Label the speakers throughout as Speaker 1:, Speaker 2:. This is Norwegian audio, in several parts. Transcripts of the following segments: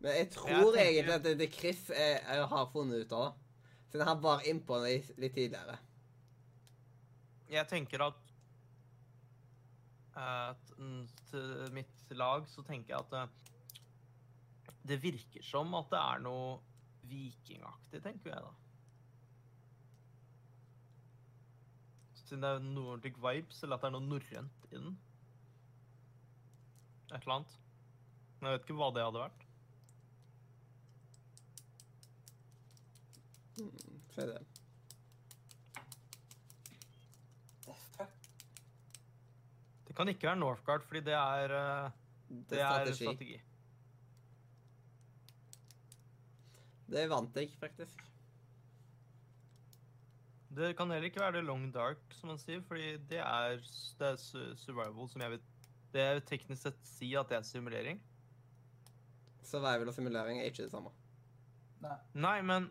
Speaker 1: Men jeg tror
Speaker 2: Jeg tenker-
Speaker 1: egentlig at det, det Chris er, er, har funnet ut av. Siden han var innpå det litt, tidligere.
Speaker 2: Jeg tenker at at til mitt lag så tenker jeg at det... det virker som at det er noe vikingaktig, tenker jeg da. Siden det er Nordic vibes, eller at det er noe norrønt i den. Et eller annet. Men jeg vet ikke hva det hadde vært.
Speaker 1: Se det.
Speaker 2: Det kan ikke være Northgard, fordi det er, eh,
Speaker 1: Det
Speaker 2: det
Speaker 1: er
Speaker 2: er
Speaker 1: strategi.
Speaker 2: strategi.
Speaker 1: Det vant jeg, faktisk.
Speaker 2: Det kan heller ikke være det long dark, som man sier, fordi det er, det er survival, som jeg vil Det er teknisk sett si at det er simulering.
Speaker 1: Survival og simulering er ikke det samme.
Speaker 3: Nei.
Speaker 2: Nei, men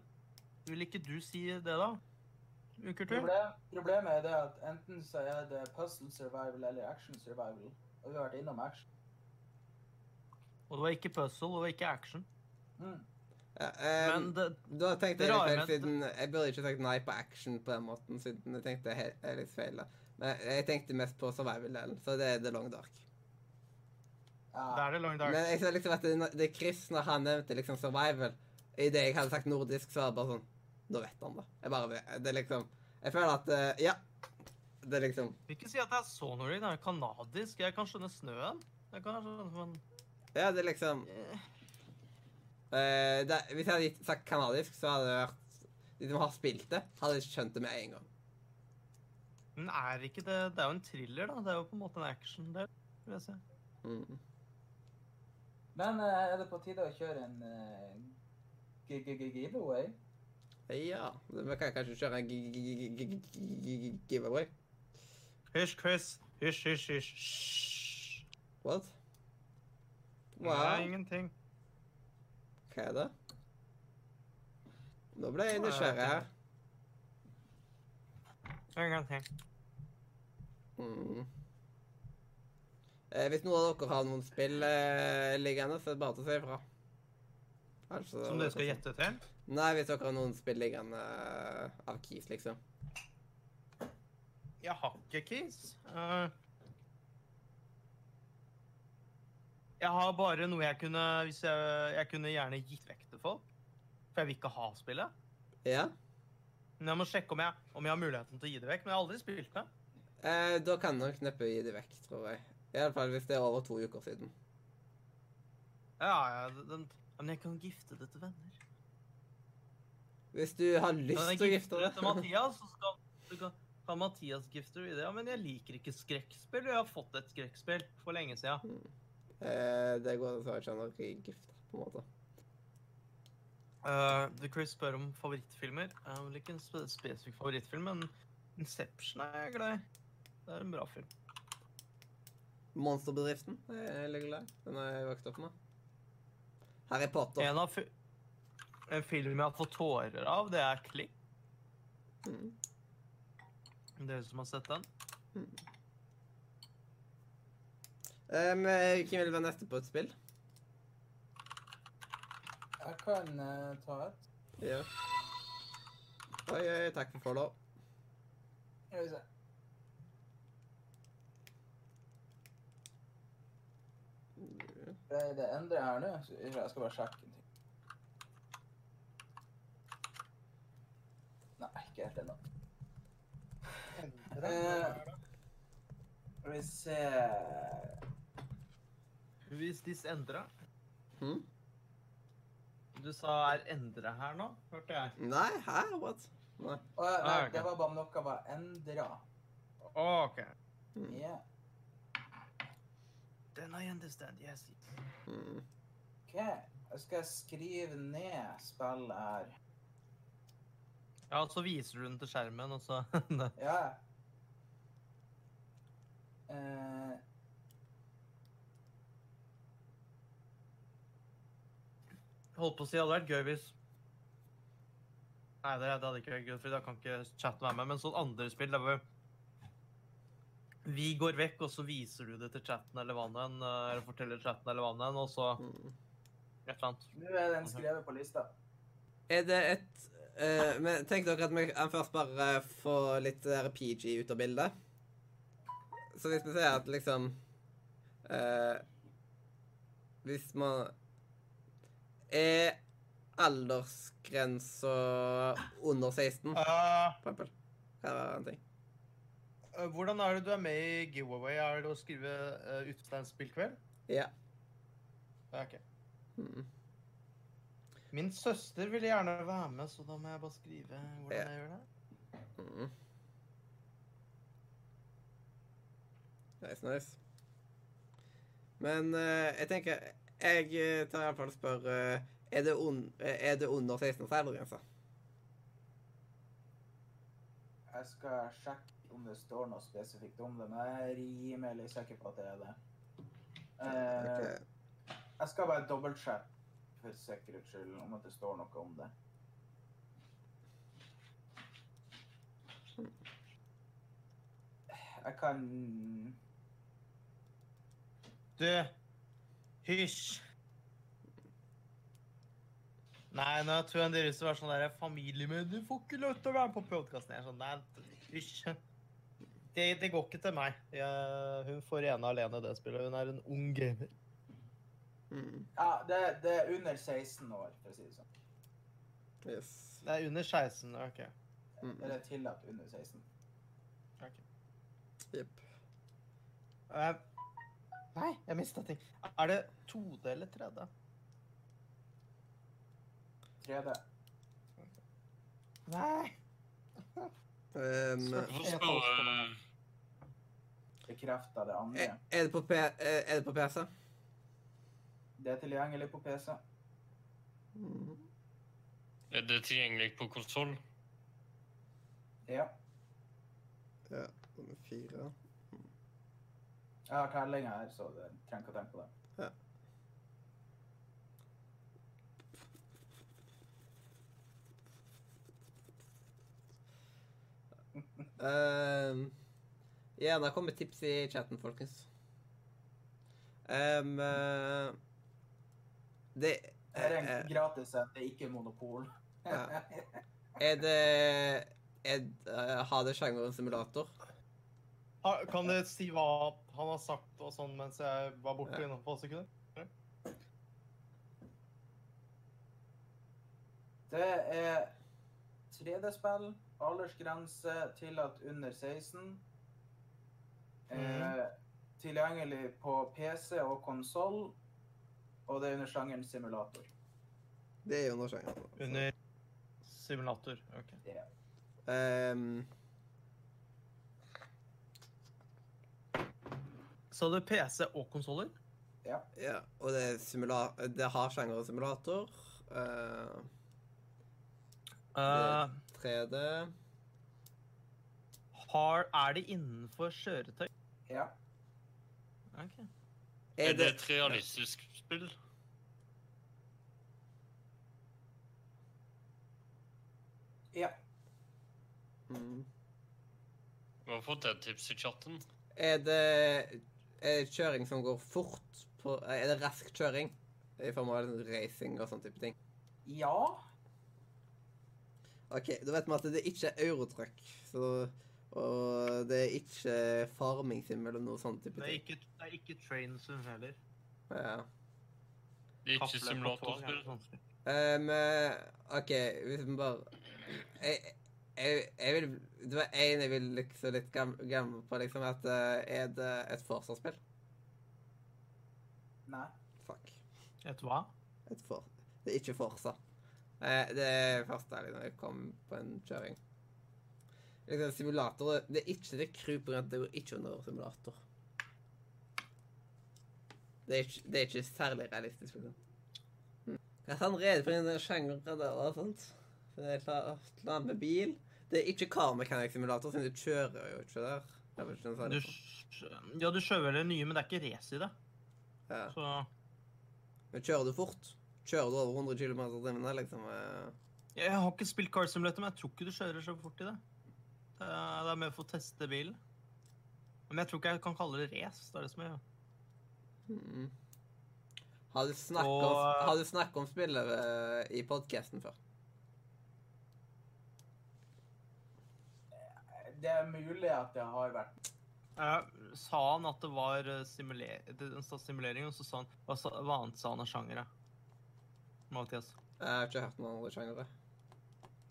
Speaker 2: vil ikke du si det, da? Ukertur?
Speaker 3: Problem, problemet er det at enten så er det puzzle survival eller action survival. Og vi har vært innom action.
Speaker 2: Og det var ikke puzzle, og det var ikke action.
Speaker 3: Mm.
Speaker 1: Ja, um,
Speaker 2: Men det,
Speaker 1: da tenkte
Speaker 2: det
Speaker 1: jeg litt
Speaker 2: rare
Speaker 1: feil, siden jeg burde ikke sagt nei på action på den måten, siden jeg tenkte det er litt feil. da. Men jeg tenkte mest på survival-delen, så det er The Long Dark.
Speaker 3: Ja.
Speaker 2: det er The long dark.
Speaker 1: Men jeg ser liksom at det, det er Chris, når han nevnte liksom survival I det jeg hadde sagt nordisk, så var det bare sånn Da vet han det. Jeg bare Det er liksom Jeg føler at uh, Ja. Det er liksom
Speaker 2: Jeg vil ikke si at det er så nordic, det er kanadisk. Jeg kan skjønne snøen. Jeg kan skjønne, men
Speaker 1: Ja, det er liksom
Speaker 2: eh,
Speaker 1: eh, det, Hvis jeg hadde gitt- sagt kanadisk, så hadde det vært De som har spilt det, hadde skjønt det med en gang.
Speaker 2: Men er ikke det Det er jo en thriller, da. Det er jo på en måte en action-del, vil jeg si.
Speaker 1: Mm.
Speaker 3: Men er det på tide å kjøre en uh, gi- gi- gi- giveaway?
Speaker 1: Ja. Vi kan kanskje kjøre en gi- gi- gi- gi- gi- gi- giveaway.
Speaker 2: Hysj, Chris. Hysj, hysj, hysj.
Speaker 1: What?
Speaker 2: Nei, ingenting.
Speaker 1: Hva er det? Nå ble jeg nysgjerrig her.
Speaker 2: Ingenting.
Speaker 1: Mm. Eh, hvis noen av dere har noen spill eh, liggende, så er det bare til å si ifra. Altså,
Speaker 2: Som dere skal gjette til?
Speaker 1: Nei, hvis dere har noen spill liggende eh, av Keys, liksom.
Speaker 2: Jeg har ikke keys. Eh, jeg har bare noe jeg kunne Hvis jeg, jeg kunne gjerne gitt vekk til folk. For jeg vil ikke ha spillet.
Speaker 1: Ja.
Speaker 2: Men jeg må sjekke om jeg, om jeg har muligheten til å gi det vekk. Men jeg har aldri spilt det.
Speaker 1: Eh, da kan dere neppe gi det vekk, tror jeg. I alle fall hvis det er over to uker siden.
Speaker 2: Ja, ja, den, men jeg kan gifte det til venner.
Speaker 1: Hvis du har lyst til å
Speaker 2: gifte
Speaker 1: deg
Speaker 2: til Mathias, så skal, du kan, kan Mathias gifte det. Ja, men jeg liker ikke skrekkspill, jeg har fått et skrekkspill for lenge siden.
Speaker 1: eh, Det går ikke an å gifte, på en måte.
Speaker 2: Uh, The Chris spør om favorittfilmer. Jeg har vel ikke en spe spesifikk favorittfilm, men Inception er jeg glad i. Det er en bra film.
Speaker 1: Monsterbedriften er jeg glad i. Den har jeg vokst opp med. Harry Potter.
Speaker 2: En av en film jeg har fått tårer av, det er Klikk.
Speaker 1: Mm.
Speaker 2: Dere som har sett den?
Speaker 1: Um, hvem vil være neste på et spill?
Speaker 3: Jeg kan uh, ta et.
Speaker 1: Ja. Oi, oi, takk for follow.
Speaker 3: Skal vi se. Det det endrer her nå. Jeg skal bare sjekke en ting. Nei, ikke helt ennå. Eh, Skal vi se
Speaker 2: Hvis disse endra
Speaker 1: hmm?
Speaker 2: Du sa er endra her nå, hørte jeg.
Speaker 1: Nei, hæ? What? Nei.
Speaker 3: Oh, ja, Nei,
Speaker 2: Ah,
Speaker 3: det var bare om noe var endra.
Speaker 2: OK.
Speaker 1: Mm.
Speaker 3: Yeah.
Speaker 2: Then I understand, yes.
Speaker 1: Mm.
Speaker 3: OK. Jeg skal skrive ned spillet her.
Speaker 2: Ja, så viser du den til skjermen, og så
Speaker 3: Ja. Eh,
Speaker 2: Holdt på å si det hadde vært gøy hvis Nei, det, det hadde ikke vært gøy, for da kan ikke chatten være med. Men sånn andre spill det var vi går vekk, og så viser du det til chatten eller hva enn, eh, eller forteller chatten eller hva enn, og så
Speaker 1: Mm.
Speaker 2: Et eller annet.
Speaker 3: Nå er den skrevet på lista.
Speaker 1: Er det et eh, Men tenk dere at vi kan først bare få litt der PG ut av bildet. Så hvis vi ser at liksom uh, Hvis man Er aldersgrensa under 16, for
Speaker 2: Eh,
Speaker 1: eksempel? Kan det være en ting?
Speaker 2: eh, hvordan er det du er med i giveaway? Er det å skrive uh, utesteinsspillkveld?
Speaker 1: Ja.
Speaker 2: Yeah. ok.
Speaker 1: Mm.
Speaker 2: Min søster ville gjerne være med, så da må jeg bare skrive hvordan jeg gjør det.
Speaker 1: Mm. Nice, nice. Men eh, jeg tenker Jeg eh, tar iallfall og spør eh, er, det un, eh, er det under 16 års aldersgrense?
Speaker 3: Jeg skal sjekke om det står noe spesifikt om det, men jeg er rimelig sikker på at det er det. Eh,
Speaker 1: Ok.
Speaker 3: Jeg skal bare dobbeltsjekke for sikkerhets skyld om at det står noe om det. Jeg kan
Speaker 2: Du, hysj. Nei, nå tror jeg dere som er sånn der familie med Du får ikke lov til å være med på podkasten. Sånn, nei, hysj. Det, det går ikke til meg. Jeg, hun får ene alene det spillet. Hun er en ung gamer.
Speaker 1: Mm.
Speaker 3: Ja, det, det er under 16 år, for å si det sånn.
Speaker 1: Yes.
Speaker 2: Det er under 16. OK.
Speaker 1: Mm.
Speaker 3: Eller tillatt under 16.
Speaker 2: ok.
Speaker 1: Jepp.
Speaker 2: Uh, nei, jeg mista ting. Er det 2D eller 3D?
Speaker 3: 3D.
Speaker 2: Nei.
Speaker 1: Um,
Speaker 4: Hvorfor spørre
Speaker 3: Bekrefta det andre.
Speaker 1: er, er, det på P, er er det på PC?
Speaker 3: Det er tilgjengelig på PC.
Speaker 1: Mm.
Speaker 4: Er det tilgjengelig på konsoll?
Speaker 3: Ja.
Speaker 1: Ja. Nummer fire.
Speaker 3: Jeg har tellinga her, så det trenger ikke å tenke på det.
Speaker 1: Um, ja, det har kommet tips i chatten, folkens. Um, eh, det
Speaker 3: er
Speaker 1: eh,
Speaker 3: en gratis en, det er ikke monopol.
Speaker 1: Ja. Er det er, eh, Har det sjangeren simulator?
Speaker 2: Kan du si hva han har sagt og sånn mens jeg var borte
Speaker 1: Ja.
Speaker 2: i noen få sekunder?
Speaker 3: Det er 3D-spill, aldersgrense tillatt under 16. Eh, tilgjengelig på PC og konsoll, og det er under sjangeren simulator.
Speaker 1: Det er jo under sjangeren.
Speaker 2: Under simulator. OK.
Speaker 1: Um,
Speaker 2: Så du PC og konsoller?
Speaker 3: Ja.
Speaker 1: ja, og det, er simula det har sjanger og simulator. Uh,
Speaker 2: Uh,
Speaker 1: 3D.
Speaker 2: har, er det innenfor kjøretøy?
Speaker 3: Ja.
Speaker 2: OK.
Speaker 4: Er det et realistisk spill?
Speaker 3: ja.
Speaker 1: Mm.
Speaker 4: Vi har fått et tips i chatten.
Speaker 1: Er det er det kjøring som går fort? På, er det rask kjøring? I form av racing og sånn type ting?
Speaker 3: Ja.
Speaker 1: OK, da vet vi at det ikke er eurotruck. Og det er ikke farming sim eller noe sånt. type
Speaker 2: Det er ikke, det er ikke train sim heller.
Speaker 1: Ja.
Speaker 4: Det er ikke simulatorspill.
Speaker 1: Um, eh, OK, hvis vi bare Jeg, jeg, jeg vil Det var én jeg vil lukse litt glemme på, liksom, at eh, Er det et Forsa-spill?
Speaker 3: Nei.
Speaker 1: Fuck.
Speaker 2: Et hva?
Speaker 1: Et for, det er ikke Forsa. Eh, det er første ærlig når jeg kom på en kjøring. Liksom, simulator Det er ikke det kryper rundt, det går ikke under simulator. Det er ikke, det er ikke særlig realistisk, liksom. Jeg At han reder på en sjanger der og sånt. Det er klart med bil. Det er ikke car mechanic simulator, siden du kjører jo ikke der. Det er
Speaker 2: Du, ja, du kjører vel nye, men det er ikke race i det.
Speaker 1: Ja.
Speaker 2: Så
Speaker 1: Men kjører du fort? Kjører du over 100 km i timen, liksom? eh,
Speaker 2: Jeg har ikke spilt Car Simulator, men jeg tror ikke du kjører så fort i det. Det er, det er med for å teste bilen. Men jeg tror ikke jeg kan kalle det race. Det er det som er
Speaker 1: hmm. Har du snakket om,
Speaker 2: Og-
Speaker 1: har du snakket om spillet eh, i podcasten før?
Speaker 3: Det er mulig at det har vært
Speaker 2: jeg sa han at det var eh, simuler simulering, og så sa han Hva, hva annet sa han av sjangere? Mathias.
Speaker 1: Jeg har ikke hørt noen andre sjangere.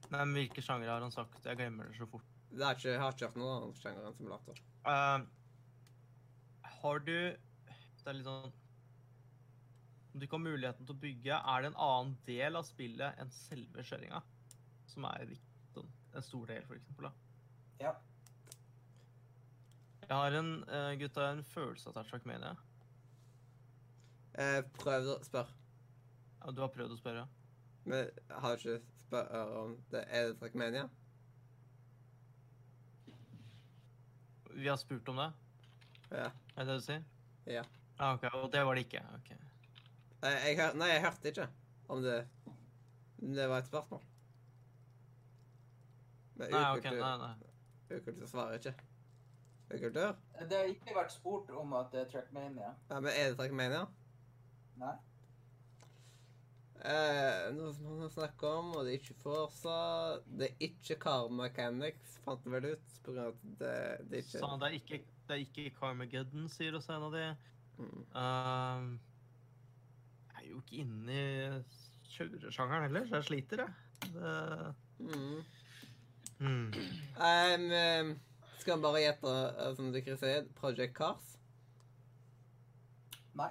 Speaker 2: Nei, men hvilke sjangere har han sagt? Jeg glemmer det så fort.
Speaker 1: Det er ikke, jeg har ikke hørt noen andre sjangere enn simulator.
Speaker 2: Uh, har du Det er litt sånn Om du ikke har muligheten til å bygge, er det en annen del av spillet enn selve kjøringa? Som er sånn, en stor del, for eksempel. Da.
Speaker 3: Ja.
Speaker 2: Jeg har en uh, gutta, en følelse av Trackmania.
Speaker 1: Eh, prøv å spørre.
Speaker 2: Ja, du har prøvd å spørre?
Speaker 1: Men har ikke spurt om det. Er det Trackmania?
Speaker 2: Vi har spurt om det?
Speaker 1: Ja.
Speaker 2: Er det det du sier?
Speaker 1: Ja.
Speaker 2: Ah, ok, Og det var det ikke? ok.
Speaker 1: Nei, jeg hør, nei, jeg hørte ikke om det Det var et spørsmål. Men
Speaker 2: Nei, ok,
Speaker 1: ukultur,
Speaker 2: nei, nei.
Speaker 1: ukultur svarer ikke. Ukultur?
Speaker 3: Det har ikke vært spurt om at det er Trackmania.
Speaker 1: Ja, men er det Trackmania?
Speaker 3: Nei.
Speaker 1: Eh, noe som man snakker om, og det er ikke Forsa. Det er ikke Car Mechanics, fant det vel ut, på grunn av at det, det er ikke
Speaker 2: Sånn, det er ikke, det er ikke Carmageddon, sier også en av de.
Speaker 1: Mm.
Speaker 2: Uh, jeg er jo ikke inne i kjøresjangeren heller, så jeg sliter, jeg. Det,
Speaker 1: Mm.
Speaker 2: Mm.
Speaker 1: Em, em, skal han bare gjette, eh, som dere sier, Project Cars?
Speaker 3: Nei.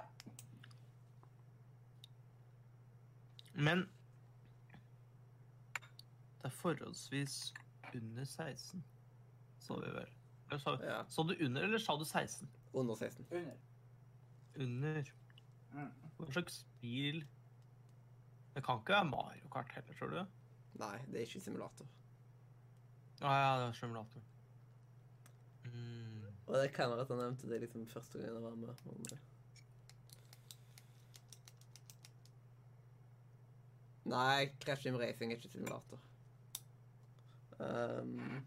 Speaker 2: Men det er forholdsvis under 16, sa vi vel. Sa,
Speaker 1: Ja.
Speaker 2: sa du under, eller sa du 16?
Speaker 1: Under 16.
Speaker 3: Under.
Speaker 2: Under.
Speaker 3: Mm.
Speaker 2: Hva slags bil Det kan ikke være Mario Kart heller, tror du?
Speaker 1: Nei, det er ikke simulator.
Speaker 2: Ah, ja, det er simulator. Mm.
Speaker 1: Og det kan være at han nevnte det liksom første gang jeg var med. om det. Nei, Crash Team Racing er ikke simulator. Um,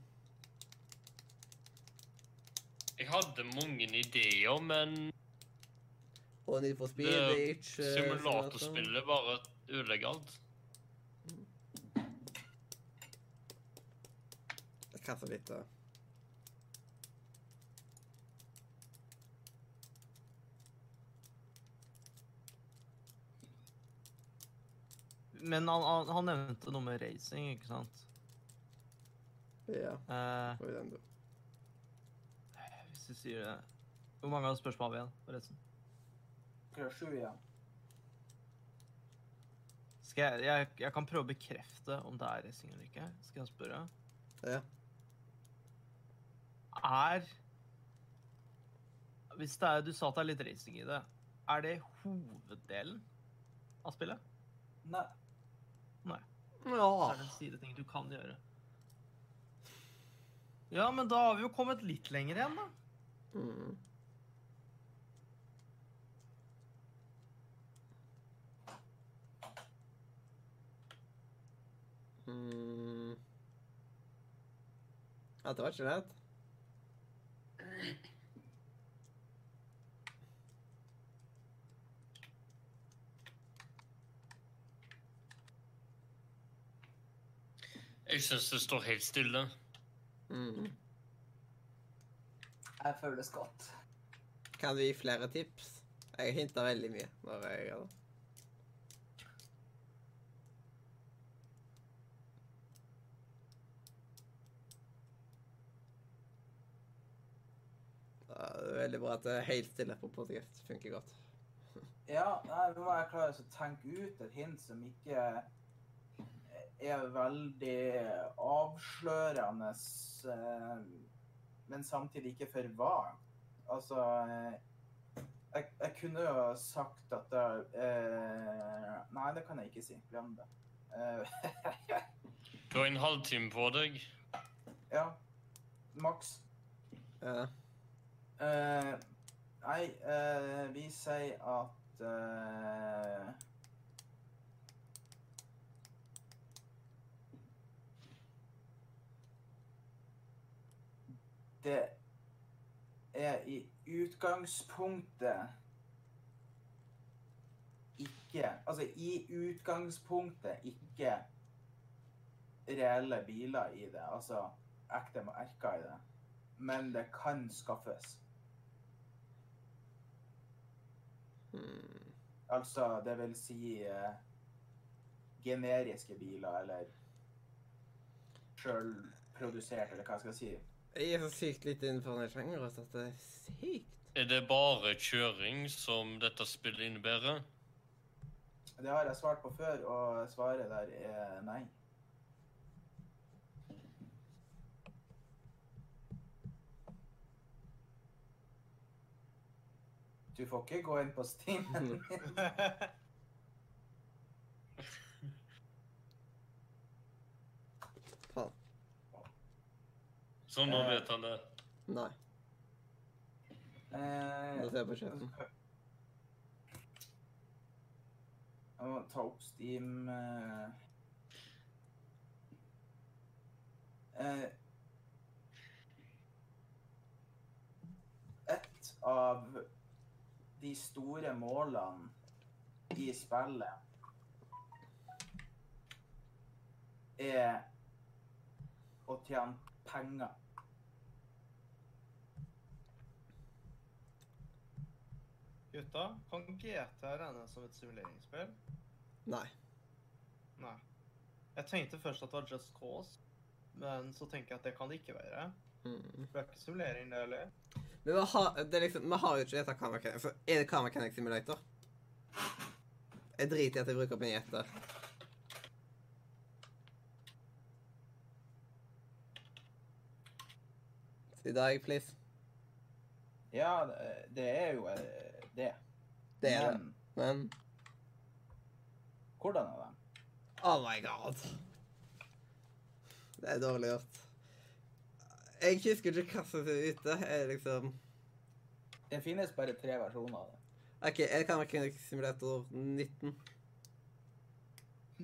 Speaker 4: Jeg hadde mange ideer, men
Speaker 1: og Need for Speed
Speaker 4: Det
Speaker 1: er ikke
Speaker 4: simulatorspillet bare
Speaker 1: ulegalt. det.
Speaker 2: Men han, han, han nevnte noe med racing, ikke sant?
Speaker 1: Ja,
Speaker 2: Eh, hvis du sier det Hvor mange spørsmål har vi igjen, forresten?
Speaker 3: Akkurat sju igjen.
Speaker 2: Skal jeg, jeg, jeg kan prøve å bekrefte om det er racing eller ikke. Skal jeg spørre?
Speaker 1: Ja.
Speaker 2: Er Hvis det er, du sa at det er litt racing i det, er det hoveddelen av spillet?
Speaker 3: Nei.
Speaker 2: Nei.
Speaker 1: Ja.
Speaker 2: er det en sideting du kan gjøre. Ja, men da har vi jo kommet litt lenger igjen, da.
Speaker 1: Mm. Mm. Ja, det var ikke lett.
Speaker 4: Jeg syns det står helt stille.
Speaker 1: Mm.
Speaker 3: Jeg føles godt.
Speaker 1: Kan du gi flere tips? Jeg hinta veldig mye når jeg gjør det. Det er veldig bra at det er helt stille på podcast. Funker godt.
Speaker 3: Ja, nei, nå må jeg klare å tenke ut et hint som ikke er veldig avslørende, eh, men samtidig ikke for vagt. Altså eh, jeg, jeg kunne jo sagt at det eh, Nei, det kan jeg ikke si. Glem det. Eh,
Speaker 4: Du har en halvtime på deg.
Speaker 3: ja. Maks.
Speaker 1: Ja.
Speaker 3: Eh, nei, uh, vi sier at uh, Det er i utgangspunktet ikke Altså, i utgangspunktet ikke reelle biler i det. Altså ekte merker i det. Men det kan skaffes.
Speaker 1: Hmm.
Speaker 3: Altså, det vil si eh, generiske biler, eller sjølprodusert, eller hva jeg skal si.
Speaker 1: Jeg er så sykt litt innenfor den sjangeren at det er sykt.
Speaker 4: Er det bare kjøring som dette spillet innebærer?
Speaker 3: Det har jeg svart på før, og svaret der er nei. Du får ikke gå inn på Steam.
Speaker 1: Faen.
Speaker 4: Så nå
Speaker 3: Eh.
Speaker 4: vet han det.
Speaker 1: Nei.
Speaker 3: Eh,
Speaker 1: Nå ser jeg på sjefen.
Speaker 3: Jeg må ta opp Steam eh. Eh, Et av de store målene i spillet er å tjene penger.
Speaker 2: Gutta, kan GTA regnes som et simuleringsspill?
Speaker 1: Nei.
Speaker 2: Nei. Jeg tenkte først at det var Just Cause, men så tenker jeg at det kan det ikke være.
Speaker 1: Mm.
Speaker 2: For det er ikke simulering, det heller.
Speaker 1: Men vi har, det er liksom, vi har jo ikke dette Car Mechanic. For er det Car Mechanic Simulator? Jeg driter i at jeg bruker opp en gjetter. Si dag, please.
Speaker 3: Ja, det- er jo eh, det.
Speaker 1: Det er det.
Speaker 3: Men
Speaker 1: Men
Speaker 3: hvordan er det?
Speaker 1: Oh my god. Det er dårlig gjort. Jeg husker ikke hva som er ute. Jeg liksom
Speaker 3: Det finnes bare tre versjoner av det.
Speaker 1: OK, jeg kan ikke Mechanic Simulator 19?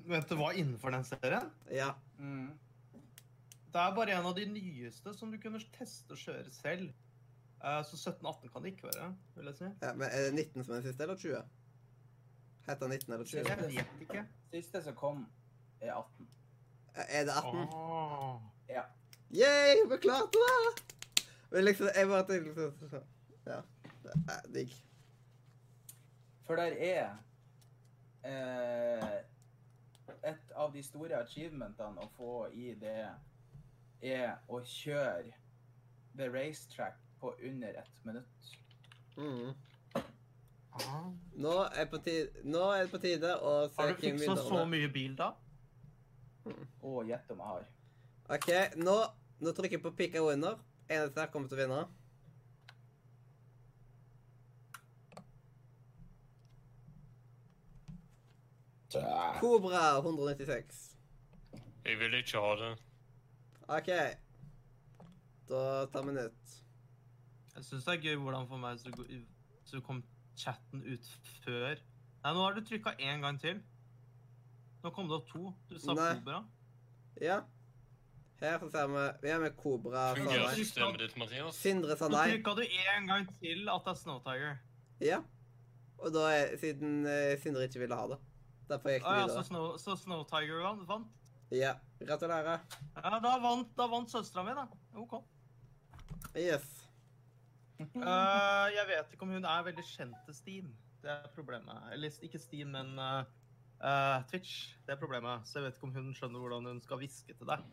Speaker 2: Vet du hva innenfor den serien?
Speaker 1: Ja.
Speaker 3: Mm.
Speaker 2: Det er bare en av de nyeste som du kunne teste og kjøre selv. Eh, Så 17-18 kan det ikke være, vil jeg si.
Speaker 1: ja. Men er det 19 som er den siste, eller 20? Heter 19 eller 20?
Speaker 2: Jeg vet ikke.
Speaker 3: Siste som kom, er 18.
Speaker 1: Er det 18?
Speaker 2: Ah.
Speaker 1: Yay, vi klarte det! Men liksom, jeg bare tenkte liksom Ja. Det er digg.
Speaker 3: For der er eh, Et av de store achievementene å få i det, er å kjøre the racetrack på under ett minutt.
Speaker 1: Mm.
Speaker 2: Ah.
Speaker 1: Nå, er på tide, nå er det på tide å se
Speaker 2: Har du fiksa så mye bil, da?
Speaker 3: Å, gjett om jeg har.
Speaker 1: OK, nå, nå trykker jeg på pick a winner. En av disse her kommer til å vinne. Kobra 196.
Speaker 4: Jeg vil ikke ha det.
Speaker 1: OK. Da tar vi nytt.
Speaker 2: Jeg syns det er gøy hvordan for meg så, så kom chatten ut før Nei, nå har du trykka én gang til. Nå kom det opp to. Du sa
Speaker 1: Nei.
Speaker 2: Cobra.
Speaker 1: Ja. Her så ser vi Vi er med Kobra
Speaker 4: Fungerer systemet ditt, Mathias?
Speaker 1: Sindre sa
Speaker 2: Nå
Speaker 1: nei.
Speaker 2: trykka du én gang til at det er Snow Tiger.
Speaker 1: Ja. Og da er siden eh, Sindre ikke ville ha det. Derfor gikk
Speaker 2: Å
Speaker 1: det
Speaker 2: ja, så
Speaker 1: videre.
Speaker 2: Snow, så Snow Tiger vant? vant.
Speaker 1: Ja. Gratulerer.
Speaker 2: Ja, da vant, da vant søstera mi, da. OK.
Speaker 1: Yes.
Speaker 2: Eh, jeg vet ikke om hun er veldig kjent til Steam. Det er problemet. Eller ikke Steam, men eh, eh, Twitch. Det er problemet. Så jeg vet ikke om hun skjønner hvordan hun skal hviske til deg.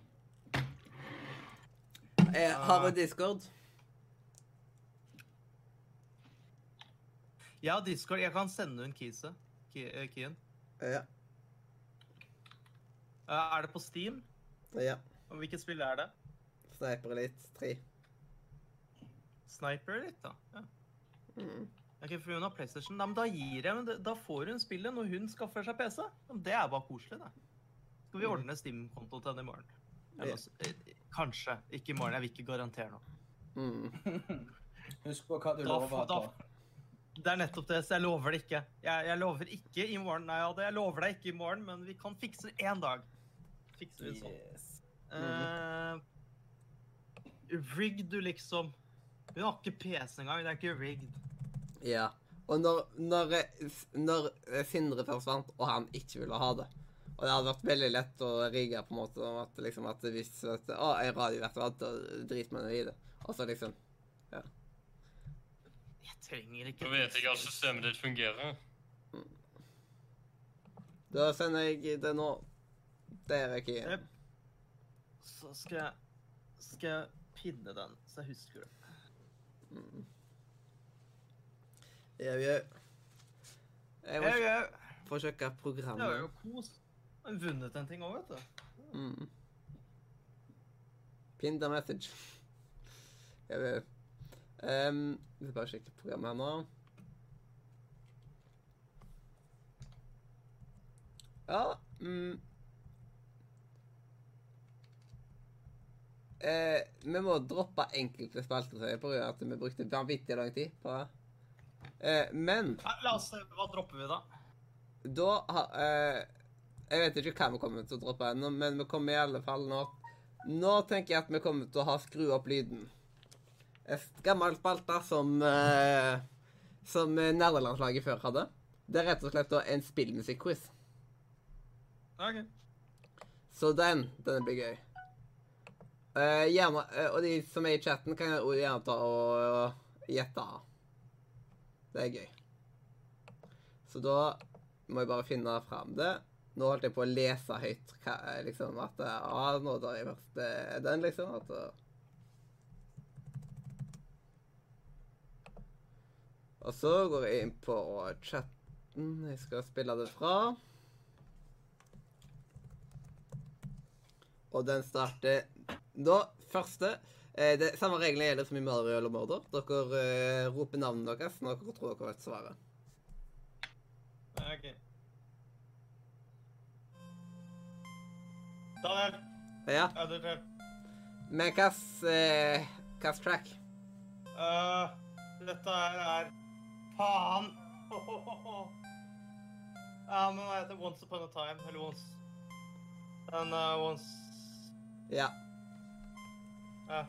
Speaker 1: Jeg har du Discord?
Speaker 2: Jeg har Discord. Jeg kan sende hun keyset. Key, eh, keyen.
Speaker 1: Ja.
Speaker 2: Eh, er det på Steam?
Speaker 1: ja.
Speaker 2: Og Hvilket spill er det?
Speaker 1: Sniper Elite 3.
Speaker 2: Sniper litt, da. Ja.
Speaker 1: Mm.
Speaker 2: Ok, for hun har PlayStation. Nei, men da gir jeg, men da får hun spillet når hun skaffer seg PC. Det er bare koselig, det. Skal vi
Speaker 1: Mm.
Speaker 2: ordne Steam-konto til henne i morgen?
Speaker 1: Ja.
Speaker 2: Kanskje. Ikke i morgen. Jeg vil ikke garantere noe.
Speaker 1: Mm.
Speaker 3: Husk på hva du
Speaker 2: Da
Speaker 3: lover.
Speaker 2: da- Det er nettopp det, så jeg lover det ikke. Jeg, jeg lover ikke i morgen. Nei, Ade, jeg lover deg ikke i morgen, men vi kan fikse det én dag. Fikser vi sånn.
Speaker 3: Yes.
Speaker 2: Eh, rigged, du, liksom. Hun har ikke PC engang. Det er ikke rigged.
Speaker 1: Ja. Og når, når, når Sindre forsvant, og han ikke ville ha det Og det hadde vært veldig lett å rigge på en måte om at, liksom, at hvis at, å, en radiovert vant, da driter man i det. Og så liksom
Speaker 2: Jeg trenger ikke
Speaker 4: Da vet jeg at systemet ditt fungerer.
Speaker 1: Da sender jeg det nå. Der er ikke igjen.
Speaker 2: Så skal jeg Skal jeg pinne den, så jeg husker det.
Speaker 1: Jau, jau. Jeg må
Speaker 2: forsøke programmet.
Speaker 1: Det var
Speaker 2: jeg jo kos. Jeg har vunnet en ting òg, vet du.
Speaker 1: Mm. Pin the message. Jeg vil Um, vi skal bare sjekke programmet her nå. Ja mm. eh, Vi må droppe enkelte spalter på grunn av at vi brukte vanvittig lang tid på det. Eh, men
Speaker 2: la oss se. Hva dropper vi, da?
Speaker 1: da har eh, Jeg vet ikke hva vi kommer til å droppe ennå, men vi kommer i alle fall nå Nå tenker jeg at vi kommer til å ha skru opp lyden. Et gammelt spalte som eh, Som nerdelandslaget før hadde. Det er rett og slett en spillmusikk-quiz.
Speaker 2: OK.
Speaker 1: Så den, den blir gøy. Eh, gjerne, eh, og de som er i chatten, kan gjerne ta og gjette. Det er gøy. Så da må jeg bare finne fram det. Nå holdt jeg på å lese høyt hva, eh, liksom, at ah, nå tar jeg først eh, den, liksom. At, eh. og så går jeg inn på chatten. Jeg skal spille det fra. Og den starter da første. Eh, det Samme reglene gjelder som i Mario eller Morder. Dere eh, roper navnet deres når dere tror dere vet svaret.
Speaker 2: ok. Daniel,
Speaker 1: Ja,
Speaker 2: Undertale.
Speaker 1: men hvilken eh, hvilken track?
Speaker 2: Uh, dette her er Faen! Ja, men hva heter Once Upon a Time? Eller Once Den uh, Once
Speaker 1: Ja.
Speaker 2: Ja.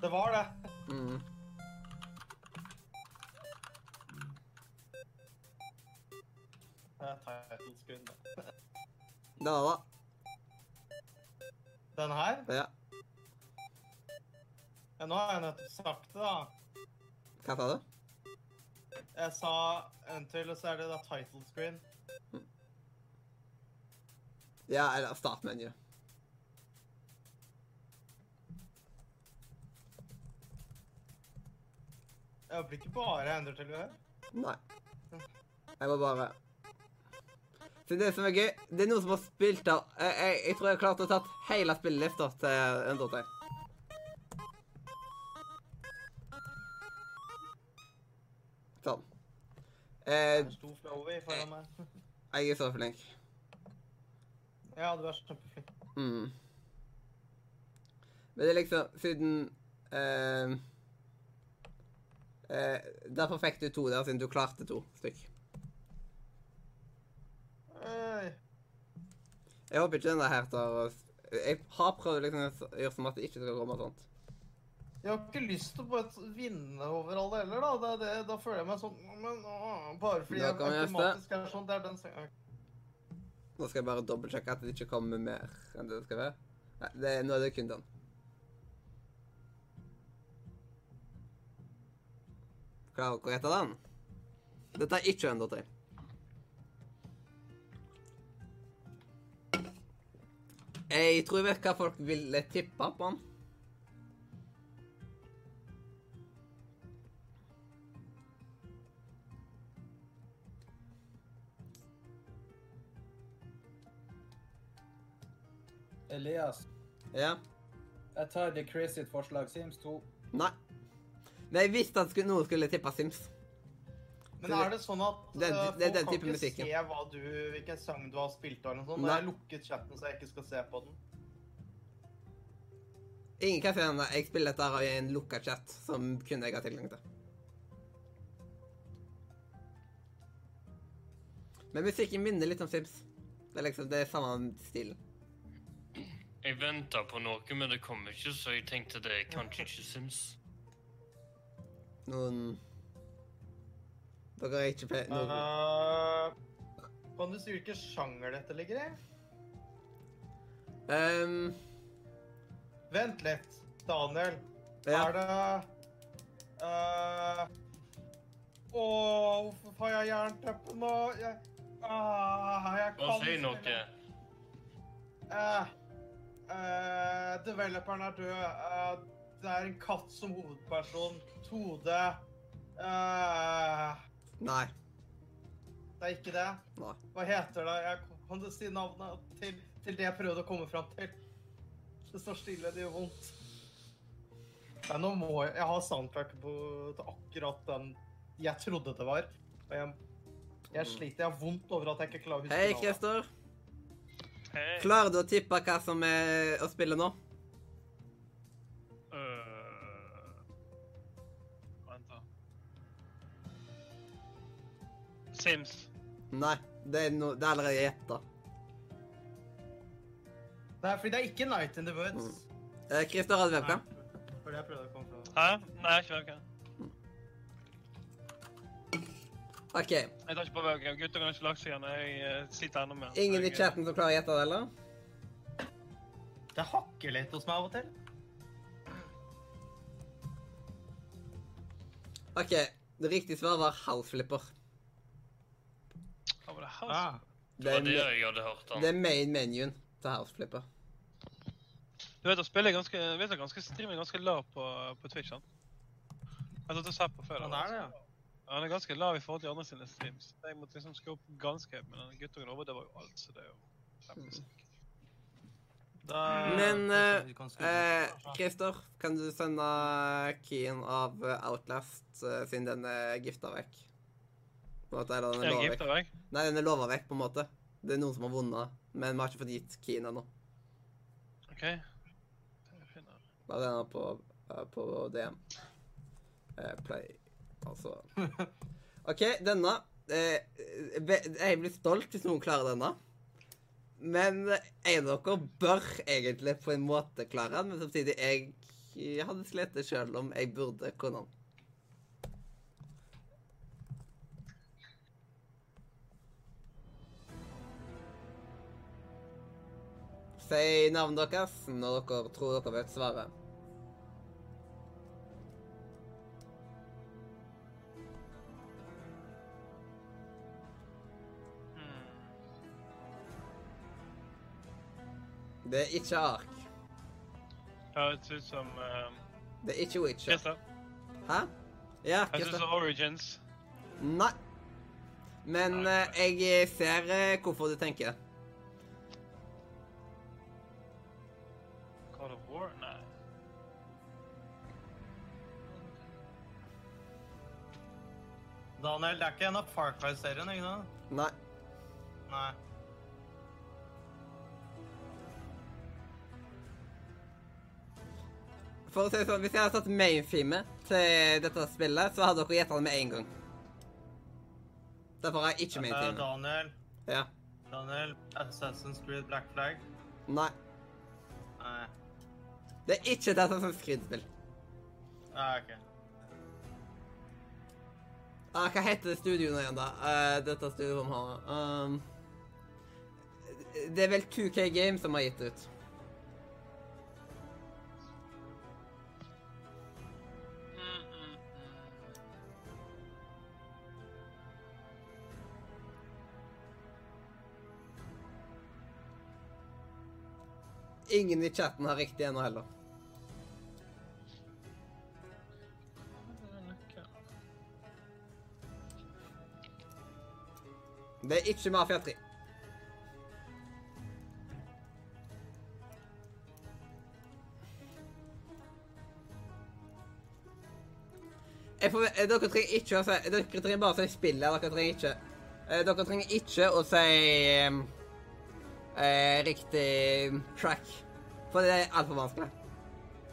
Speaker 2: Det var det.
Speaker 1: Mm.
Speaker 2: Det er et sekund, da.
Speaker 1: Var det.
Speaker 2: Den her?
Speaker 1: Ja.
Speaker 2: Ja, nå har jeg nettopp sagt det, da.
Speaker 1: Hva sa du?
Speaker 2: Jeg sa en til, og så er det da title screen.
Speaker 1: Ja, eller startmenu.
Speaker 2: Jeg håper ikke bare endrer til det her.
Speaker 1: Nei. Jeg må bare Så det som er gøy, det er noen som har spilt der. Jeg, jeg, tror jeg har klart å tatt hele spillelista til Undertøy. Sånn. Eh, jeg er så flink.
Speaker 2: Ja, du er kjempeflink.
Speaker 1: Mm. Men det er liksom Siden eh, eh, Derfor fikk du to der, siden du klarte to stykk. Jeg håper ikke denne her tar Jeg har prøvd liksom å gjøre som at det ikke skal komme sånt.
Speaker 2: Jeg har ikke lyst til å vinne over alle heller, da. Det det, da føler jeg meg sånn men, å, Bare fordi jeg automatisk er sånn. Det er den sangen.
Speaker 1: Nå skal jeg bare dobbeltsjekke at det ikke kommer mer enn det det skal være. Nei, det, nå er det kun den. Klarer dere å gjette den? Dette er ikke Undertale. Jeg tror jeg vet hva folk ville tippe på han.
Speaker 3: Elias,
Speaker 1: Ja.
Speaker 3: jeg tar The Crazy forslag. Sims 2.
Speaker 1: Nei. Men jeg visste at skulle- noen skulle tippe Sims.
Speaker 2: Men er det sånn at
Speaker 1: Det-
Speaker 2: eh,
Speaker 1: det er den
Speaker 2: folk kan ikke se hva du, hvilken sang du har spilt av? eller noe sånt?
Speaker 1: Nei.
Speaker 2: Jeg lukket chatten så jeg ikke skal se på den.
Speaker 1: Ingen kan si at jeg spiller dette her i en lukka chat som kun jeg har tilgang til. Men musikken minner litt om Sims. Det er liksom det er samme stilen.
Speaker 4: Jeg venta på noe, men det kom ikke, så jeg tenkte det er kanskje ikke Sims.
Speaker 1: Noen Dere er ikke pe...
Speaker 2: Eh, kan du si hvilken sjanger dette ligger i?
Speaker 1: Um,
Speaker 2: Vent litt, Daniel.
Speaker 1: ja.
Speaker 2: Er det uh, Åh, hvorfor har jeg jernteppe nå? Jeg, ah, jeg kan
Speaker 4: si
Speaker 2: ikke
Speaker 4: noe.
Speaker 2: Uh, Eh, eh, developeren er død. Uh, det er en katt som hovedperson. Tode. Eh,
Speaker 1: Nei.
Speaker 2: det er ikke det.
Speaker 1: Nei.
Speaker 2: Hva heter det? Jeg kan du si navnet til, til det jeg prøvde å komme fram til. Det står stille, det gjør vondt. Nei, nå må jeg Jeg har soundtracket på til akkurat den jeg trodde det var. Og jeg, jeg sliter. Jeg har vondt over at jeg ikke klarer å huske
Speaker 1: Hei,
Speaker 2: navnet.
Speaker 1: Christer.
Speaker 5: Hei.
Speaker 1: Klarer du å tippe hva som er å spille nå?
Speaker 5: Sims.
Speaker 1: Nei. Det er, no, det er allerede gjetta.
Speaker 2: Nei, fordi det er ikke Night in the Woods.
Speaker 1: Eh, Christer, hadde webcam?
Speaker 2: Det det jeg prøvde å komme fra.
Speaker 5: Hæ? Nei, jeg har ikke webcam.
Speaker 1: OK.
Speaker 5: Jeg tar ikke på webcam. Gutter kan ikke lage seg igjen. Jeg eh, sliter ennå med
Speaker 1: Ingen i chatten som klarer å gjette det, eller?
Speaker 2: Det hakker litt hos meg av og til.
Speaker 1: OK. Det riktige svaret var House Flipper.
Speaker 5: Hva var det House?
Speaker 2: Ah.
Speaker 1: Det
Speaker 4: Det var det jeg hadde hørt om.
Speaker 1: det er main menuen til House Flipper.
Speaker 5: Du vet å spille ganske, vet du, ganske streamen er ganske lav på, på Twitch, sant? Jeg har sett på før.
Speaker 2: Han er det,
Speaker 5: altså.
Speaker 2: ja.
Speaker 5: Han er ganske lav i forhold til andre sine streams. Jeg måtte liksom skru opp ganske høyt, men den guttungen over, det var jo alt, så det er jo kjempesykt.
Speaker 2: Da,
Speaker 1: Men, eh,
Speaker 2: uh, kan
Speaker 1: Eh. Christer, du sende keyen av eh, Outlast uh, siden den er gifta vekk? På en måte, eller den er lova vekk. Nei, den er lova vekk, på en måte. Det er noen som har vunnet, men vi har ikke fått gitt keyen ennå.
Speaker 5: OK.
Speaker 1: Bare den er på, eh, på DM. Eh, play. Altså OK, denne. Eh, jeg blir stolt hvis noen klarer denne. Men en av dere bør egentlig på en måte klare den, men samtidig jeg, jeg hadde slitt sjøl om jeg burde kunne den. Si navnet deres når dere tror dere vet svaret.
Speaker 5: Hmm.
Speaker 1: Det er ikke Ark.
Speaker 5: Det høres ut som uh,
Speaker 1: Det er ikke Witcher. Hæ? Ja,
Speaker 5: Det høres ut som Origins.
Speaker 1: Nei. Men uh, jeg ser uh, hvorfor du tenker
Speaker 2: Daniel, det er ikke en av Far Cry-serien, ikke sant?
Speaker 1: Nei.
Speaker 2: Nei.
Speaker 1: For å si sånn, Hvis jeg hadde satt main-theme til dette spillet, så hadde dere gjetta det med en gang. Derfor har jeg ikke main-themet.
Speaker 2: Daniel,
Speaker 1: Ja.
Speaker 2: Daniel, Assassin's Creed Black Flag.
Speaker 1: Nei.
Speaker 2: Nei.
Speaker 1: Det er ikke et Assassin's Creed-spill.
Speaker 2: Ah, ok.
Speaker 1: Ah, hva heter det studioet igjen, da? Uh, dette studioet som har um, Det er vel 2K Games som har gitt ut. Ingen i chatten har riktig ennå heller. Det er ikke Mafia 3. Jeg får, eh, dere trenger ikke å si Dere trenger bare å si spillet. Dere trenger ikke eh, Dere trenger ikke å si um, uh, riktig track. For det er altfor vanskelig.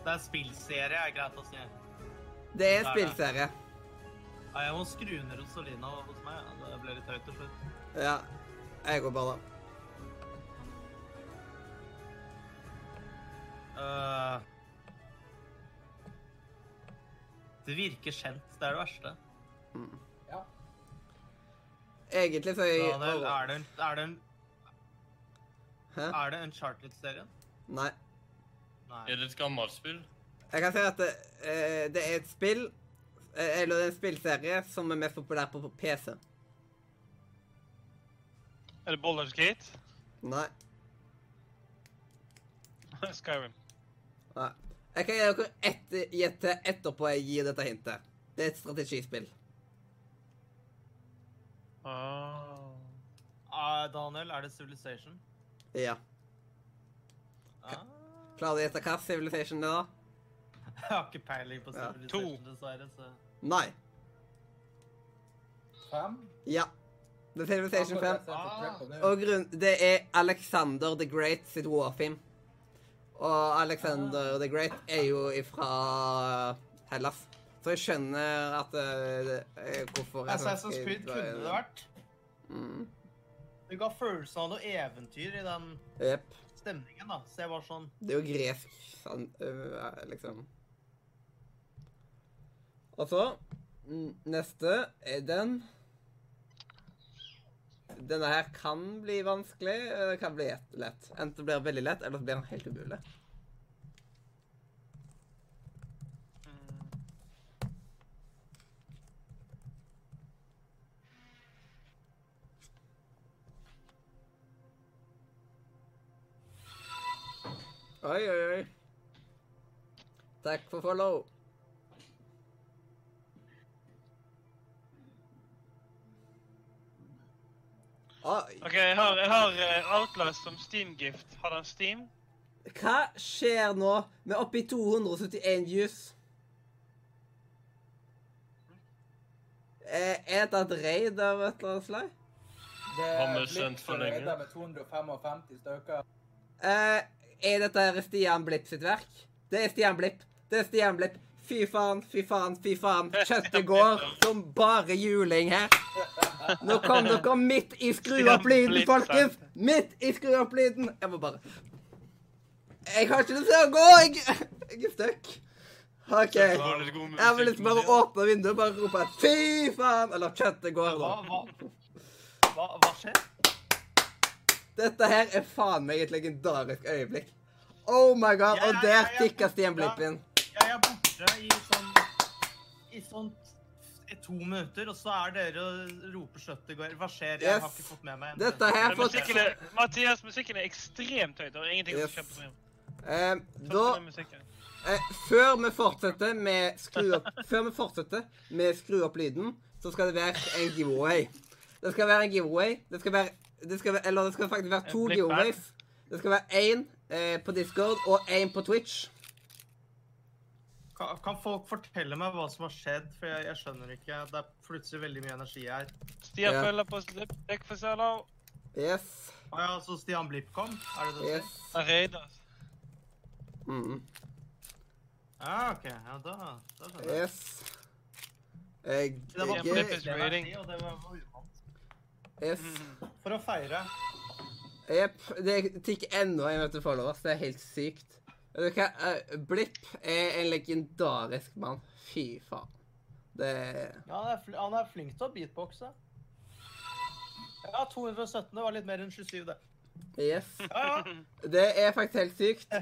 Speaker 2: Det er spillserie, er greit å si.
Speaker 1: Det er
Speaker 2: er
Speaker 1: spillserie.
Speaker 2: Ja, jeg må skru ned Rosalina hos meg. Det ble litt høyt til slutt.
Speaker 1: Ja. Jeg går bare da.
Speaker 2: Eh, det virker kjent. Det er det verste.
Speaker 3: Ja.
Speaker 1: egentlig så er jeg
Speaker 2: Daniel, er det en, er det en,
Speaker 1: Hæ?
Speaker 2: er det Uncharted-serien?
Speaker 1: Nei.
Speaker 2: Nei.
Speaker 4: Er det et gammelt spill?
Speaker 1: Jeg kan si at det, eh, det er et spill eh, Eller det er en spillserie som er mest populær på, på PC.
Speaker 5: Er det Boulders Gate?
Speaker 1: Nei.
Speaker 5: Skyrim.
Speaker 1: Nei. Jeg kan gi dere ett gjett til etterpå jeg gir dette hintet. Det er et strategispill.
Speaker 5: Ah.
Speaker 2: Ah, Daniel, er det Civilization?
Speaker 1: Ja.
Speaker 2: Ah.
Speaker 1: Klarer du å gjette hva Civilization er, da?
Speaker 2: Jeg har ikke peiling på
Speaker 1: Ja.
Speaker 2: Civilization, dessverre. Så.
Speaker 1: Nei.
Speaker 3: Fem?
Speaker 1: Ja. Det er Civilization 5.
Speaker 3: Akkurat det jeg fikk trykk på nå.
Speaker 1: Og grunn, det er Alexander the Great sitt warfilm. Og Alexander the Great er jo ifra Hellas. Så jeg skjønner at eh, det, eh, hvorfor
Speaker 2: Assassin's Creed kunne det vært.
Speaker 1: Mm.
Speaker 2: Det ga følelsen av noe eventyr i den
Speaker 1: yep.
Speaker 2: stemningen, da. Så jeg var sånn
Speaker 1: Det er jo gresk, sånn, liksom. Og så Neste er den. Denne her kan bli vanskelig, eller kan bli et- lett. Enten blir den veldig lett, eller så blir den helt umulig. Oi, oi, oi. Takk for follow.
Speaker 5: OK, jeg har, jeg har eh, Outlast som Steam-gift. Har den Steam?
Speaker 1: Hva skjer nå med oppi 271 juice? Eh, Er dette et raid av et eller annet slag?
Speaker 3: Det
Speaker 4: Har vi
Speaker 3: er
Speaker 4: sendt for lenge?
Speaker 3: med 255 stykker.
Speaker 1: Eh, er dette Stian Blipp sitt verk? Det er Stian Blipp. Det er Stian Blipp. Fy faen, fy faen, fy faen. Kjøttet går som bare juling her. Nå kom dere midt i skru opp lyden, folkens. Midt i skru opp lyden. Jeg må bare Jeg har ikke lyst til å gå. Jeg, jeg er stuck. OK. Jeg vil liksom bare åpne vinduet og bare rope 'fy faen', eller 'kjøttet går'. Da.
Speaker 2: hva, hva, hva skjer?
Speaker 1: Dette her er faen meg et legendarisk øyeblikk. Oh my god,
Speaker 2: Ja,
Speaker 1: og
Speaker 2: ja,
Speaker 1: der
Speaker 2: ja, ja.
Speaker 1: tikka Stian Blipp inn.
Speaker 2: Jeg er borte i sånn I sånn to minutter, og så er dere og roper 'skjøttet går'. Hva skjer? Jeg har ikke fått med meg
Speaker 1: Dette har
Speaker 5: jeg
Speaker 1: fått.
Speaker 5: musikken er, Mathias, musikken er ekstremt høyt. Er ingenting
Speaker 1: Yes.
Speaker 5: som stream.
Speaker 1: eh, Da eh, Før vi fortsetter med skru opp Før vi fortsetter med skru opp lyden, så skal det være en giveaway. Det skal være en giveaway. Det skal være, det skal være Eller det skal faktisk være to giveaways. Det skal være én eh, på Discord og én på Twitch.
Speaker 2: Kan, kan folk fortelle meg hva som har skjedd? For jeg, jeg skjønner ikke. Det er plutselig veldig mye energi her.
Speaker 5: Stian
Speaker 1: Ja.
Speaker 5: følger på Sørlaug.
Speaker 1: Yes.
Speaker 2: Å ja, så Stian Blipp kom? Er det det du sier?
Speaker 1: Yes.
Speaker 5: Han raider.
Speaker 1: Mm.
Speaker 2: Ja, OK. Ja, da, da skjønner jeg.
Speaker 1: Yes. Jeg,
Speaker 2: Det var
Speaker 1: jeg,
Speaker 5: Blipp is
Speaker 2: plutselig energi, og det var var uvant.
Speaker 1: yes.
Speaker 5: Mm.
Speaker 2: For å feire.
Speaker 1: Jepp. Det tikker enda en vet du, followers. Det er helt sykt. Vet du hva? Eh, Blipp er en legendarisk mann. Fy faen. Det
Speaker 2: Ja, han er, han er flink til å beatboxe. Ja, 217. Det var litt mer enn 27, det.
Speaker 1: Yes.
Speaker 2: Ja, ja.
Speaker 1: Det er faktisk helt sykt.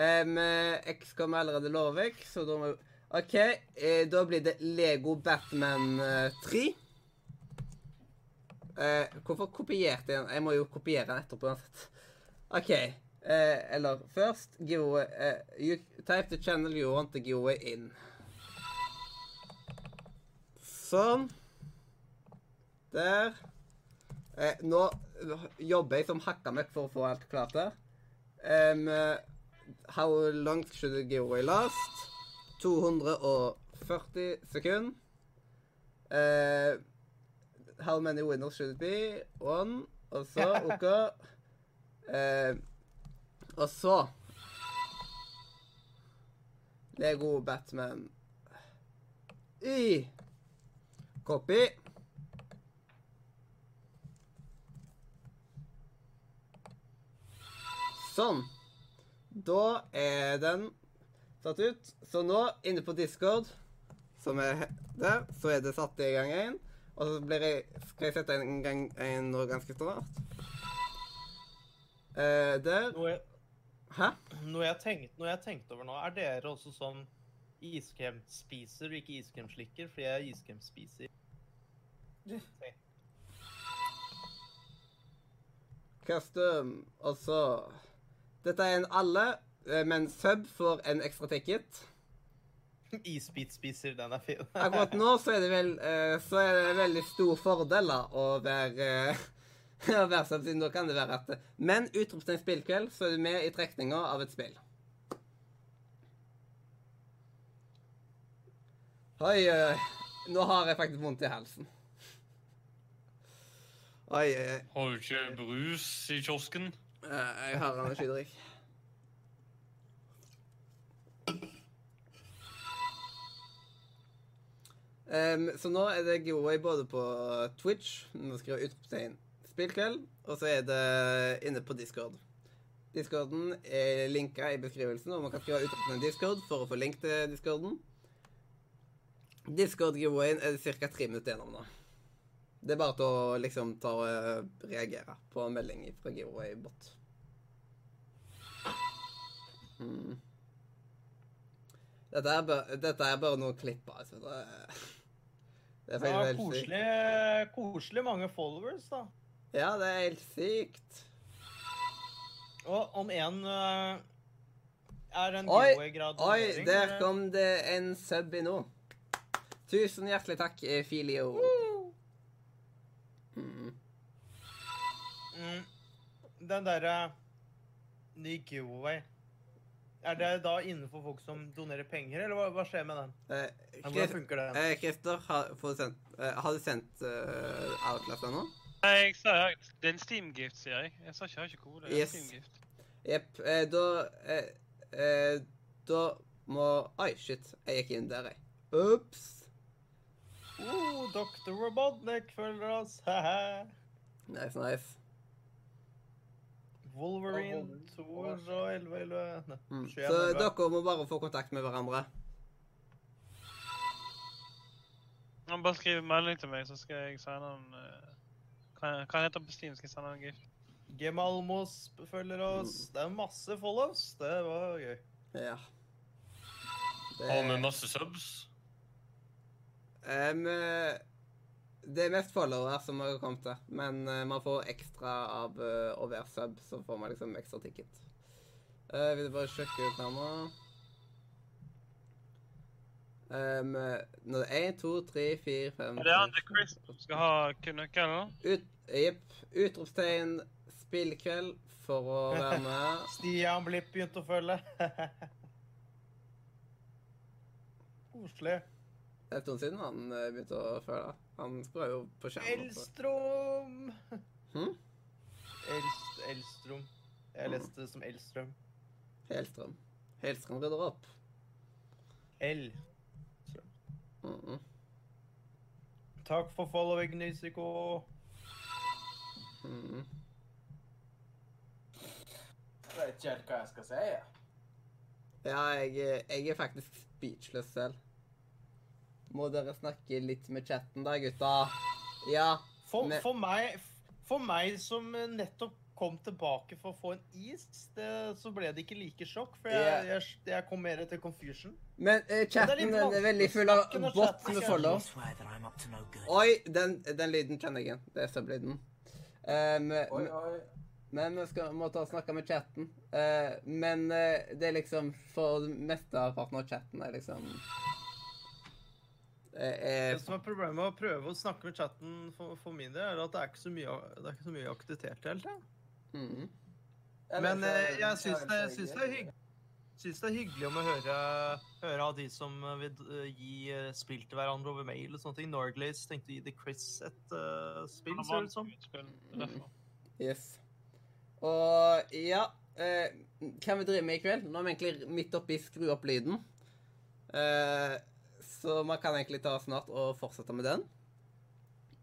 Speaker 1: Um, X kommer allerede love så da må OK, eh, da blir det Lego Batman eh, 3. Uh, hvorfor kopierte jeg den? Jeg må jo kopiere den etterpå uansett. OK. Eh, eller først giveaway eh, You type the channel you want the giveaway in. Sånn. Der. Eh, nå jobber jeg som hakka møkk for å få alt klart der. Um, how long should the giveaway last? 240 sekunder. Uh, how many winners should it be? One. Og så OK. Eh, og så Lego Batman I Copy. Sånn. Da er den satt ut. Så nå, inne på Discord, som er der, så er det satt i gang igjen. Og så blir jeg, skal jeg sette en gang en nå ganske snart. Eh, der.
Speaker 2: Nå jeg,
Speaker 1: Hæ?
Speaker 2: noe jeg tenkt, noe jeg tenkte over nå, er dere også sånn iskremspiser og ikke iskremslikker? Fordi jeg er iskremspiser.
Speaker 1: Custom, og så Dette er en alle, eh, men sub får en ekstra ticket.
Speaker 2: Isbitspiser, den er fin.
Speaker 1: Akkurat nå så er det vel eh, Så er det veldig stor fordel da, å være å være sub, siden da kan det være at Men utropstegn spillkveld, så er du med i trekninga av et spill. Oi, eh, nå har jeg faktisk vondt i halsen. Oi, oi, oi.
Speaker 4: Har du ikke brus i kiosken?
Speaker 1: Jeg har energidrikk. Um, så nå er det giveaway både på Twitch, nå skriver jeg utropstegn spillkveld, og så er det inne på Discord. Discorden er linka i beskrivelsen, og man kan skrive utropstegn Discord for å få link til Discorden. Discord-giveawayen er det ca. tre minutter gjennom nå. Det er bare til å liksom ta og eh, reagere på en melding fra giveaway-bot. Mm. Dette er, bare, dette er bare noen klipper, altså. Det er, det er helt sykt.
Speaker 2: koselig, koselig mange followers, da.
Speaker 1: Ja, det er helt sykt.
Speaker 2: Og om en uh, er en
Speaker 1: Oi, Oi, der kom det en sub i nå. Tusen hjertelig takk, eh, Filio. Mm.
Speaker 2: Mm, den derre ny giveaway Er det da innenfor folk som donerer penger, eller hva, hva skjer med den?
Speaker 1: Eh,
Speaker 2: Hvordan funker det?
Speaker 1: eh, Christer, har, sendt, eh, har du sendt uh, Outlast ennå?
Speaker 5: Nei, jeg sa det er en Steam-gift, sier jeg. Jeg sa ikke jeg har ikke kode. Det er
Speaker 1: Yes.
Speaker 5: en Steam-gift.
Speaker 1: Jepp. Eh, da eh, eh, Da må Oi, shit. Jeg gikk inn der, jeg. Ops.
Speaker 2: Oh, Dr. Robotnik følger oss. haha.
Speaker 1: Nice, nice.
Speaker 2: Wolverine,
Speaker 3: Wolverine.
Speaker 2: Thor og 1111
Speaker 1: Mm. Så dere må bare få kontakt med hverandre.
Speaker 5: Han bare skriver melding til meg, så skal jeg sende en Hva hva heter det på Steam? Skal jeg sende?
Speaker 2: Gemalmos følger oss. Det er masse follows. Det var gøy.
Speaker 1: Ja.
Speaker 4: Har vi masse subs?
Speaker 1: Eh, det er mest followere som har kommet til, men eh, man får ekstra av eh, å være sub, så får man liksom ekstra ticket. Uh, vil du bare sjekke ut her nå? Um, nå er det 1, 2, 3, 4, 5
Speaker 5: Er det han Chris som skal ha nøkkelen?
Speaker 1: Ut, Jepp. Utropstegn spillkveld for å være med.
Speaker 2: Stian Blipp begynte å følge. Koselig.
Speaker 1: Det er en stund siden han eh, begynte å føle. Han skulle jo på skjermen.
Speaker 2: Elstrom!
Speaker 1: Hm?
Speaker 2: Elst, Elstrom. Jeg leste det som Elstrøm.
Speaker 1: Helstrøm. Helstrøm rydder opp.
Speaker 2: L.
Speaker 1: Mm.
Speaker 2: Takk for following, Nysiko.
Speaker 1: Mm.
Speaker 3: Jeg vet ikke helt hva jeg skal si. jeg.
Speaker 1: Ja, jeg, jeg er faktisk speechless selv. Må dere snakke litt med chatten da, gutta? Ja.
Speaker 2: For,
Speaker 1: Men-
Speaker 2: for, meg, for meg som nettopp kom tilbake for å få en is, det, så ble det ikke like sjokk. For jeg,
Speaker 1: yeah.
Speaker 2: jeg, jeg kom mer til confusion.
Speaker 1: Men uh, chatten er, er veldig full av bots med
Speaker 6: good.
Speaker 1: Oi, den, den lyden kjenner jeg igjen. Det er sublyden.
Speaker 3: Oi, oi.
Speaker 1: men vi skal, må ta og snakke med chatten. Uh, men uh, det er liksom For mesteparten av chatten er liksom eh, er,
Speaker 2: Det som er problemet med å prøve å snakke med chatten for, for min del, er at det er ikke så mye, det er ikke så mye aktivitet hele tida.
Speaker 1: Mm.
Speaker 2: Men eh, jeg syns det,
Speaker 3: er
Speaker 2: syns det er hygg, syns det er hyggelig om å høre, høre av de som eh, vil eh, gi spill til hverandre over mail og sånne ting. Norglaze tenkte å gi The Chris et uh, spill, ser det ut som.
Speaker 5: derfor.
Speaker 1: Yes. Og ja eh, Hva vi driver med i kveld? Nå er vi egentlig midt oppi skru opp lyden. Eh, så man kan egentlig ta snart og fortsette med den.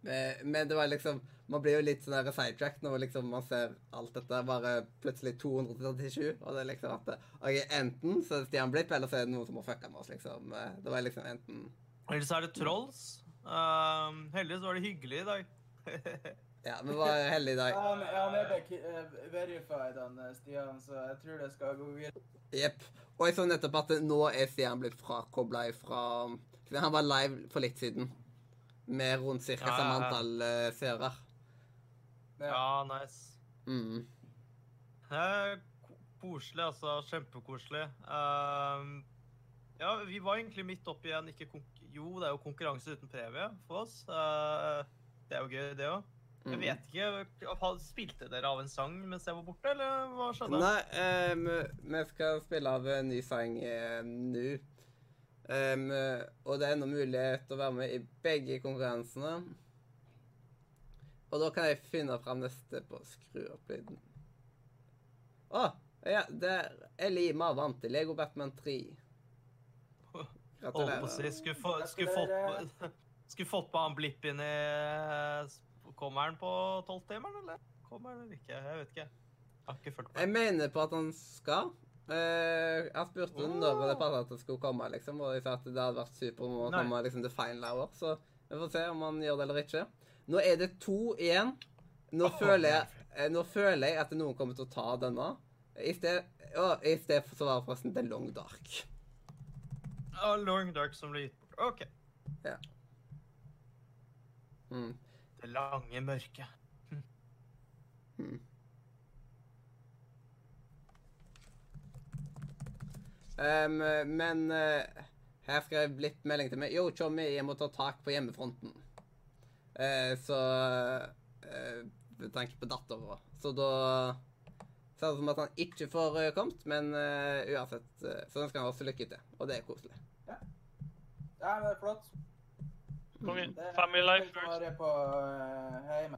Speaker 1: Eh, men det var liksom Man blir jo litt sånn sidetracked når liksom man ser alt dette bare plutselig 237. Og det er liksom at ok, Enten så er det Stian Blipp, eller så er det noen som har fucka med oss, liksom. Eh, Det var liksom enten
Speaker 2: Eller så er det Trolls. Um, heldigvis var det hyggelig i dag.
Speaker 1: Ja, vi var heldige i dag.
Speaker 3: Ja, han, er eh, verified, han Stian, så jeg tror det skal gå videre.
Speaker 1: Jepp. Og jeg så nettopp at nå er Stian blitt frakobla ifra Han var live for litt siden. Med rundt ca.
Speaker 2: Ja, ja,
Speaker 1: samme antall uh, seere.
Speaker 2: Ja, nice.
Speaker 1: Mm.
Speaker 2: Koselig, altså. Kjempekoselig. Uh, ja, vi var egentlig midt oppi en ikke Jo, det er jo konkurranse uten premie for oss. Uh, det er jo gøy, det òg. Jeg
Speaker 1: Mm.
Speaker 2: vet ikke, Spilte dere av en sang mens jeg var borte, eller hva skjedde?
Speaker 1: Nei, uh, vi skal spille av en ny sang nå. Em, og det er ennå mulighet til å være med i begge konkurransene. Og da kan jeg finne fram neste på skru opp lyden. Å! ja, der er Elima vant til Lego Batman 3.
Speaker 2: Holdt si,
Speaker 1: Gratulerer.
Speaker 2: skulle, få, skulle, fått, på- skulle fått på han blipp inn i Kommer han på tolvtimeren, eller? Kommer han eller ikke? Jeg vet ikke. Jeg har ikke fulgt
Speaker 1: Jeg mener på at han skal. Eh, jeg spurte
Speaker 2: oh.
Speaker 1: når det passet at det skulle komme, liksom, og de sa at det hadde vært supert om å komme liksom, til final hour. Så vi får se om han gjør det eller ikke. Nå er det to igjen. Nå,
Speaker 2: oh,
Speaker 1: føler jeg, eh, nå føler jeg at noen kommer til å ta denne. I sted, å, i sted så var det forresten The Long Dark.
Speaker 2: Oh, Long Dark som ble gitt bort. OK.
Speaker 1: Mm.
Speaker 2: Det lange mørket.
Speaker 1: Mm. Em, men uh, her skrev jeg litt melding til meg. Jo, Tjommi, jeg må ta tak på hjemmefronten. Uh, så uh, Med tanke på dattera. Så da ser det ut som at han ikke får kommet, men uansett Så ønsker han oss lykke til, og det er koselig.
Speaker 3: Ja, ja det er flott.
Speaker 5: Kom igjen. Family life first.
Speaker 3: på uh.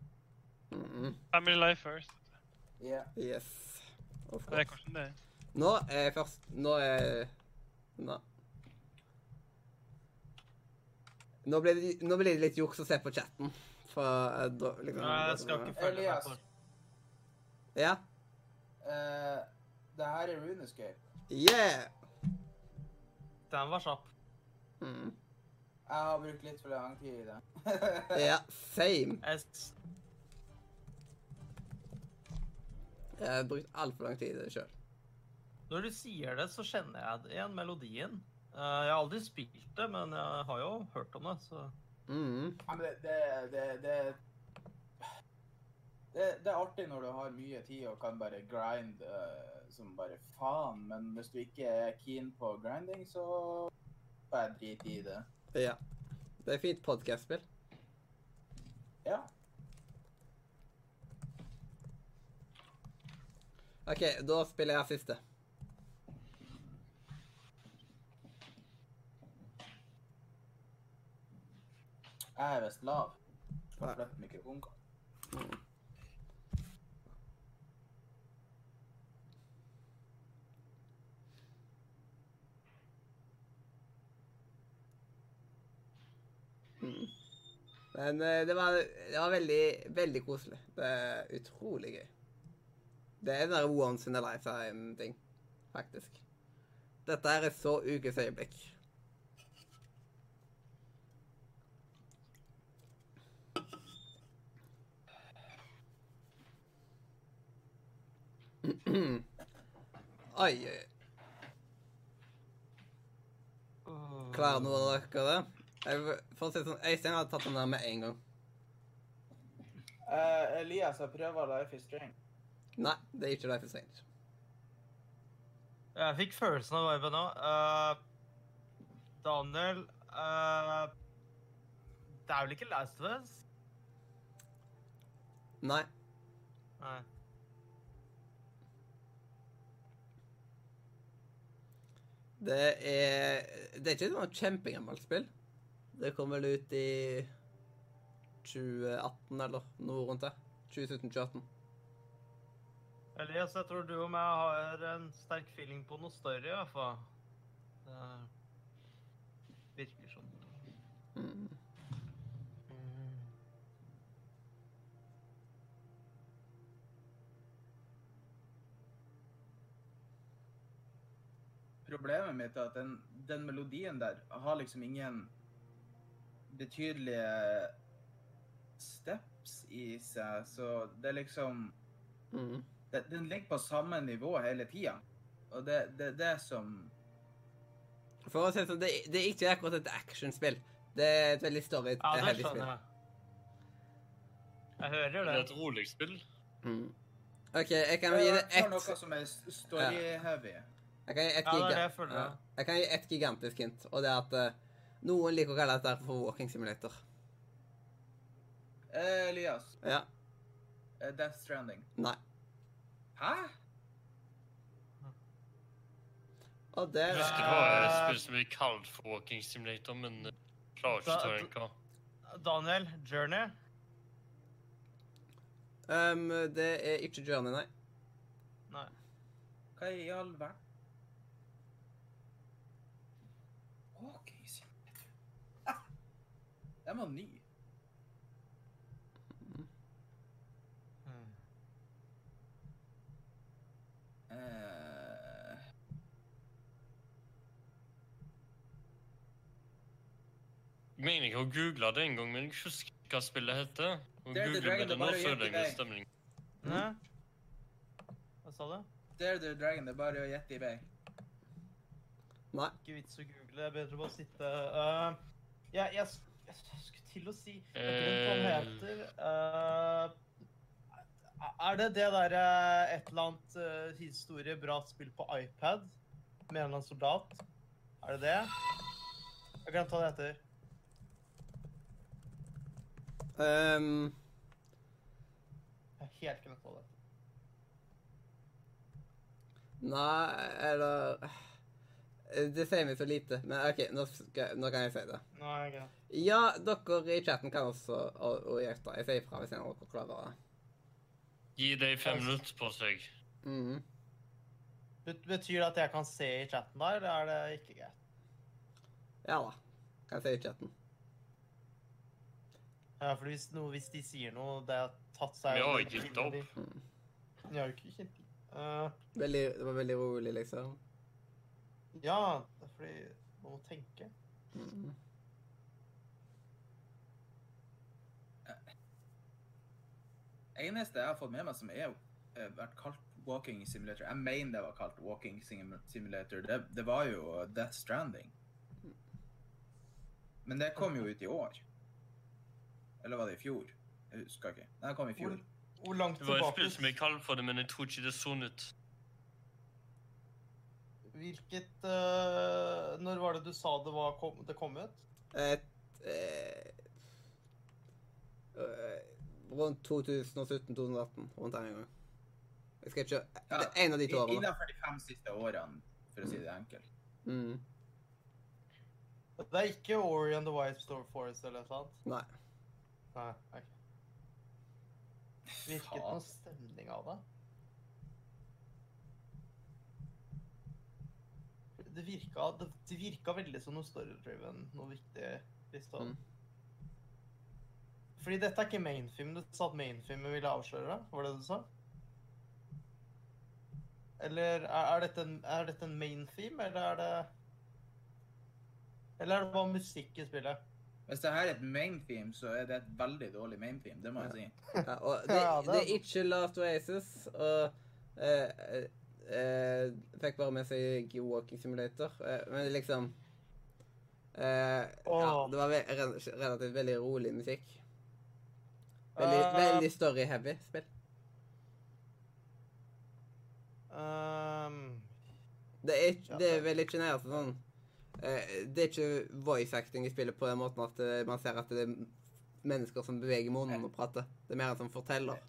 Speaker 1: Mm,
Speaker 5: Family life first.
Speaker 3: Ja.
Speaker 1: yes.
Speaker 5: Det er kanskje det.
Speaker 1: Nå er jeg først Nå er Nå. Nå blir, det, nå ble det litt juks å se på chatten. For eh, da liksom,
Speaker 2: Nei, jeg skal ikke følge med
Speaker 3: Elias.
Speaker 2: på
Speaker 1: Ja?
Speaker 3: Uh, det her er Runescape.
Speaker 1: Yeah!
Speaker 2: Den var kjapp.
Speaker 1: Mm.
Speaker 3: Jeg har brukt litt for lang tid i det.
Speaker 1: Ja, same.
Speaker 2: Jeg
Speaker 1: har brukt altfor lang tid i det sjøl.
Speaker 2: Når du sier det, så kjenner jeg igjen, melodien. Eh, jeg har aldri spilt det, men jeg har jo hørt om det, så
Speaker 1: Mm.
Speaker 3: Ja, men det, det, det, det, det, det er artig når du har mye tid og kan bare grind uh, som bare faen, men hvis du ikke er keen på grinding, så bare drit i det.
Speaker 1: Ja. Det er fint podkastspill.
Speaker 3: Ja.
Speaker 1: OK, da spiller jeg siste.
Speaker 3: Jeg er visst lav. Må flytte mikrofonen.
Speaker 1: Men eh, det var, det var veldig, veldig koselig. Det er utrolig gøy. Det er den der once in a lifetime-ting, faktisk. Dette er et så ukes øyeblikk. Oi, oi. Klarer noen av dere det? Jeg, for å si det sånn, Øystein hadde tatt den der med en gang.
Speaker 3: Uh, Elias har prøvd Life is Strange.
Speaker 1: Nei, det er ikke Life is Strange.
Speaker 2: Jeg fikk følelsen av viben nå. Uh, Daniel uh, Det er vel ikke Last of Us?
Speaker 1: Nei.
Speaker 2: Nei.
Speaker 1: Det er Det er ikke noe kjempegammelt spill. Det kom vel ut i 2018 eller noe rundt det. 2017-2018.
Speaker 2: Elias, jeg tror du og meg har en sterk feeling på noe større, i hvert fall. Det virker sånn.
Speaker 1: Mm.
Speaker 3: Problemet mitt er at den, den melodien der har liksom ingen betydelige steps i seg, så det er liksom
Speaker 1: Mm.
Speaker 3: det, Den ligger på samme nivå hele tida. Og det det er det som
Speaker 1: For å si det sånn, det, det er ikke akkurat et actionspill. Det er et veldig story
Speaker 2: Ja, det
Speaker 1: heavy
Speaker 2: skjønner
Speaker 1: spill.
Speaker 2: jeg. Jeg hører
Speaker 4: Det
Speaker 2: Det er
Speaker 4: et rolig spill.
Speaker 1: Mm. OK, jeg kan gi det ett.
Speaker 3: Jeg har noe som er story-heavy.
Speaker 1: Jeg kan gi ett
Speaker 2: Ja,
Speaker 1: giga-
Speaker 2: det jeg
Speaker 1: ja. Jeg kan gi ett gigantisk hint, og det er at uh, noen liker å kalle dette for walking simulator.
Speaker 3: Eh, Elias,
Speaker 1: Ja.
Speaker 3: eh, Death Stranding.
Speaker 1: Nei.
Speaker 3: Hæ?
Speaker 1: Og det
Speaker 4: Jeg husker det var et spill som ble kalt for Walking Simulator, men jeg klarer ikke å hva.
Speaker 2: Daniel, Journey.
Speaker 1: um, Det er ikke Journey, nei.
Speaker 2: Nei.
Speaker 3: Hva i all verden? Walking simulator. Ah, Den var ny. Eh,
Speaker 4: Jeg mener ikke å google det en gang, men jeg husker ikke hva spillet heter. Og
Speaker 3: Dare The Dragon,
Speaker 4: med det
Speaker 3: det
Speaker 4: nå,
Speaker 3: bare å
Speaker 4: føler jeg
Speaker 3: gjette
Speaker 4: en
Speaker 3: deg.
Speaker 4: stemning.
Speaker 2: Hæ? Hva sa du?
Speaker 3: Dare the Dragon, det er bare å gjette i vei.
Speaker 1: Nei.
Speaker 2: Ikke vits å google, det er bedre bare sitte uh, ja, jeg, sk- jeg skulle til å si hva heter. Uh, er det det derre et eller annet uh, historie, bra spill på iPad med en eller annen soldat? Er det det? Jeg glemte hva det heter.
Speaker 1: Um,
Speaker 2: Jeg har helt glemt hva det
Speaker 1: nei, eller Det sier meg så lite, men OK, nå, skal, nå kan jeg si det.
Speaker 2: Nei, glemte.
Speaker 1: Ja, dere i chatten kan også og, og hjelpe. Jeg sier ifra hvis en av dere klarer det.
Speaker 4: Gi deg fem minutter på seg.
Speaker 1: Mm.
Speaker 2: Bet- Betyr det at jeg kan se i chatten da, eller er det ikke greit?
Speaker 1: Ja da. Kan jeg se i chatten.
Speaker 2: Ja, for hvis, no, hvis de sier noe, det har tatt seg
Speaker 4: Vi har ikke gitt opp.
Speaker 1: Mm.
Speaker 2: Har jo ikke gitt uh,
Speaker 1: Veldig, det var veldig rolig, liksom.
Speaker 2: Ja, det er fordi man må tenke.
Speaker 1: Mhm.
Speaker 3: Eneste jeg har fått med meg som er eh, vært kalt Walking Simulator Jeg mener det var kalt Walking Simulator. Det, det var jo Death Stranding. Men det kom jo ut i år. Eller var det i fjor? Jeg husker ikke. Nei, det kom i fjor.
Speaker 2: Hvor, hvor langt
Speaker 4: Det var et
Speaker 2: tilbake
Speaker 4: spill som jeg kalte for det, men jeg tror ikke det sånn ut.
Speaker 2: Hvilket uh, Når var det du sa det, var, kom, det kom ut?
Speaker 1: Et uh, eh, Rundt 2017-2018. Rundt en gang. Jeg skal ikke Det er en av de to årene.
Speaker 3: Innenfor de fem siste årene, for å si det enkelt.
Speaker 1: Mm.
Speaker 2: Det er ikke Ori and the White Store Forest eller noe sånt?
Speaker 1: Nei.
Speaker 2: Nei, okay. Virket noe stemning av det? Det virka, det, det virka veldig som noe story-driven, noe viktig. Liksom.
Speaker 1: Mm.
Speaker 2: Fordi dette er ikke mainfilm. Du sa at mainfilmen ville avsløre det? Var det det du sa? Eller er, er, dette en, er dette en main eller er det Eller er det bare musikk i spillet?
Speaker 3: Hvis det her er et mainfilm, så er det et veldig dårlig mainfilm. Det må jeg si.
Speaker 1: Ja, og det,
Speaker 2: det er
Speaker 1: ikke Last Oasis, og eh, eh, Fikk bare med seg Walking Simulator, eh, men liksom eh, Ja, det var ve relativt veldig rolig musikk. Veldig,
Speaker 2: uh,
Speaker 1: veldig story-heavy spill.
Speaker 2: Um,
Speaker 1: Det er, ikke-
Speaker 2: Ja,
Speaker 1: det er vel ikke sånn eh, Det er ikke voice acting i spillet på den måten at eh, man ser at det er mennesker som beveger munnen og prater. Det er mer en som forteller.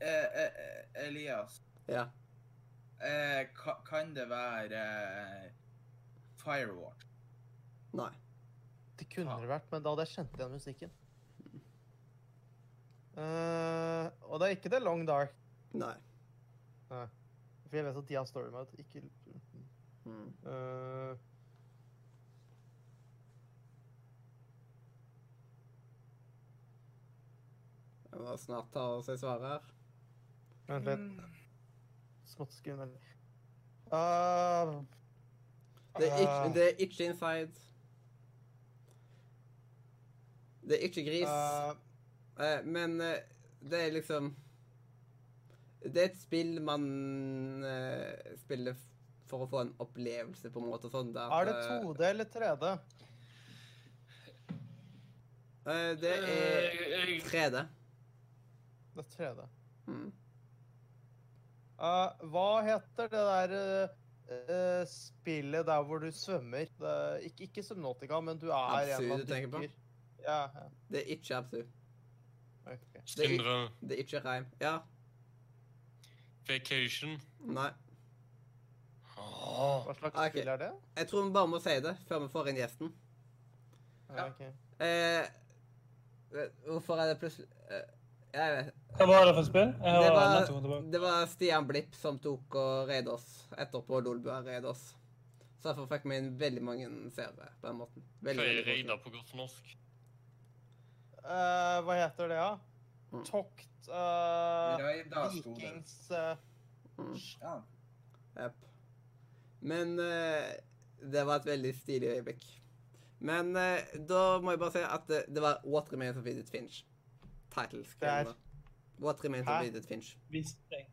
Speaker 3: Eh, eh, eh, Elias,
Speaker 1: Ja.
Speaker 3: eh, kan det være Firewalk?
Speaker 1: Nei.
Speaker 2: det kunne det vært, men da hadde jeg kjent igjen musikken. Eh, og det er ikke The Long Dark.
Speaker 1: Nei. Nei.
Speaker 2: For jeg vet at de har story mode. Ikke
Speaker 1: Mm.
Speaker 2: uh,
Speaker 1: Jeg må snart ta og si svaret her.
Speaker 2: Vent litt. Smått skummel. Uh,
Speaker 1: Det er ikke, det er ikke Inside. Det er ikke gris.
Speaker 2: Eh,
Speaker 1: Eh, men uh, det er liksom Det er et spill man uh, spiller for å få en opplevelse, på en måte. sånn der,
Speaker 2: er det
Speaker 1: eh,
Speaker 2: 2D eller 3D?
Speaker 1: eh, det er
Speaker 4: Eh,
Speaker 1: 3D.
Speaker 2: Det er 3D.
Speaker 1: Mm.
Speaker 2: Hva heter det der spillet der hvor du svømmer? Det er, ikke, ikke Subnautica, men du er
Speaker 1: Absu
Speaker 2: en av
Speaker 1: du tenker på?
Speaker 2: Ja, ja.
Speaker 1: Det er ikke Absu.
Speaker 2: Ok.
Speaker 1: Det er,
Speaker 4: Sindre,
Speaker 1: det er ikke Reim. Ja.
Speaker 4: Vacation.
Speaker 1: Nei.
Speaker 2: Hva slags
Speaker 1: Ok.
Speaker 2: spill er det?
Speaker 1: Jeg tror vi bare må si det før vi får inn gjesten.
Speaker 2: Ja, ok.
Speaker 1: Eh, vet- hvorfor er det plutselig eh, Jeg vet
Speaker 6: Hva var det for spill? Jeg
Speaker 1: det
Speaker 6: har
Speaker 1: var,
Speaker 6: nettopp kommet tilbake.
Speaker 1: det var Stian Blipp som tok og reide oss etterpå Lolbua reide oss. Så derfor fikk vi inn veldig mange seere på den måten.
Speaker 4: Hva
Speaker 1: Veldig,
Speaker 4: er
Speaker 1: veldig
Speaker 4: reida på godt norsk?
Speaker 2: Eh, hva heter det, da?
Speaker 1: Mm.
Speaker 2: Tokt uh,
Speaker 3: det.
Speaker 2: Vikings uh,
Speaker 1: Mm.
Speaker 3: Ja.
Speaker 1: Jep. Men det var et veldig stilig øyeblikk. Men da må jeg bare si at det, det var What Remains of Edith Finch. Title
Speaker 2: er-
Speaker 1: screen. What Remains
Speaker 2: Hæ?
Speaker 1: of Edith Finch.
Speaker 6: Visste jeg.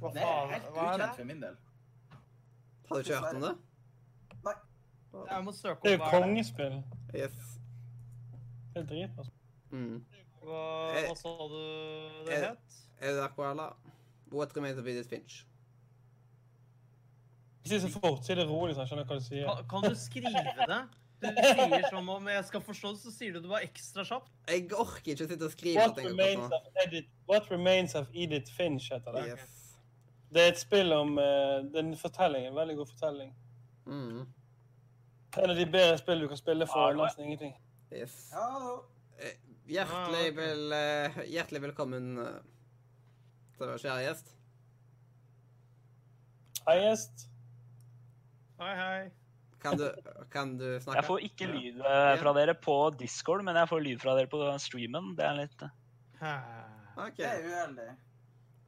Speaker 2: Hva
Speaker 3: Det er
Speaker 2: faen?
Speaker 3: helt ukjent
Speaker 2: det?
Speaker 3: for min del.
Speaker 1: Har du ikke hørt om det?
Speaker 2: Jeg må søke
Speaker 6: Det er jo
Speaker 2: hva er det.
Speaker 6: kongespill.
Speaker 1: Yes.
Speaker 6: Det er dritbra.
Speaker 1: Mm.
Speaker 2: Hva,
Speaker 1: Eh,
Speaker 2: hva sa du det
Speaker 1: eh,
Speaker 2: het?
Speaker 1: Er det der, What Remains of Edith Finch.
Speaker 6: Jeg si så fort, si det rolig, så jeg skjønner hva du sier.
Speaker 2: Kan, kan du skrive det? Du sier som om jeg skal forstå det, så sier du det bare ekstra kjapt.
Speaker 1: Jeg orker ikke å sitte og skrive
Speaker 6: What remains, of Edith, What remains of Edith Finch heter det.
Speaker 1: Yes.
Speaker 6: Det er et spill om uh, Den fortellingen. en veldig god fortelling.
Speaker 1: Mm.
Speaker 6: En av de bedre spill du kan spille for
Speaker 5: ja.
Speaker 6: nesten ingenting.
Speaker 1: yes.
Speaker 3: Ja,
Speaker 1: Hjertelig,
Speaker 2: Ah,
Speaker 1: vel, eh, hjertelig velkommen uh, til vår kjære gjest.
Speaker 6: Hei, gjest.
Speaker 2: Hei, hei.
Speaker 1: Kan du, kan du snakke?
Speaker 7: Jeg får ikke lyd eh, fra dere på Discord, men jeg får lyd fra dere på streamen. Det er litt eh,
Speaker 1: OK.
Speaker 3: det er uheldig.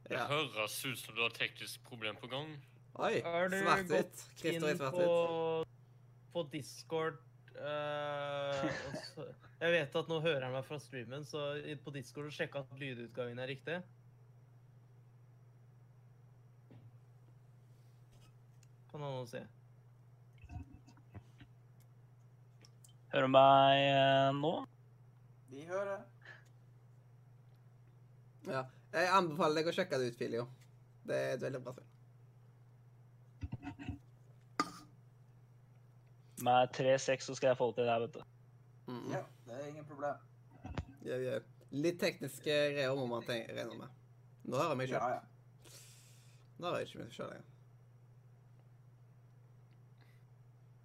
Speaker 4: Det
Speaker 1: Ja.
Speaker 4: høres ut som du har teknisk problem på gang.
Speaker 1: Oi. Svart-hvitt. Christer i
Speaker 2: på,
Speaker 1: svart-hvitt.
Speaker 2: på Discord eh, så- Jeg vet at nå hører han meg fra streamen, så på Discord sjekk at lydutgangen er riktig. Kan han noe si.
Speaker 7: Hører du meg eh, nå?
Speaker 3: Vi hører.
Speaker 1: Ja. Jeg anbefaler deg å sjekke det ut, Filio. Det er et veldig bra spill.
Speaker 7: Med 3-6 så skal jeg få det til det her, vet du.
Speaker 1: Mm.
Speaker 3: Ja, det er ingen problem.
Speaker 1: Jau, jau. Litt tekniske greier må man regne med. Nå hører jeg meg
Speaker 3: Ja,
Speaker 1: sjøl.
Speaker 3: ja.
Speaker 1: Nå hører jeg ikke meg sjøl lenger.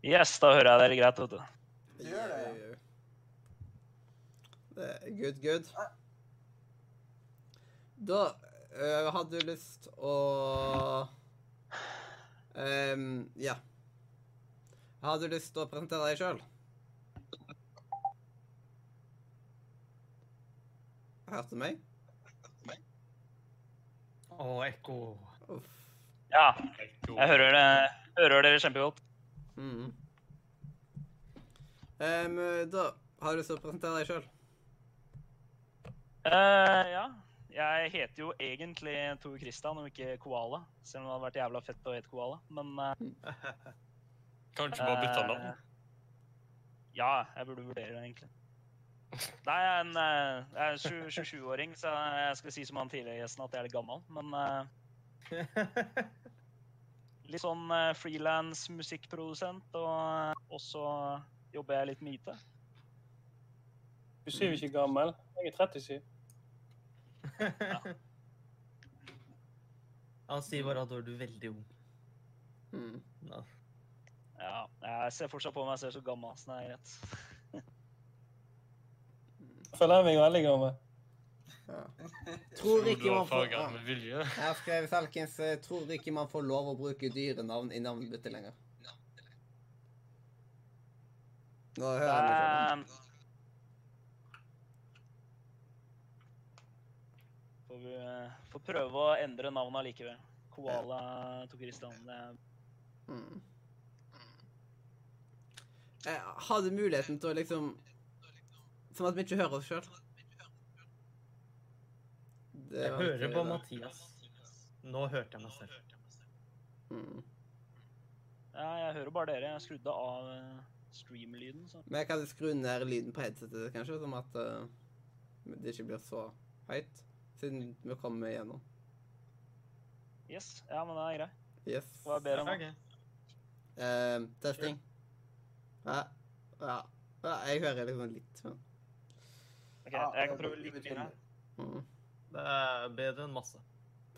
Speaker 7: Yes, da hører jeg dere greit, vet du.
Speaker 3: Det gjør det, ja.
Speaker 1: Det er good, good. Da øh, hadde du lyst å um, Ja. Har du lyst til å presentere deg sjøl? Hørte du meg?
Speaker 2: Å, ekko.
Speaker 1: Uff.
Speaker 7: Ja, jeg hører, det, hører dere kjempegodt.
Speaker 1: Mm. Um, da har du lyst til å presentere deg sjøl.
Speaker 7: Uh, ja, jeg heter jo egentlig Tor Christian og ikke Koala. Selv om det hadde vært jævla fett å hete Koala. Men eh,
Speaker 4: Kanskje bare bytte navn?
Speaker 7: Ja, jeg burde vurdere det, egentlig. Nei, jeg er en eh, jeg er 27-åring, så jeg skal si som han tidligere gjesten at jeg er litt gammel. Men uh, litt sånn uh, frilans musikkprodusent, og eh, også jobber jeg litt med IT.
Speaker 6: Du sier jo ikke gammel. Jeg er 37. Ja.
Speaker 2: Han sier bare at du er veldig ung.
Speaker 1: Mm.
Speaker 2: Ja.
Speaker 7: Ja, jeg ser fortsatt på meg selv så gammel, så det er greit.
Speaker 6: Jeg føler meg veldig gammel.
Speaker 1: Ja. Tror ikke
Speaker 4: har
Speaker 1: man får
Speaker 4: farget med vilje.
Speaker 1: Her skrev Salkins eh, tror ikke man får lov å bruke dyrenavn i navnebytte lenger. Nå hører jeg.
Speaker 7: Eh, Får vi eh, får prøve å endre navnet likevel. Koala tok Christian. Det
Speaker 1: Mm. Eh, Har muligheten til å liksom Som at vi ikke hører oss sjøl.
Speaker 2: Jeg hører på Mathias. Nå hørte jeg meg selv.
Speaker 1: Mm.
Speaker 7: Ja, jeg hører bare dere. Jeg skrudde av eh, stream-lyden,
Speaker 1: Men jeg kan skru ned lyden på headsetet, kanskje, sånn at uh, det ikke blir så høyt. Siden vi kommer igjennom.
Speaker 7: Yes. Ja, men det er greit.
Speaker 1: Yes.
Speaker 7: Hva er bedre nå?
Speaker 2: Ok.
Speaker 1: Eh, testing. Ja. ja. Ja, jeg hører liksom litt. Men.
Speaker 7: Ok, jeg kan prøve litt mer.
Speaker 1: Mm.
Speaker 2: Det er bedre enn masse.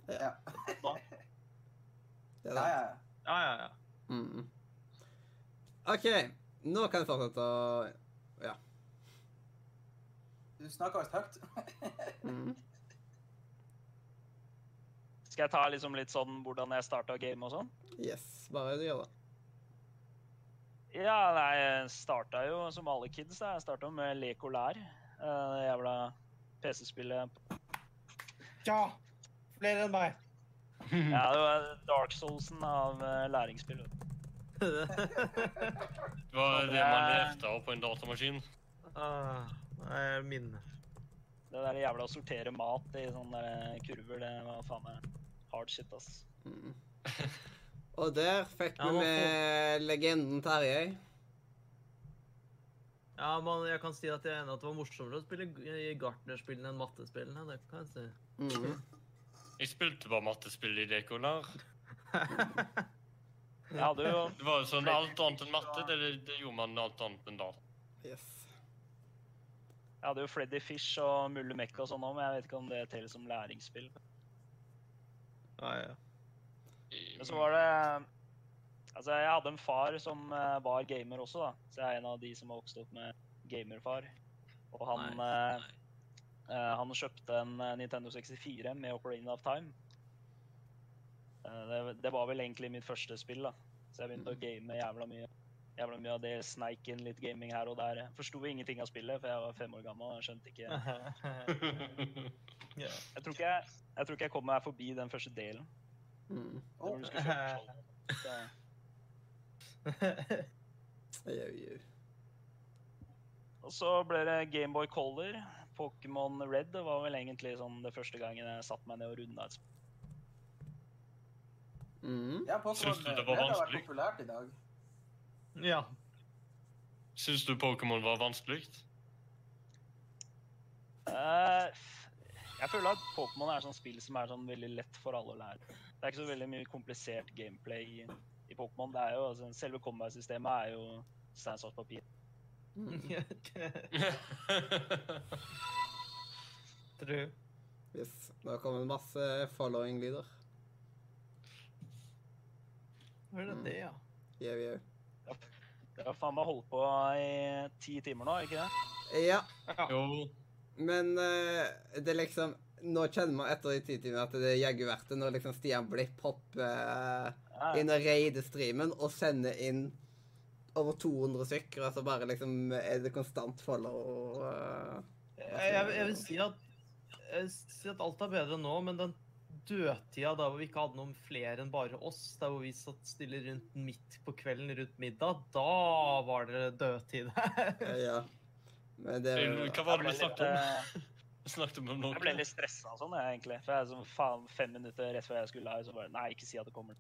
Speaker 3: Ja. Ja, ja.
Speaker 2: Ja, ja, ja.
Speaker 1: Mm. OK. Nå kan jeg fortsette å
Speaker 3: Du snakker visst høyt.
Speaker 1: mm.
Speaker 7: Skal jeg ta liksom litt sånn hvordan jeg starta game og sånn?
Speaker 1: Yes. Bare du gjør det.
Speaker 7: Ja, nei, jeg starta jo som alle kids. da. Jeg starta med Lek og lær. Eh, Det jævla PC-spillet.
Speaker 2: Ja! Flere enn meg.
Speaker 7: Ja, det var Dark Soulsen av eh, læringsspill.
Speaker 4: Det var det man lefta av på en datamaskin.
Speaker 2: ah, det er minne.
Speaker 7: Det der jævla å sortere mat i sånne kurver, det var faen meg hard shit, ass.
Speaker 1: Mm. Og der fikk vi med legenden Terje.
Speaker 2: Ja, men jeg kan si at jeg er enig at det var morsommere å spille i gartnerspillene enn mattespillene. Det kan jeg si.
Speaker 1: Mm.
Speaker 4: Jeg spilte bare mattespill i Dekolar.
Speaker 7: ja, det, jo
Speaker 4: Det var jo sånn alt annet enn matte, det, det gjorde man alt annet enn da.
Speaker 1: Yes.
Speaker 7: Jeg hadde jo Freddy Fish og Mulle Mekka og sånn òg, men jeg vet ikke om det teller som læringsspill.
Speaker 2: Ah, ja.
Speaker 7: Men så var det Altså, jeg hadde en far som eh, var gamer også, da. Så jeg er en av de som har vokst opp med gamerfar. Og han nei, eh, Han kjøpte en eh, Nintendo 64 med Ocarina of Time. Eh, det, det var vel egentlig mitt første spill, da. Så jeg begynte å game jævla mye. Jævla mye av det sneik inn litt gaming her og der. Jeg forsto ingenting av spillet, for jeg var fem år gammel og jeg skjønte ikke. Jeg tror ikke jeg, jeg, tror ikke jeg kom meg forbi den første delen.
Speaker 1: Mm.
Speaker 7: Oh. du skulle kjøpe.
Speaker 1: Jau, jau.
Speaker 7: Og så ble det Gameboy Color. Pokémon Red det var vel egentlig sånn det første gangen jeg satte meg ned og runda et spill.
Speaker 1: Mm.
Speaker 3: Ja, Pokémon
Speaker 4: Syns du det var
Speaker 3: Red har vært populært i dag.
Speaker 2: ja.
Speaker 4: Syns du Pokémon var vanskelig?
Speaker 7: Uh, jeg føler at Pokémon er sånn spill som er sånn veldig lett for alle å lære. Det er ikke så veldig mye komplisert gameplay i, i Pokémon. Det er jo, altså, selve combat-systemet er jo stein, saks, papir.
Speaker 1: Mm.
Speaker 2: True.
Speaker 1: Yes. Nå kommer det masse following-lyder.
Speaker 2: Hva er det det, ja?
Speaker 1: Jau, jau.
Speaker 7: Det har faen meg holdt på i ti timer nå, ikke det?
Speaker 1: Ja,
Speaker 4: jo.
Speaker 1: men uh, det er liksom Nå kjenner man etter de ti timene at det er jaggu verdt det når liksom Stian Blipp hopper eh,
Speaker 7: Ja,
Speaker 1: inn og raider streamen og sender inn over 200 stykker, og så bare liksom er det konstant follow. og
Speaker 2: Jeg, jeg, jeg vil si at jeg vil si at alt er bedre nå, men den dødtida da hvor vi ikke hadde noen flere enn bare oss, der hvor vi satt stille rundt midt på kvelden rundt middag, da var det dødtid.
Speaker 1: her. ja. Men det
Speaker 4: Hva var det vi snakket om? Snakket om noe.
Speaker 7: Jeg ble litt stressa og sånn, jeg, egentlig. For jeg er sånn, faen, fem minutter rett før jeg skulle her, så bare Nei, ikke si at det kommer.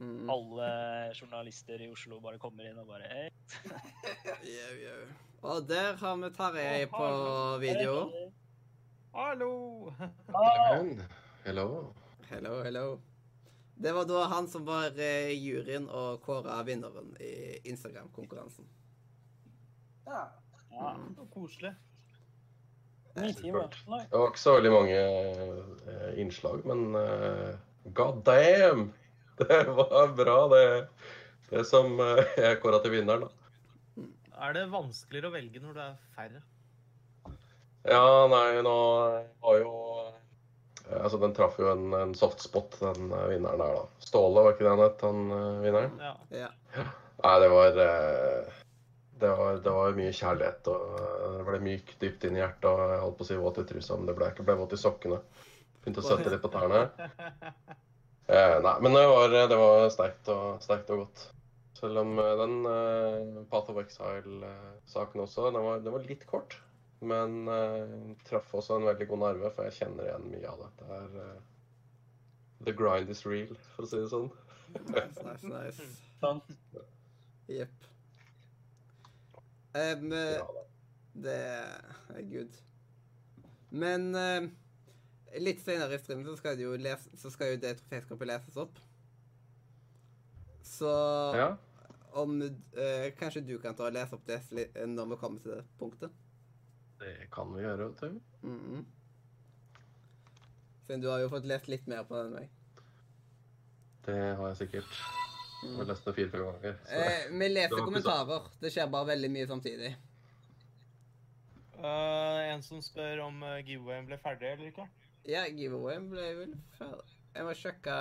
Speaker 1: mm.
Speaker 7: Alle journalister i Oslo bare kommer inn og bare Hei.
Speaker 1: yeah, yeah. Og der har vi Tarjei på video.
Speaker 2: Hallo!
Speaker 8: Hallo. Hello.
Speaker 1: Hello, hello. Det var da han som var eh, juryen og kåra vinneren i Instagram-konkurransen.
Speaker 3: Ja.
Speaker 7: Ja.
Speaker 2: Mm. koselig.
Speaker 6: Ni timer. Nei.
Speaker 8: Det var ikke så veldig mange eh, innslag, men eh, god damn! Det var bra, det, det som eh, jeg kåra til vinneren. da.
Speaker 2: Er det vanskeligere å velge når det er færre?
Speaker 8: Ja, nei, nå var jo Altså, den traff jo en, en soft spot, den vinneren der, da. Ståle, var ikke det han het, han vinneren?
Speaker 2: Ja.
Speaker 1: Ja.
Speaker 8: Nei, det var det var, det var mye kjærlighet, og det ble mykt dypt inn i hjertet. og Jeg holdt på å si våt i trusa, men det ble ikke. ble våt i sokkene. Begynte å svette litt på tærne. Eh, nei, men det var, det var sterkt og, sterkt og godt. Selv om eh, den eh, Path of Exile-saken også, den var, den var litt kort. Men eh, traff også en veldig god nerve, for jeg kjenner igjen mye av det. Det er eh, The grind is real, for å si det sånn.
Speaker 1: Nice, nice, nice.
Speaker 6: Sant?
Speaker 1: Jepp.
Speaker 8: Da.
Speaker 1: det good. Men eh, litt senere i streamen så skal, jo lese, så skal jo det troféskapet leses opp. Så
Speaker 8: ja.
Speaker 1: om uh, Kanskje du kan ta og lese opp det når vi kommer til det punktet?
Speaker 8: Det kan vi gjøre, vet du.
Speaker 1: Mhm. Siden du har jo fått lest litt mer på den veien.
Speaker 8: Det har jeg sikkert. Jeg har lest det fire-fem ganger. Så.
Speaker 1: Eh, vi leser
Speaker 8: Det var
Speaker 1: kommentarer. Det skjer bare veldig mye samtidig.
Speaker 2: Uh, en som spør om uh, giveawayen ble ferdig eller ikke.
Speaker 1: Ja, giveawayen ble vel ferdig. Jeg må sjekke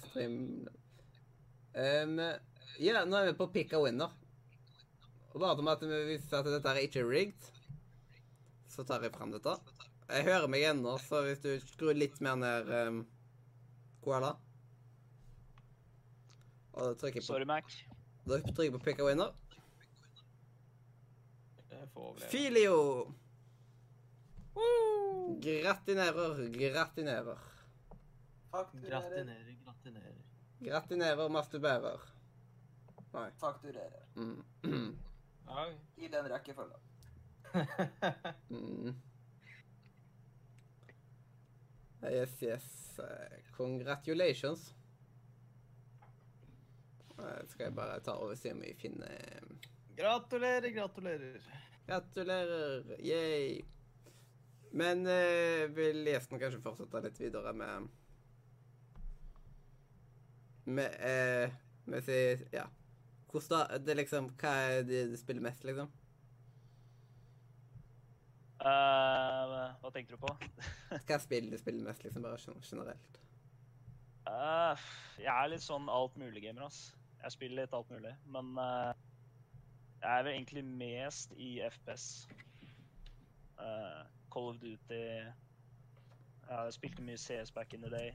Speaker 1: stream um, Ja, nå er vi på pick a winner. Og bare med at vi viser at dette er ikke rigged, så tar jeg fram dette. Jeg hører meg ennå, så hvis du skrur litt mer ned um, Koala Og da trykker jeg på,
Speaker 7: Sorry, Mac.
Speaker 1: da trykker jeg på pick a winner.
Speaker 2: Jeg får overleve.
Speaker 1: Filio! Gratinerer, gratinerer.
Speaker 3: Fakturerer.
Speaker 2: Gratinerer, gratinerer.
Speaker 1: Gratinerer, masturberer.
Speaker 3: Fakturerer.
Speaker 1: Mm.
Speaker 3: I den rekkefølgen.
Speaker 1: Mm. Yes, yes. Eh, Congratulations. Eh, Skal jeg bare ta og se om vi finner
Speaker 2: gratulerer, gratulerer.
Speaker 1: Gratulerer! Yay! Men eh, vil gjesten kanskje fortsette litt videre med Med eh, med si Ja. Hvordan da Det liksom Hva er det du spiller mest, liksom?
Speaker 7: Uh, hva tenker du på?
Speaker 1: Hva spill du spiller mest, liksom? Bare generelt.
Speaker 7: Uh, jeg er litt sånn alt mulig-gamer, ass. Jeg spiller litt alt mulig. Men uh, jeg er vel egentlig mest i FPS. Uh, Call of Duty Jeg spilte mye CS back in the day.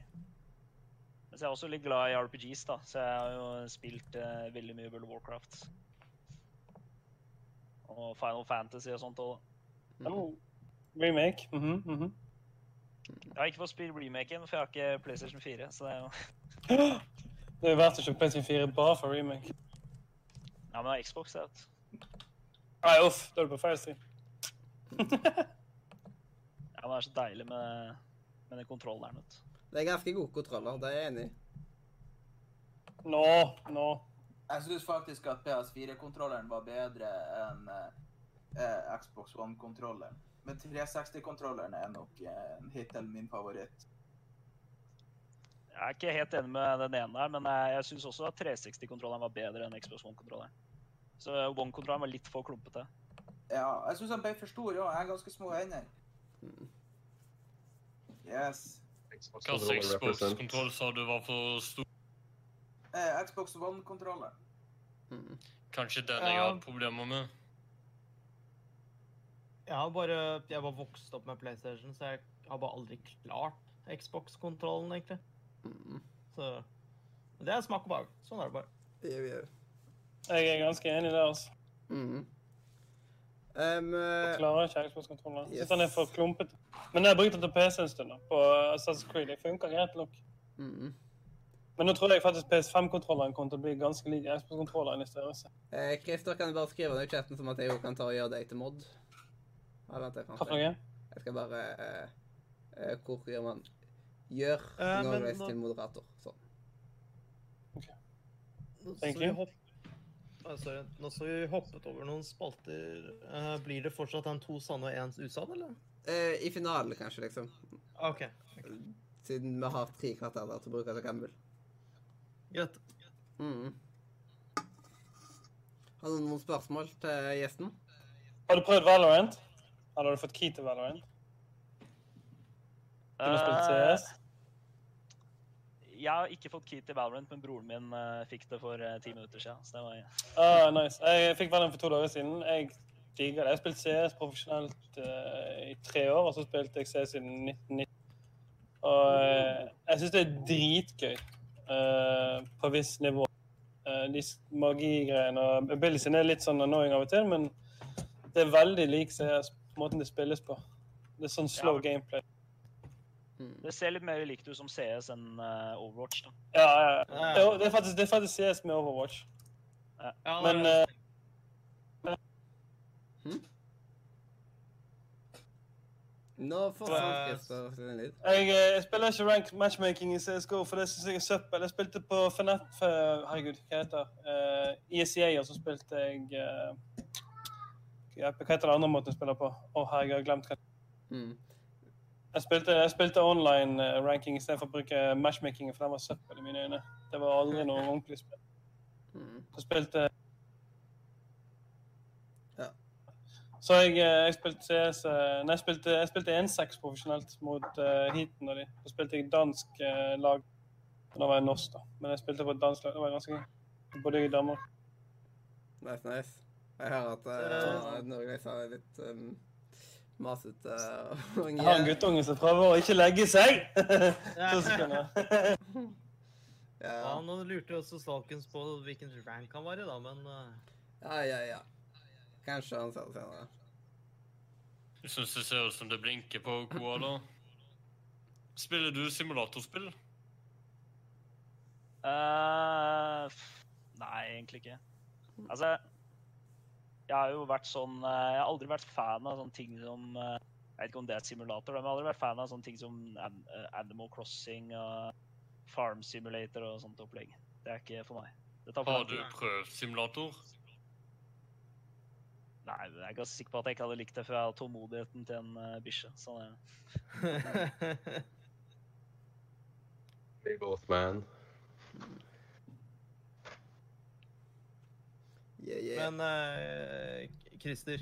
Speaker 7: Men så er jeg også litt glad i RPGs, da. Så jeg har jo spilt uh, veldig mye World of Warcraft. Og Final Fantasy og sånt òg.
Speaker 6: Oh. Remake. Mhm, mhm.
Speaker 7: Jeg har ikke fått spille remaken, for jeg har ikke PlayStation 4. Så det er jo
Speaker 6: Det er jo verdt å kjøpe PlayStation 4 bare for remake.
Speaker 7: Ja, men det er Xbox, det.
Speaker 6: Nei, uff. Da er du på feil stream.
Speaker 7: Ja, men det er så deilig med, med den kontrollen her. vet du.
Speaker 1: Det er ganske gode kontroller, det er jeg enig i.
Speaker 6: Nå, nå.
Speaker 3: Jeg syns faktisk at PS4-kontrolleren var bedre enn eh, eh, Xbox One-kontrolleren. Men 360-kontrolleren er nok eh, hittil min favoritt.
Speaker 7: Jeg er ikke helt enig med den ene her, men jeg, jeg syns også at 360-kontrolleren var bedre enn Xbox One-kontrolleren. Så One-kontrolleren var litt for klumpete.
Speaker 3: Ja, jeg syns han ble for stor òg. Jeg har ganske små hender.
Speaker 1: Mm.
Speaker 3: Yes.
Speaker 8: Represent.
Speaker 4: Xbox-kontroll sa du var for stor?
Speaker 3: Eh, Xbox One-kontroller.
Speaker 1: Mm.
Speaker 4: Kanskje den jeg
Speaker 2: Ja.
Speaker 4: har problemer med?
Speaker 2: Jeg har bare Jeg var vokst opp med PlayStation, så jeg har bare aldri klart Xbox-kontrollen, egentlig.
Speaker 1: Mm.
Speaker 2: Så det er smak og behag. Sånn er det bare.
Speaker 1: Jau, jau.
Speaker 6: Jeg er ganske enig der, altså.
Speaker 1: Mm. Um,
Speaker 6: Jeg
Speaker 1: eh,
Speaker 6: klarer ikke Xbox-kontrollen.
Speaker 1: Yes.
Speaker 6: Syns Den er for klumpete. Men jeg har brukt den til PC en stund, da, på Assassin's Creed. Det funker greit nok.
Speaker 1: mm.
Speaker 6: Men nå tror jeg faktisk PS5-kontrolleren kommer til å bli ganske lik Xbox-kontrolleren i størrelse.
Speaker 1: Eh, Christer, kan du bare skrive ned i chatten som at jeg kan ta og gjøre deg til mod? Ja, vent, jeg se.
Speaker 6: noe?
Speaker 1: Jeg skal bare eh, eh, Hvor gjør man Gjør
Speaker 2: Eh, men
Speaker 1: Norways
Speaker 2: nå-
Speaker 1: til moderator. Sånn.
Speaker 2: Okay.
Speaker 6: Thank
Speaker 2: så sorry. Nå så vi hoppet over noen spalter. uh, blir det fortsatt en to sanne og én usann, eller?
Speaker 1: Uh, I finalen, kanskje, liksom.
Speaker 2: OK.
Speaker 1: Siden vi har tre karakterer til å bruke til Campbell.
Speaker 2: Greit.
Speaker 1: Mm. Har du noen spørsmål til gjesten?
Speaker 6: Har du prøvd Valorant? Eller har du fått key til Valorant? Har du spilt
Speaker 7: Eh,
Speaker 6: CS?
Speaker 7: Jeg har ikke fått key til Valorant, men broren min uh, fikk det for eh, ti minutter siden. Så det var
Speaker 6: Ah, nice. Jeg fikk Valorant for to dager siden. Jeg digga det. Jeg har spilt CS profesjonelt uh, i tre år, og så spilte jeg CS siden 1990. Og eh, jeg syns det er dritgøy eh, på visst nivå. Eh, de magigreiene og abilityen er litt sånn annoying av og til, men det er veldig lik CS måten det spilles på. Det er sånn slow
Speaker 7: Ja.
Speaker 6: gameplay.
Speaker 1: Mm.
Speaker 7: Det ser litt mer likt ut som CS enn uh, Overwatch, da.
Speaker 6: Ja, ja, ja.
Speaker 2: Ja.
Speaker 6: Jo, det er faktisk, det er faktisk CS med Overwatch.
Speaker 2: Ja,
Speaker 6: Men eh,
Speaker 1: Nå får folk sin lyd.
Speaker 6: jeg, eh, jeg spiller ikke rank matchmaking i CSGO, for det syns jeg er søppel. Jeg spilte på for Herregud, hva heter det? Uh, ESEA, og så spilte jeg uh, Hva heter det andre måten jeg spiller på? Å, herregud, jeg har glemt hva
Speaker 1: Mm.
Speaker 6: Jeg spilte, jeg spilte online eh, ranking istedenfor å bruke matchmaking, for den var søppel i mine øyne. Det var aldri noe ordentlig spill.
Speaker 1: Mm.
Speaker 6: Så spilte
Speaker 1: Ja.
Speaker 6: Så jeg, eh, jeg spilte CS eh, Nei, jeg spilte, jeg spilte 1-6 profesjonelt mot uh, heaten av de. Så spilte jeg dansk uh, lag. Og Da var jeg norsk, da. Men jeg spilte på et dansk lag. Det var ganske gøy. Bodde jeg i Danmark.
Speaker 1: Nice, nice. Jeg hører at uh, Norge er litt um, masete. unge.
Speaker 6: Jeg har en guttunge som prøver å ikke legge seg!
Speaker 2: Ja. Ja,
Speaker 1: Ja,
Speaker 2: nå lurte jo også Stalkens på hvilken rank han var i, da, men eh,
Speaker 1: ja, ja. ja. Kanskje han ser det senere.
Speaker 4: Jeg syns det ser ut som det blinker på Koa, da. Spiller du simulatorspill?
Speaker 7: Uh, nei, egentlig ikke. Altså, jeg har jo vært sånn eh, Jeg har aldri vært fan av sånne ting som eh, Jeg vet ikke om det er et simulator, men jeg har aldri vært fan av sånne ting som eh, Animal Crossing og Farm Simulator og sånt opplegg. Det er ikke for meg. Det tar
Speaker 4: Har du prøvd simulator?
Speaker 7: Nei, jeg er ganske sikker på at jeg ikke hadde likt det, før jeg hadde tålmodigheten til en uh, bikkje. er det,
Speaker 8: We both, man.
Speaker 1: Yeah, yeah.
Speaker 2: Men uh, Christer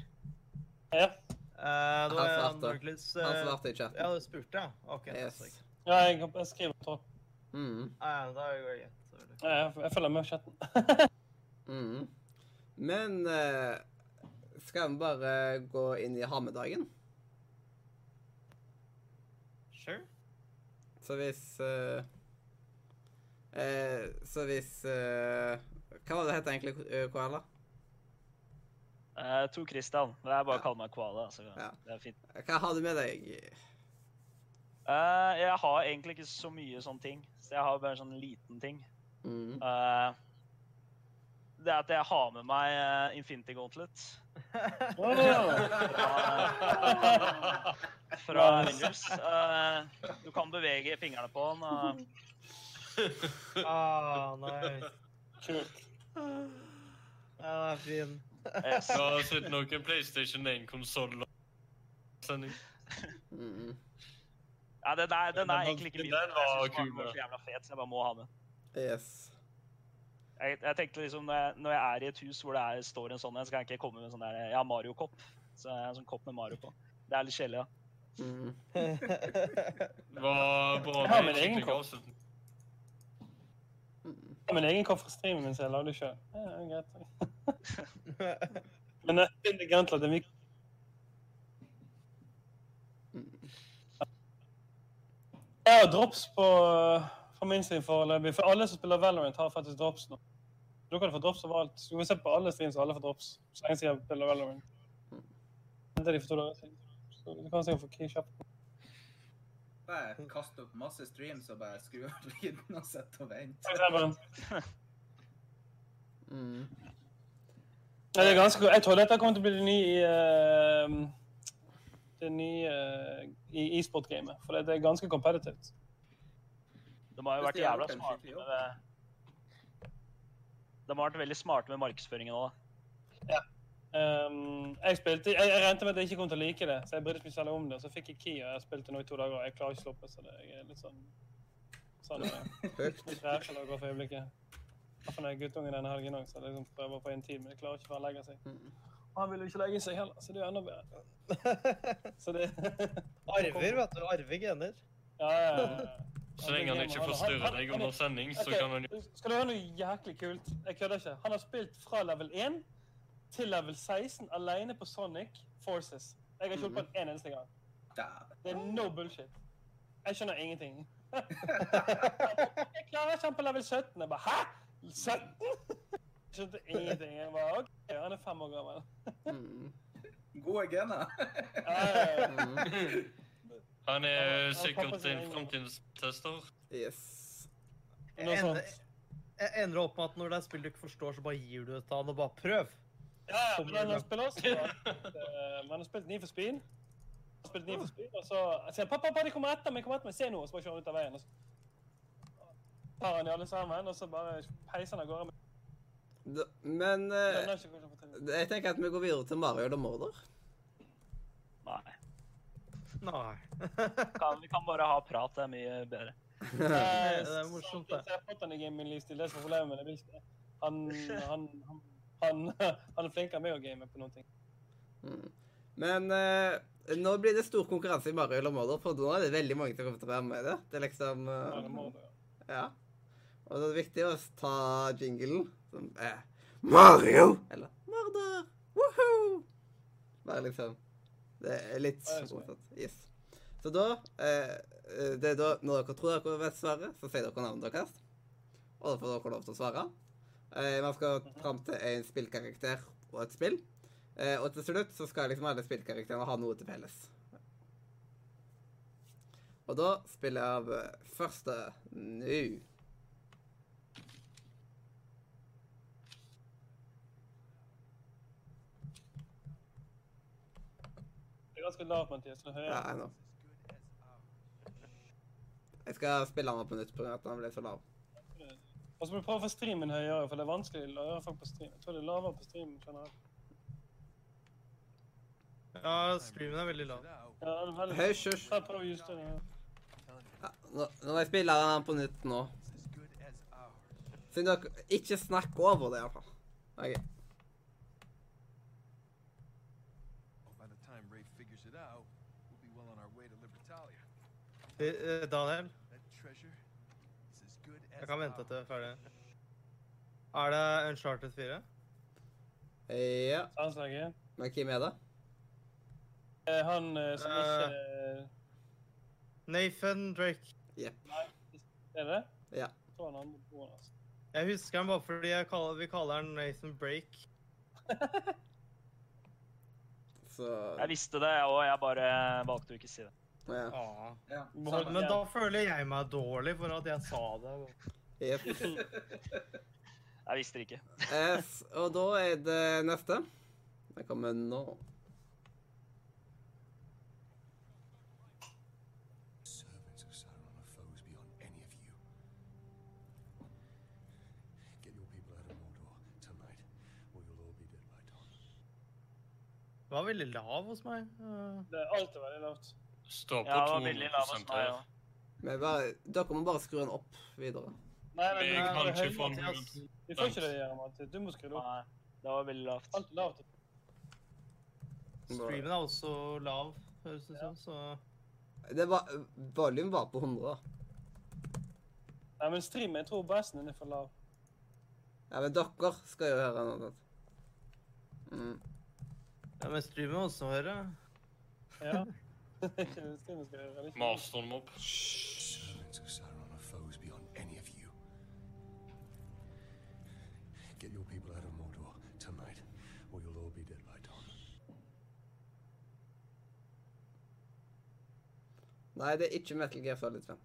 Speaker 6: Ja.
Speaker 2: Uh, Det var
Speaker 1: Han svarte.
Speaker 2: Norclis
Speaker 1: Han
Speaker 2: eh,
Speaker 1: svarte i chatten.
Speaker 2: Ja, du spurte, ja? OK.
Speaker 1: Yes.
Speaker 6: ja, jeg, jeg skriver på.
Speaker 1: Mm.
Speaker 2: Ja, da det greit.
Speaker 6: Jeg, jeg følger med i chatten.
Speaker 1: Mm. Men uh, skal vi bare gå inn i ha-med-dagen?
Speaker 2: Sure.
Speaker 1: Så hvis uh, uh, Så hvis eh, Hva var det het egentlig, eh, Koala?
Speaker 7: Jeg to Christian. Men det er bare
Speaker 1: Ja.
Speaker 7: kaller meg Koala. Så
Speaker 1: Ja.
Speaker 7: det er fint.
Speaker 1: Hva har du med deg?
Speaker 7: Uh, jeg har egentlig ikke så mye sånne ting. Så jeg har bare en sånn liten ting.
Speaker 1: Mm.
Speaker 7: Uh, det er at jeg har med meg uh, Infinity Gauntlet fra Windows. Eh, du kan bevege fingrene på den.
Speaker 2: Ah, nei.
Speaker 6: Kult.
Speaker 2: Ja, fin.
Speaker 4: Jeg har sett noen PlayStation 1-konsoller. Sending.
Speaker 1: Mm.
Speaker 7: ja, den er, den er egentlig ikke min.
Speaker 4: Den
Speaker 7: men
Speaker 4: var
Speaker 7: Jeg synes den var så jævla fet, så jeg bare må ha den.
Speaker 1: Yes.
Speaker 7: Jeg, jeg tenkte liksom, når jeg, når jeg er i et hus hvor det er, står en sånn en, så kan jeg ikke komme med en sånn der Jeg har Mario-kopp. Så jeg har en sånn kopp med Mario på. Det er litt kjedelig, da.
Speaker 1: Mm.
Speaker 4: Det var bra.
Speaker 6: Jeg har min
Speaker 4: med
Speaker 6: egen kopp.
Speaker 4: avslutning.
Speaker 1: Mm.
Speaker 6: Jeg har min egen kofferstream mens det jeg lagde sjøl. Ja, greit. Men jeg finner Gauntlet er mye. Jeg har drops på for min side foreløpig. For alle som spiller Valorant, har faktisk drops nå. Du kan få drops overalt. Du kan se på alle streams, og alle får drops. Så lenge siden jeg spiller Valorant. Det er de for to dager siden. Så du kan sikkert få keyshopp.
Speaker 3: Bare kaste opp masse streams og bare skru av lyden og sitte og vente.
Speaker 1: Mm.
Speaker 6: Ja, det er ganske godt. Jeg tror dette kommer til å bli det nye i uh, det nye uh, i e-sport-gamet. For det er ganske competitive.
Speaker 7: De har jo vært jævla smarte med det. De har vært veldig smarte med markedsføringen òg.
Speaker 6: Um, jeg spilte, jeg, jeg regnet med at jeg ikke kom til å like det, så jeg brydde meg ikke særlig om det. Så fikk jeg key, og jeg spilte nå i to dager, og jeg klarer ikke å stoppe, så det er litt sånn sånn eh,
Speaker 1: Høyt.
Speaker 6: rævkjelager for øyeblikket. Iallfall når jeg er guttungen denne helgen òg, så jeg liksom prøver på en tid, men jeg klarer ikke å legge seg.
Speaker 1: Mm.
Speaker 6: Og han vil jo ikke legge seg heller, så det er jo enda bedre. Så det
Speaker 2: Arver, vet du. Arve gener.
Speaker 6: Ja, ja, ja.
Speaker 4: Så lenge han ikke forstyrrer deg under sending, så kan han jo
Speaker 6: Skal du høre noe jæklig kult? Jeg kødder ikke. Han har spilt fra level 1 til level 16 alene på Sonic Forces. Jeg har ikke holdt på en eneste gang. Det er no bullshit. Jeg skjønner ingenting. jeg klarer ikke han på level 17. Jeg bare Hæ? 17? Jeg skjønte ingenting. Jeg bare OK, han er fem år gammel.
Speaker 1: Mm.
Speaker 3: Gode gener.
Speaker 4: Han er sikkert en framtidstester.
Speaker 1: Yes.
Speaker 6: Noe sånt.
Speaker 2: jeg ender opp med at når det er spill du ikke forstår, så bare gir du det til han og bare prøv.
Speaker 6: Ja, ja, men han har spilt også. eh, han har spilt ni for spin. Han har spilt ni for spin, og så sier han 'Pappa, pappa, de kommer etter meg, kom etter meg, se nå!' Og så bare kjører han ut av veien. Og så tar han de alle sammen, og så bare peiser han av gårde.
Speaker 1: Da- Men eh, jeg tenker at vi går videre til Mario the Morder.
Speaker 7: Nei.
Speaker 2: Nei.
Speaker 7: Kan, vi kan bare ha prat. Det er mye bedre.
Speaker 2: det er morsomt, det.
Speaker 6: Jeg har fått han i gaming-livsstil, det som er problemet med det. Han, han, han, han, han er flinkere enn meg å game på noen ting.
Speaker 1: Mm. Men eh, nå blir det stor konkurranse i Mario eller Mordor, for nå er det veldig mange som kommer til å være med i det. Det er liksom eh,
Speaker 6: Ja, det ja.
Speaker 1: Og det er viktig å ta jinglen som er Mario! Eller Mordor! Woohoo! Bare liksom Det er litt motsatt. Yes. Så da eh, eh, det da, Når dere tror dere vet svaret, så sier dere navnet deres. Og da får dere lov til å svare. Eh, man skal fram til en spillkarakter og et spill. Eh, og til slutt så skal liksom alle spillkarakterene ha noe til felles. Og da spiller jeg av eh, første nå.
Speaker 6: Det er ganske lavt, Mathias. så
Speaker 1: Ja,
Speaker 6: jeg.
Speaker 1: nå. Jeg skal spille han opp på nytt pga. at den ble så lav.
Speaker 6: Og så må du prøve å få streamen høyere, for det er vanskelig å høre folk på stream. Jeg tror det er lavere på streamen generelt.
Speaker 2: Ja, streamen er veldig lav.
Speaker 6: Ja, det er veldig...
Speaker 1: Hysj, hysj.
Speaker 6: Ta- Prøv å justere den.
Speaker 1: Ja, nå, nå må jeg spille den på nytt nå. Siden dere ikke snakker over det, iallfall. OK.
Speaker 9: By
Speaker 2: jeg kan vente til du er ferdig. Er det Uncharted 4?
Speaker 1: Ja.
Speaker 6: Anslaget.
Speaker 1: Men hvem er det?
Speaker 6: Eh, Han eh, som
Speaker 2: Eh.
Speaker 6: ikke...
Speaker 2: Nathan Drake.
Speaker 6: Er det?
Speaker 1: Ja.
Speaker 6: Jeg han altså.
Speaker 2: Jeg husker han bare fordi jeg kaller, vi kaller han Nathan Brake.
Speaker 1: Så
Speaker 7: Jeg visste det, og jeg bare valgte å ikke si det.
Speaker 1: Ja.
Speaker 2: Ja. Men, men da føler jeg meg dårlig for at jeg sa det.
Speaker 1: Yep.
Speaker 7: Jeg visste det ikke.
Speaker 1: Yes, og da er det neste. Det kommer nå.
Speaker 2: Det var veldig lav hos meg.
Speaker 6: Det er alltid veldig lavt.
Speaker 4: Står på
Speaker 7: Ja, det var veldig lav hos
Speaker 4: 200
Speaker 7: meg
Speaker 4: her.
Speaker 7: òg.
Speaker 1: Men bare, dere må bare skru den opp videre.
Speaker 6: Nei, men
Speaker 4: Jeg
Speaker 6: er
Speaker 4: kan ikke få den ut.
Speaker 6: Vi får ikke det gjøre, Mathias. Du må skru den opp.
Speaker 7: Nei, det var veldig lavt.
Speaker 6: Alltid lavt.
Speaker 2: Streamen er også lav, høres det som. Så
Speaker 1: Det var, volume var på 100. da.
Speaker 6: Nei, men streamen, jeg tror bassen din er for lav.
Speaker 1: Ja, men dere skal jo høre noe sånt. Mm.
Speaker 2: ja, Men streamen også høyere.
Speaker 6: Ja. Ikke streamen skal høre litt.
Speaker 4: Master dem opp.
Speaker 9: Servants of Sauron are foes beyond any of you. Get your people out of Mordor tonight, or you'll all be dead by dawn.
Speaker 1: Nei, det er ikke Metal Gear Solid 5.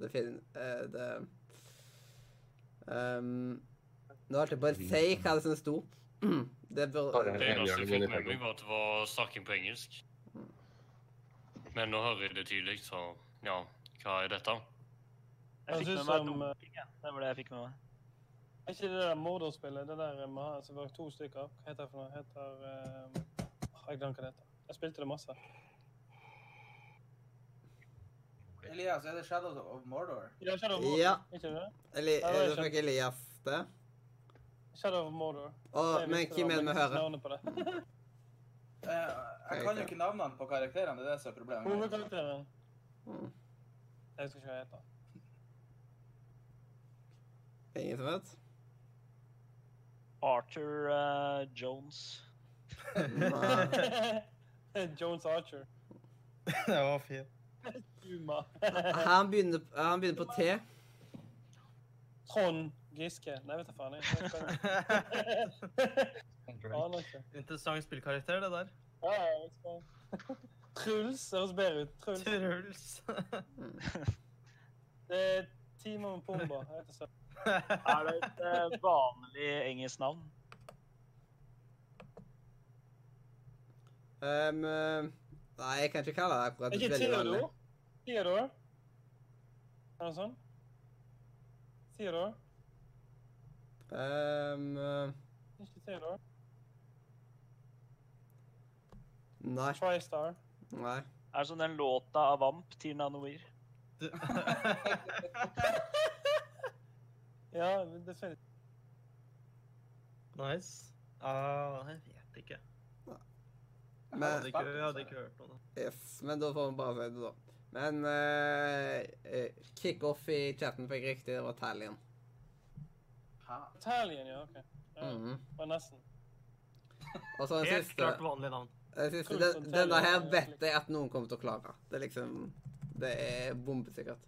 Speaker 1: Det finner eh, Det um, Nå holdt jeg på å si hva det som sto. Det
Speaker 8: Bare-
Speaker 4: Det eneste jeg fikk med meg, var at det var snakking på engelsk. Men nå hører jeg det tydelig, så ja, hva er dette?
Speaker 7: Jeg fikk
Speaker 6: Jeg
Speaker 7: med meg
Speaker 6: som, eh,
Speaker 7: dumping. Det var det jeg fikk med meg.
Speaker 6: Er ikke det der Mordor-spillet, det der med altså, som var to stykker? Hva heter det for noe? Heter uh, Jeg glemmer hva det heter. Jeg spilte det masse.
Speaker 3: Elias, er det Shadows of Mordor?
Speaker 6: Ja, Shadow of Mordor.
Speaker 1: Ja.
Speaker 6: Ikke det?
Speaker 1: Eli,
Speaker 6: Ja, det er
Speaker 1: fikk Elias det.
Speaker 6: Shadow of Mordor. Å,
Speaker 1: men hvem er det vi hører?
Speaker 6: husker navnet på det.
Speaker 3: Eh, jeg kan jo ikke navnene på karakterene, det er det som er problemet.
Speaker 6: Hovedkarakteren.
Speaker 1: Mm.
Speaker 6: Jeg husker ikke hva jeg heter.
Speaker 1: Ingen som vet?
Speaker 7: Arthur uh, Jones.
Speaker 6: Jones Archer.
Speaker 2: det var fint.
Speaker 1: Han begynner, han begynner på T.
Speaker 6: Trond. Giske? Nei, vet da faen. jeg. Aner ikke.
Speaker 2: Interessant spillkarakter, det der.
Speaker 6: Ja, ja. Truls høres bedre ut. Truls.
Speaker 2: Truls.
Speaker 6: Det er Timon Pumba. Jeg vet ikke.
Speaker 7: Er det et eh, vanlig engelsk navn?
Speaker 1: Um, eh, nei, jeg kan ikke kalle det akkurat
Speaker 6: Ikke
Speaker 1: veldig vanlig.
Speaker 6: Theodor? Theodor? Er det sånn? Theodor?
Speaker 1: Um, eh,
Speaker 6: Ikke Taylor.
Speaker 1: nei.
Speaker 6: TriStar?
Speaker 1: Nei.
Speaker 7: Er det som den låta av Vamp, Tina Noir?
Speaker 6: Ja, men definitivt.
Speaker 2: nice. Ah, jeg vet ikke. Nei.
Speaker 1: Men,
Speaker 2: hadde ikke, jeg hadde ikke hørt noe. da.
Speaker 1: yes, men da får vi bare si det, da. Men uh, kickoff i chatten fikk riktig. Det var Talion.
Speaker 3: Hæ?
Speaker 6: Italian, ja, OK. Ja,
Speaker 1: Mhm.
Speaker 6: var nesten.
Speaker 1: Og så den
Speaker 2: Helt
Speaker 1: siste.
Speaker 2: klart vanlig navn.
Speaker 1: Den siste den, denne her vet jeg at noen kommer til å klare. Det er liksom Det er bombesikkert.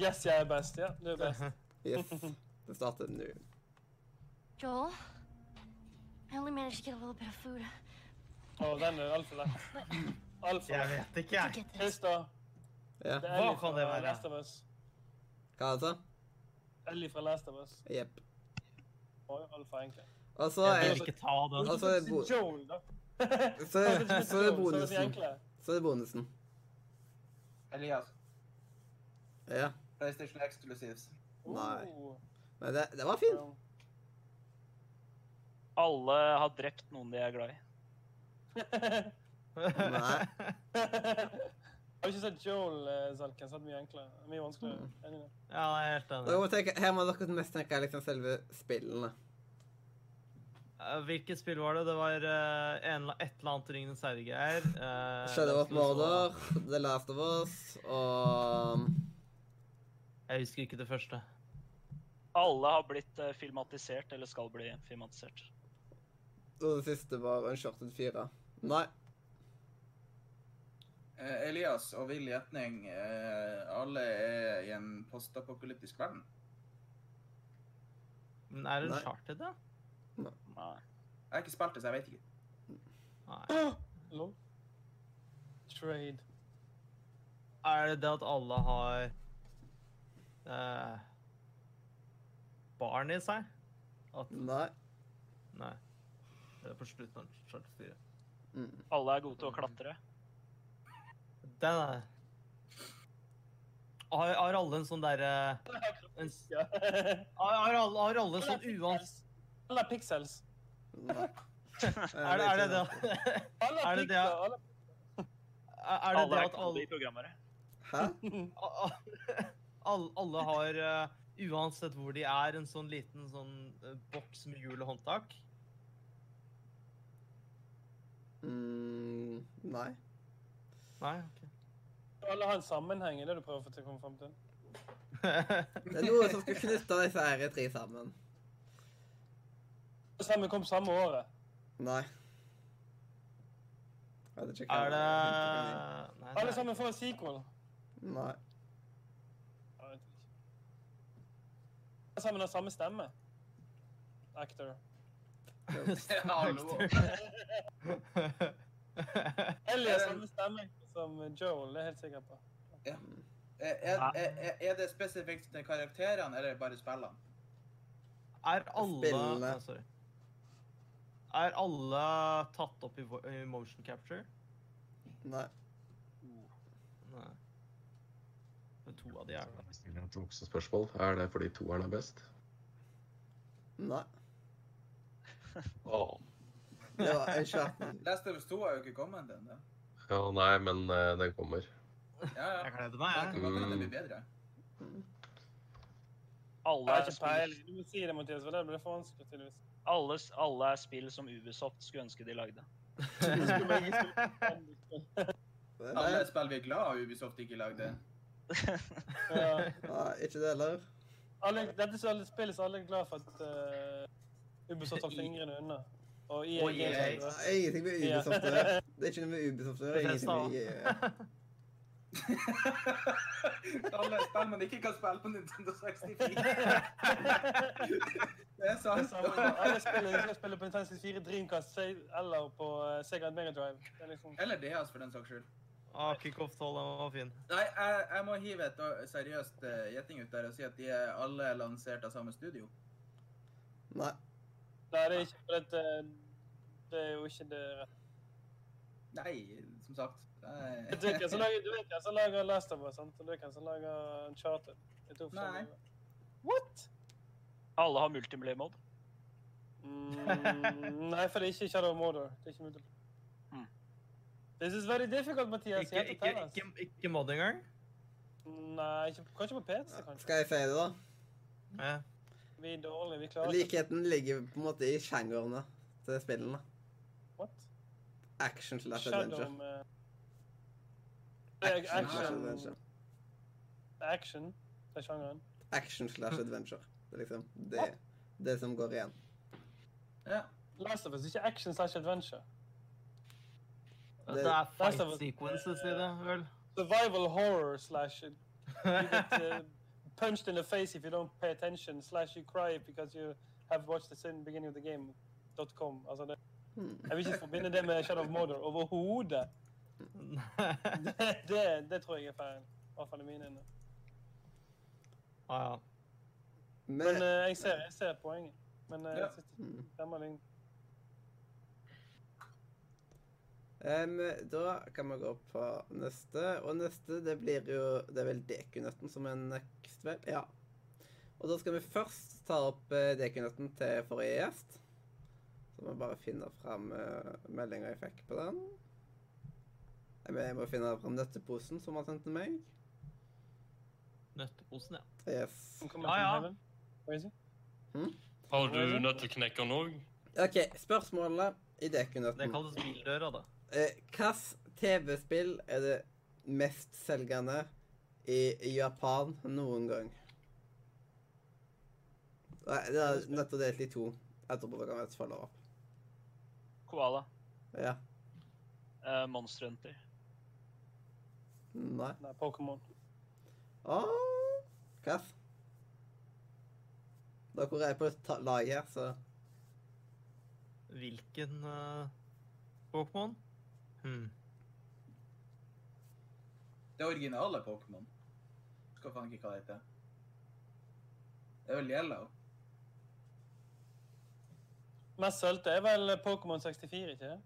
Speaker 6: Yes, jeg er best. Ja, du er best.
Speaker 1: Yes. Det starter nå.
Speaker 10: Joel, I only managed to get a little bit of food.
Speaker 6: Å, den er altfor lett. Altfor
Speaker 2: Jeg vet ikke, jeg.
Speaker 6: Christer,
Speaker 1: Ja.
Speaker 6: det
Speaker 2: Hva kan det være?
Speaker 6: Hva er Us. Ellie fra Last of Us.
Speaker 1: Jepp. Og så
Speaker 2: Jeg
Speaker 1: er
Speaker 2: vil ikke ta den.
Speaker 1: Og så er bo-
Speaker 6: Joel, da.
Speaker 1: så, så er det bonusen. Så er det bonusen.
Speaker 3: Elias,
Speaker 1: Ja.
Speaker 3: PlayStation Exclusives.
Speaker 1: Nei.
Speaker 6: Oh.
Speaker 1: Men det, det var fint.
Speaker 7: Alle har drept noen de er glad i.
Speaker 1: Nei.
Speaker 6: Har du ikke sett Joel, eh, Zalken? Så er mye enklere. Mye vanskeligere.
Speaker 1: Mm.
Speaker 2: Ja, jeg er helt enig.
Speaker 1: tenke, her må dere mest tenke liksom selve spillene.
Speaker 2: Eh, Hvilket spill var det? Det var eh, en, et eller annet Ringenes herre-greier. Uh,
Speaker 1: Shadow of Mordor, The Last of Us og
Speaker 2: Jeg husker ikke det første.
Speaker 7: Alle har blitt eh, filmatisert, eller skal bli filmatisert.
Speaker 1: Og det siste var Uncharted 4. Nei.
Speaker 3: Eh, Elias og vill gjetning. Eh, alle er i en postapokalyptisk verden.
Speaker 2: Men er det
Speaker 1: Nei.
Speaker 2: Uncharted, da?
Speaker 7: Nei.
Speaker 3: Jeg har ikke spilt det, så jeg vet ikke.
Speaker 2: Nei.
Speaker 6: Lol. Trade.
Speaker 2: Er det det at alle har uh, barn i seg? At
Speaker 1: Nei.
Speaker 2: Nei. Det er på slutten av charter 4.
Speaker 1: Mm.
Speaker 7: Alle er gode til å klatre.
Speaker 2: Den da. har, har alle en sånn derre en har, har, alle, en sånn uans...
Speaker 6: Alle er pixels.
Speaker 2: Er det er det det
Speaker 6: Alle
Speaker 2: Er det det- er det det at alle.
Speaker 1: Hæ?
Speaker 2: alle, alle har, eh, uansett hvor de er, en sånn liten sånn eh, boks med hjul og håndtak?
Speaker 1: Mm, nei.
Speaker 2: Nei? ok.
Speaker 6: Alle har en sammenheng, er det du prøver å få komme frem til?
Speaker 1: Det er noe som skal knytte disse her tre sammen.
Speaker 6: Sammen kom samme året.
Speaker 1: Nei.
Speaker 2: Er det Nei,
Speaker 6: Alle sammen får en sequel.
Speaker 1: Nei.
Speaker 6: Alle sammen har samme stemme. Actor.
Speaker 3: Hallo.
Speaker 6: Ellie har samme stemme som Joel, det er helt sikker på.
Speaker 3: Ja. er, er, er det spesifikt til karakterene, eller bare spillene?
Speaker 2: Er alle
Speaker 1: Spillene.
Speaker 2: Sorry. Er alle tatt opp i, i motion capture?
Speaker 1: Nei.
Speaker 2: Nei. Men to av de er det.
Speaker 8: Stiller et voksenspørsmål. Er det fordi toeren er best?
Speaker 1: Nei.
Speaker 8: Åh.
Speaker 1: Det var Uncharted.
Speaker 3: Last of Us 2 har jo ikke kommet ennå.
Speaker 8: Ja, nei, men eh, den kommer.
Speaker 3: Ja, ja.
Speaker 2: Jeg gleder meg,
Speaker 3: kan
Speaker 2: jeg.
Speaker 3: godt hende det blir bedre.
Speaker 7: Alle er, spill.
Speaker 6: Du må si det, Mathias, for det blir for vanskelig, tydeligvis.
Speaker 7: alle, alle er spill som Ubisoft skulle ønske de lagde.
Speaker 6: Alle
Speaker 3: Alle spill vi er glad av Ubisoft ikke lagde.
Speaker 6: Ja.
Speaker 1: Nei, ikke det heller.
Speaker 6: Alle, dette er alle spill som alle er glad for at uh, Ubisoft tar fingrene unna. Og EA
Speaker 2: Og EA.
Speaker 1: Ingenting med Ubisoft å gjøre. Det er ikke noe med Ubisoft å gjøre. Ingenting med EA.
Speaker 3: Alle spill man ikke kan spille på Nintendo 64. Det er sant.
Speaker 6: Alle spiller, jeg spiller på Nintendo 64 Dreamcast eller på eh, Sega Megadrive. Det liksom...
Speaker 3: Eller DS, for den saks skyld.
Speaker 2: Ah, Kickoff-tall var fin.
Speaker 3: Nei, jeg, jeg må hive et uh, seriøst uh, gjetting ut der og si at de er alle lansert av samme studio.
Speaker 1: Nei.
Speaker 6: Nei, det er ikke for det, det er jo ikke det rette.
Speaker 3: Nei, som sagt.
Speaker 6: Det som lager, du vet hvem som lager Last of Us, sant? Og du vet hvem som lager Uncharted. Er
Speaker 3: Nei.
Speaker 6: What?
Speaker 7: Alle har multiplayer-mode.
Speaker 6: Mm, nei, for det er ikke Shadow Mordor. Det er ikke mulig.
Speaker 7: Mm.
Speaker 6: This is very difficult, Mathias.
Speaker 2: Ikke, ikke, ikke, ikke mod engang?
Speaker 6: Nei, ikke, kanskje på PC, kanskje.
Speaker 1: Skal jeg fade, det, da?
Speaker 2: Ja.
Speaker 6: Vi er dårlige, vi klarer ikke.
Speaker 1: Likheten ligger på en måte i sjangerne til spillene.
Speaker 6: What?
Speaker 1: Action slash adventure.
Speaker 6: er
Speaker 1: Action slash
Speaker 6: action.
Speaker 1: adventure.
Speaker 6: Action. Det er sjangeren.
Speaker 1: Action slash adventure. Det er liksom det, det som går igjen.
Speaker 3: Ja.
Speaker 6: Last of Us, ikke action slash adventure.
Speaker 2: Det
Speaker 1: Det-
Speaker 2: er fight sequences i det, vel?
Speaker 6: Survival horror slash... Uh, punched in the face if you don't pay attention, slash you cry because you have watched the sin beginning of the game. dot .com. Altså det,
Speaker 1: Hmm.
Speaker 6: jeg vil ikke forbinde det med Shadow of Mordor overhodet. Det, det, det tror jeg er feil. I hvert fall i mine øyne.
Speaker 2: ah, ja.
Speaker 1: Men,
Speaker 6: Men eh, jeg, ser, jeg ser poenget. Men uh,
Speaker 3: Ja.
Speaker 6: jeg synes det
Speaker 1: Em, da kan vi gå på neste, og neste det blir jo Det er vel dekunøtten som er next, vel? Ja. Og da skal vi først ta opp uh, dekunøtten til forrige gjest. Så må vi bare finne fram uh, meldinga jeg fikk på den. Jeg må- finne fram nøtteposen som han sendte meg.
Speaker 2: Nøtteposen, ja.
Speaker 1: Yes.
Speaker 2: Ja, ja.
Speaker 6: Hmm?
Speaker 4: Har du nøtteknekkeren òg?
Speaker 1: OK, spørsmålet i
Speaker 2: Det kalles bildøra, da.
Speaker 1: Eh, Hvilket TV-spill er det mestselgende i Japan noen gang? Nei, Det er nettopp delt i to. Etterpå kan vi følge opp.
Speaker 7: Koala.
Speaker 1: Ja.
Speaker 7: Uh, Monster Hunter.
Speaker 1: Nei.
Speaker 6: Nei, Pokémon.
Speaker 1: Åh, hvilket? Dere er på laget her, så
Speaker 2: Hvilken uh, Pokémon? Hmm.
Speaker 3: Det originale Pokémon. Skal faen ikke hva det heter. Det er vel Yellow.
Speaker 6: Mest sølte er vel Pokémon 64, ikke det?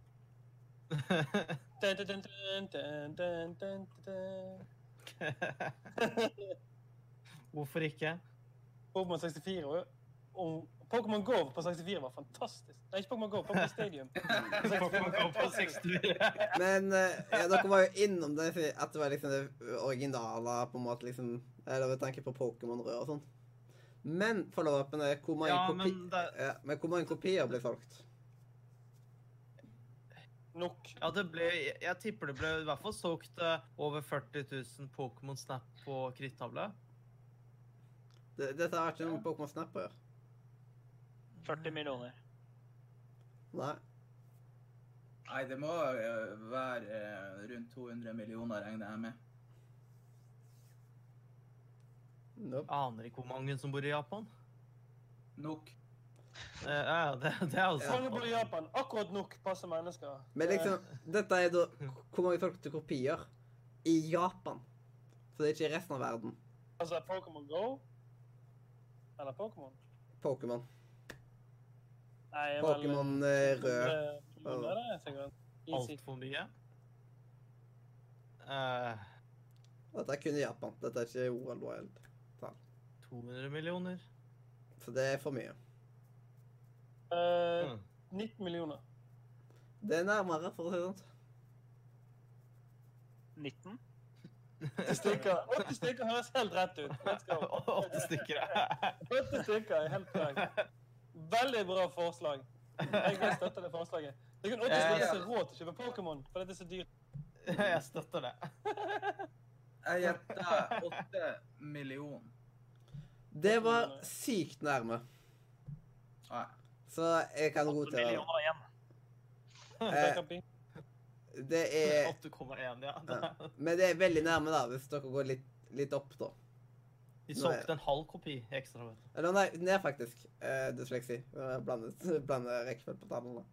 Speaker 6: Dun, dun, dun, dun, dun, dun, dun, dun.
Speaker 2: Hvorfor ikke?
Speaker 6: Pokémon 64 og, og Pokémon Go på 64 var fantastisk. Nei, ikke Pokémon Go, Pokémon Stadium.
Speaker 2: Pokémon Go på 64.
Speaker 1: Men eh, ja, dere var jo innom det, at det var liksom det originale, på en måte, liksom Eller med tanke på Pokémon-rød og sånn. Men follow-upen er hvor mange,
Speaker 2: Ja,
Speaker 1: kopi
Speaker 2: men det,
Speaker 1: ja, men hvor mange kopier ble solgt?
Speaker 6: Nok.
Speaker 2: ja, det ble, jeg, jeg tipper det ble i hvert fall solgt eh, over 40 000 Pokémon Snap på krittavle.
Speaker 1: Det, dette har ikke noe med Pokémon Snap å gjøre.
Speaker 7: 40 millioner.
Speaker 1: Nei.
Speaker 3: Nei, det må eh, være eh, rundt 200 millioner, regner jeg med.
Speaker 1: Nope.
Speaker 2: Aner ikke hvor mange som bor i Japan.
Speaker 3: Nok.
Speaker 2: Eh, ja, det, det er altså
Speaker 6: Mange bor i Japan. Akkurat nok passer mennesker.
Speaker 1: Men liksom, dette er da hvor mange solgte kopier i Japan. Så det er ikke i resten av verden.
Speaker 6: Altså Pokémon Go? Eller Pokémon?
Speaker 1: Pokémon.
Speaker 6: Nei, jeg er vel-
Speaker 1: Pokémon eh, rød.
Speaker 6: Eh,
Speaker 2: altfor mye. Uh,
Speaker 1: Dette er kun i Japan. Dette er ikke World Wild.
Speaker 2: 200 millioner.
Speaker 1: Så det er for mye.
Speaker 6: Eh,
Speaker 2: Mm.
Speaker 6: 19 millioner.
Speaker 1: Det er nærmere, for å si det sånn.
Speaker 7: 19?
Speaker 6: 80 stykker, 80 stykker høres helt rett ut.
Speaker 2: Åtte stykker.
Speaker 6: 80 stykker er helt korrekt. Veldig bra forslag. Jeg vil støtte det forslaget. Det kan kun 80 seg råd til å kjøpe Pokémon, for det er så dyrt.
Speaker 2: Jeg støtter det.
Speaker 3: Jeg gjetter 8 millioner.
Speaker 1: Det var sykt nærme. Så jeg kan
Speaker 7: 8
Speaker 1: godta det.
Speaker 7: igjen.
Speaker 6: Det
Speaker 1: er
Speaker 2: 8,1, ja.
Speaker 1: ja. Men det er veldig nærme, da, hvis dere går litt, litt opp, da.
Speaker 2: De solgte en halv kopi ekstra. vet du.
Speaker 1: Eller nei, ned, faktisk. Eh, dysleksi. Blande rekkefølge på tallene.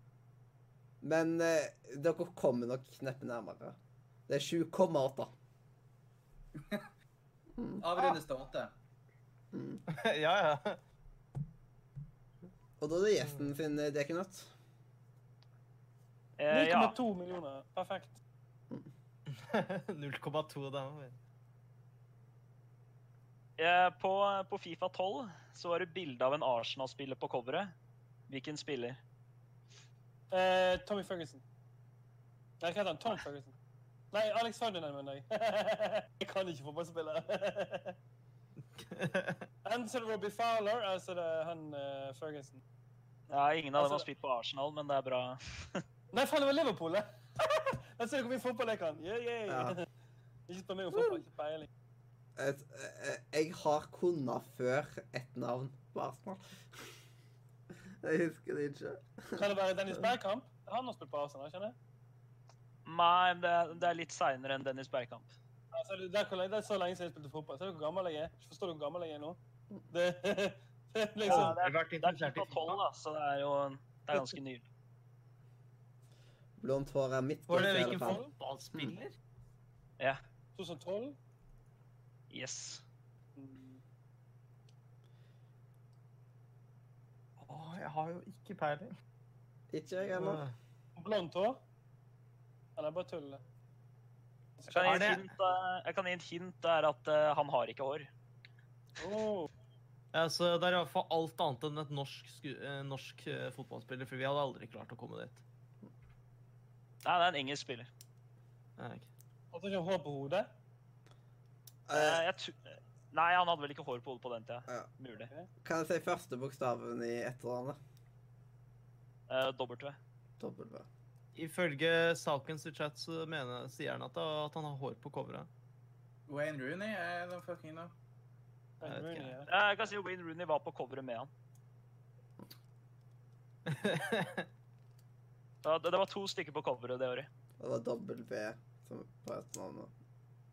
Speaker 1: Men eh, dere kommer nok neppe nærmere. Det er 7,8.
Speaker 3: Avrundes til 8.
Speaker 1: Mm.
Speaker 2: ja, ja.
Speaker 1: Og da er det gjesten sin eh, dekenøtt.
Speaker 7: Eh, ja.
Speaker 6: 9,2 millioner. Perfekt.
Speaker 2: 0,2 der.
Speaker 7: Eh, på, på Fifa 12 så var det bilde av en Arsenal-spiller på coveret. Hvilken spiller?
Speaker 6: Eh, Tommy Ferguson. Nei, hva heter han? Tom Ferguson. Nei, Alex Ferdinand, mener jeg. jeg kan ikke fotballspillere. Enten Robbie Fowler, altså det er han uh, Ferguson.
Speaker 7: Ja, ingen av dem
Speaker 6: Altså-
Speaker 7: har spilt på Arsenal, men det er bra.
Speaker 6: Nei, faen, det var Liverpool, det! Der ser du hvor mye fotball jeg kan. Yeah, yeah.
Speaker 1: Ja.
Speaker 6: Ikke spør meg om fotball, ikke peiling.
Speaker 1: Et, eh, jeg har kunnet før et navn på Arsenal. Jeg husker det ikke.
Speaker 6: Kan det være Dennis Bergkamp? Han har spilt på Arsenal, kjenner jeg?
Speaker 7: Nei, det, er- det er litt seinere enn Dennis Bergkamp.
Speaker 6: Altså, det, er, det er så lenge siden jeg spilte fotball. Ser du hvor gammel jeg er? Forstår du hvor gammel jeg er nå? Det, det er liksom
Speaker 7: Ja, det er, det er
Speaker 2: interessert i
Speaker 7: Fifa 12, da, så det er jo det er ganske nylig.
Speaker 1: Blondt hår er mitt
Speaker 2: Var det hvilken fotballspiller?
Speaker 7: Ja.
Speaker 6: 2012.
Speaker 7: Yes.
Speaker 2: Å, jeg har jo ikke peiling.
Speaker 1: Ikke jeg heller.
Speaker 6: Blondt hår? Eller bare tulle?
Speaker 7: Jeg kan gi et
Speaker 2: det-
Speaker 7: hint, eh, jeg kan gi et hint det er at eh, han har ikke hår.
Speaker 6: Oh.
Speaker 2: Ja, så det er iallfall alt annet enn et norsk, sku, eh, norsk fotballspiller, for vi hadde aldri klart å komme dit.
Speaker 7: Nei, det er en engelsk spiller.
Speaker 2: Nei, ok.
Speaker 6: Hadde ikke hår på hodet?
Speaker 7: Jeg tu- Nei, han hadde vel ikke hår på hodet på den tida.
Speaker 1: Ja.
Speaker 7: Mulig.
Speaker 1: kan jeg si første bokstaven i etternavnet?
Speaker 7: Uh, W.
Speaker 1: W.
Speaker 2: Ifølge Salkens i chat så mener, sier han at, at han har hår på coveret.
Speaker 3: Wayne Rooney er den fucking da.
Speaker 2: Jeg ikke.
Speaker 6: Ja.
Speaker 7: Jeg kan si Wayne Rooney var på coveret med han. Det, det var to stykker på coveret det året.
Speaker 1: Det var W som på etternavnet.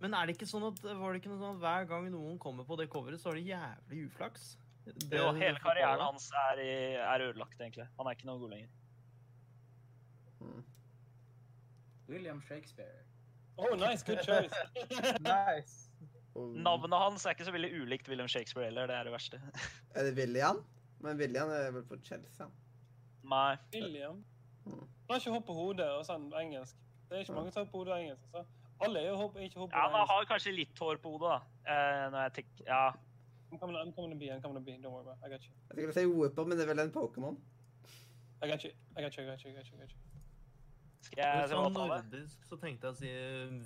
Speaker 2: Men er det ikke sånn at var det ikke noe sånn at hver gang noen kommer på det coveret, så har de jævlig uflaks? Det-
Speaker 7: Jo, hele karrieren hans er, i, er ødelagt, egentlig. Han er ikke noe god lenger.
Speaker 1: Hmm.
Speaker 3: William Shakespeare.
Speaker 6: Oh, nice, good choice.
Speaker 2: Nice.
Speaker 1: Um.
Speaker 7: Navnet hans er ikke så veldig ulikt William Shakespeare heller, det er det verste.
Speaker 1: Er det William? Men William er vel på Chelsea.
Speaker 7: Nei.
Speaker 6: William.
Speaker 1: Mm.
Speaker 6: Han har ikke hår på hodet og sånn engelsk. Det er ikke mange som har hår på hodet og engelsk. Så. Alle er jo hopp, ikke hopp.
Speaker 7: Ja, han har kanskje litt hår på hodet, da. Uh, når jeg tenker Ja.
Speaker 6: I'm coming, I'm coming to be, I'm coming to be. Don't worry about it. I got you.
Speaker 1: Jeg skulle si Whipper, men det er vel en Pokémon?
Speaker 6: I got you. I got you, I got you, I got you. I got you.
Speaker 7: Skal jeg
Speaker 2: Sånn nordisk så tenkte jeg å si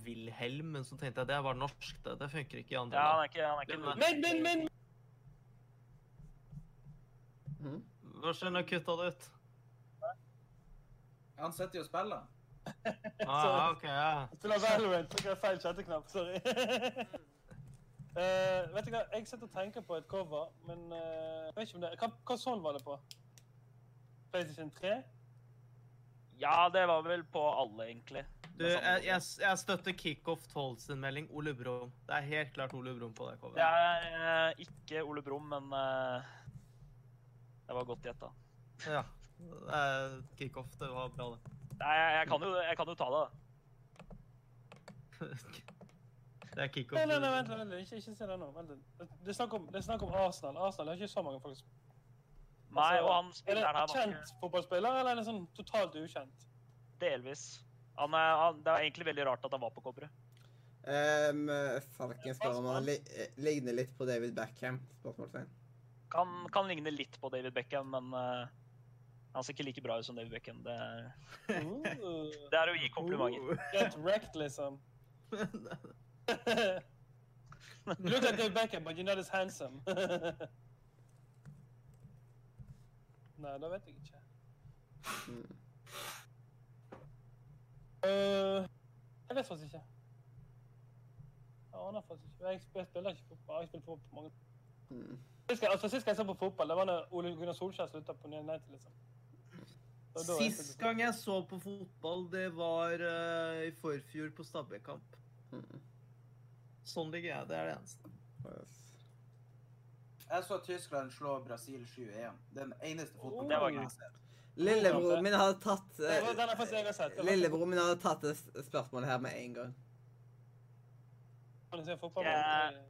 Speaker 2: Wilhelm, men så tenkte jeg det var norsk. Det, det funker ikke i andre
Speaker 7: Ja, han er ikke, han er ikke
Speaker 6: Men, men, men!
Speaker 2: Hva skjer når jeg kutta det ut?
Speaker 3: Han sitter jo og spiller.
Speaker 2: Ah, ok, ja.
Speaker 6: Spiller Valorant. trykker feil chatteknapp. Sorry. uh, vet du hva, jeg sitter og tenker på et cover, men uh, jeg vet ikke om det Hva, hva sånn var det på? PlayStation 3?
Speaker 7: Ja, det var vel på alle, egentlig.
Speaker 2: Du, jeg, jeg, jeg støtter Kickoff 12 sin melding. Ole Brumm. Det er helt klart Ole Brumm på det
Speaker 7: Det
Speaker 2: coveret.
Speaker 7: er uh, ikke Ole Brumm, men eh, det var godt gjetta.
Speaker 2: Ja. Kickoff. Det var bra, det.
Speaker 7: Nei, jeg, jeg, kan jo, jeg kan jo ta det, da.
Speaker 2: Det er Kickoff.
Speaker 6: Nei, nei, nei, vent, vent, vent, ikke, ikke se det nå. Vent. Det er snakk om, det er snakk om Arsenal. Arsenal har ikke så mange folk.
Speaker 7: Nei,
Speaker 6: Altså,
Speaker 7: og han
Speaker 6: Er det
Speaker 7: spilleren her
Speaker 6: Er
Speaker 7: det en
Speaker 6: kjent fotballspiller, eller er det sånn totalt ukjent?
Speaker 7: delvis. Han er, han, det er egentlig veldig rart at han var på coveret.
Speaker 1: Um, Falken spør om han li eh, ligner litt på David Beckham? Spørsmålstegn.
Speaker 7: Kan, kan ligne litt på David Beckham, men eh, han ser ikke like bra ut som David Beckham. Det er,
Speaker 6: Uh,
Speaker 7: det er å gi komplimenter.
Speaker 6: get wrecked, liksom. you look like David Beckham, but you're not as handsome. Nei, da vet jeg ikke. Øh, jeg vet faktisk ikke. Jeg aner faktisk ikke. Jeg, sp- jeg spiller ikke fotball. Jeg spiller fotball på mange
Speaker 1: Mm.
Speaker 6: Sist jeg, altså, sist jeg så på fotball, det var når Ole Gunnar Solskjær slutta på United, liksom. Det var da jeg
Speaker 2: Sist gang jeg så på fotball, det var uh, i forfjor på Stabæk-kamp.
Speaker 1: Mm.
Speaker 2: Sånn ligger jeg. Det er det eneste.
Speaker 3: Jeg så Tyskland slå Brasil 7-1. Den eneste
Speaker 7: Det var
Speaker 3: fotballkampen jeg har sett.
Speaker 1: Lillebroren min hadde tatt
Speaker 6: uh,
Speaker 1: Lillebroren min hadde tatt det spørsmålet her med en gang.
Speaker 6: Kan du se fotball?
Speaker 7: Jeg-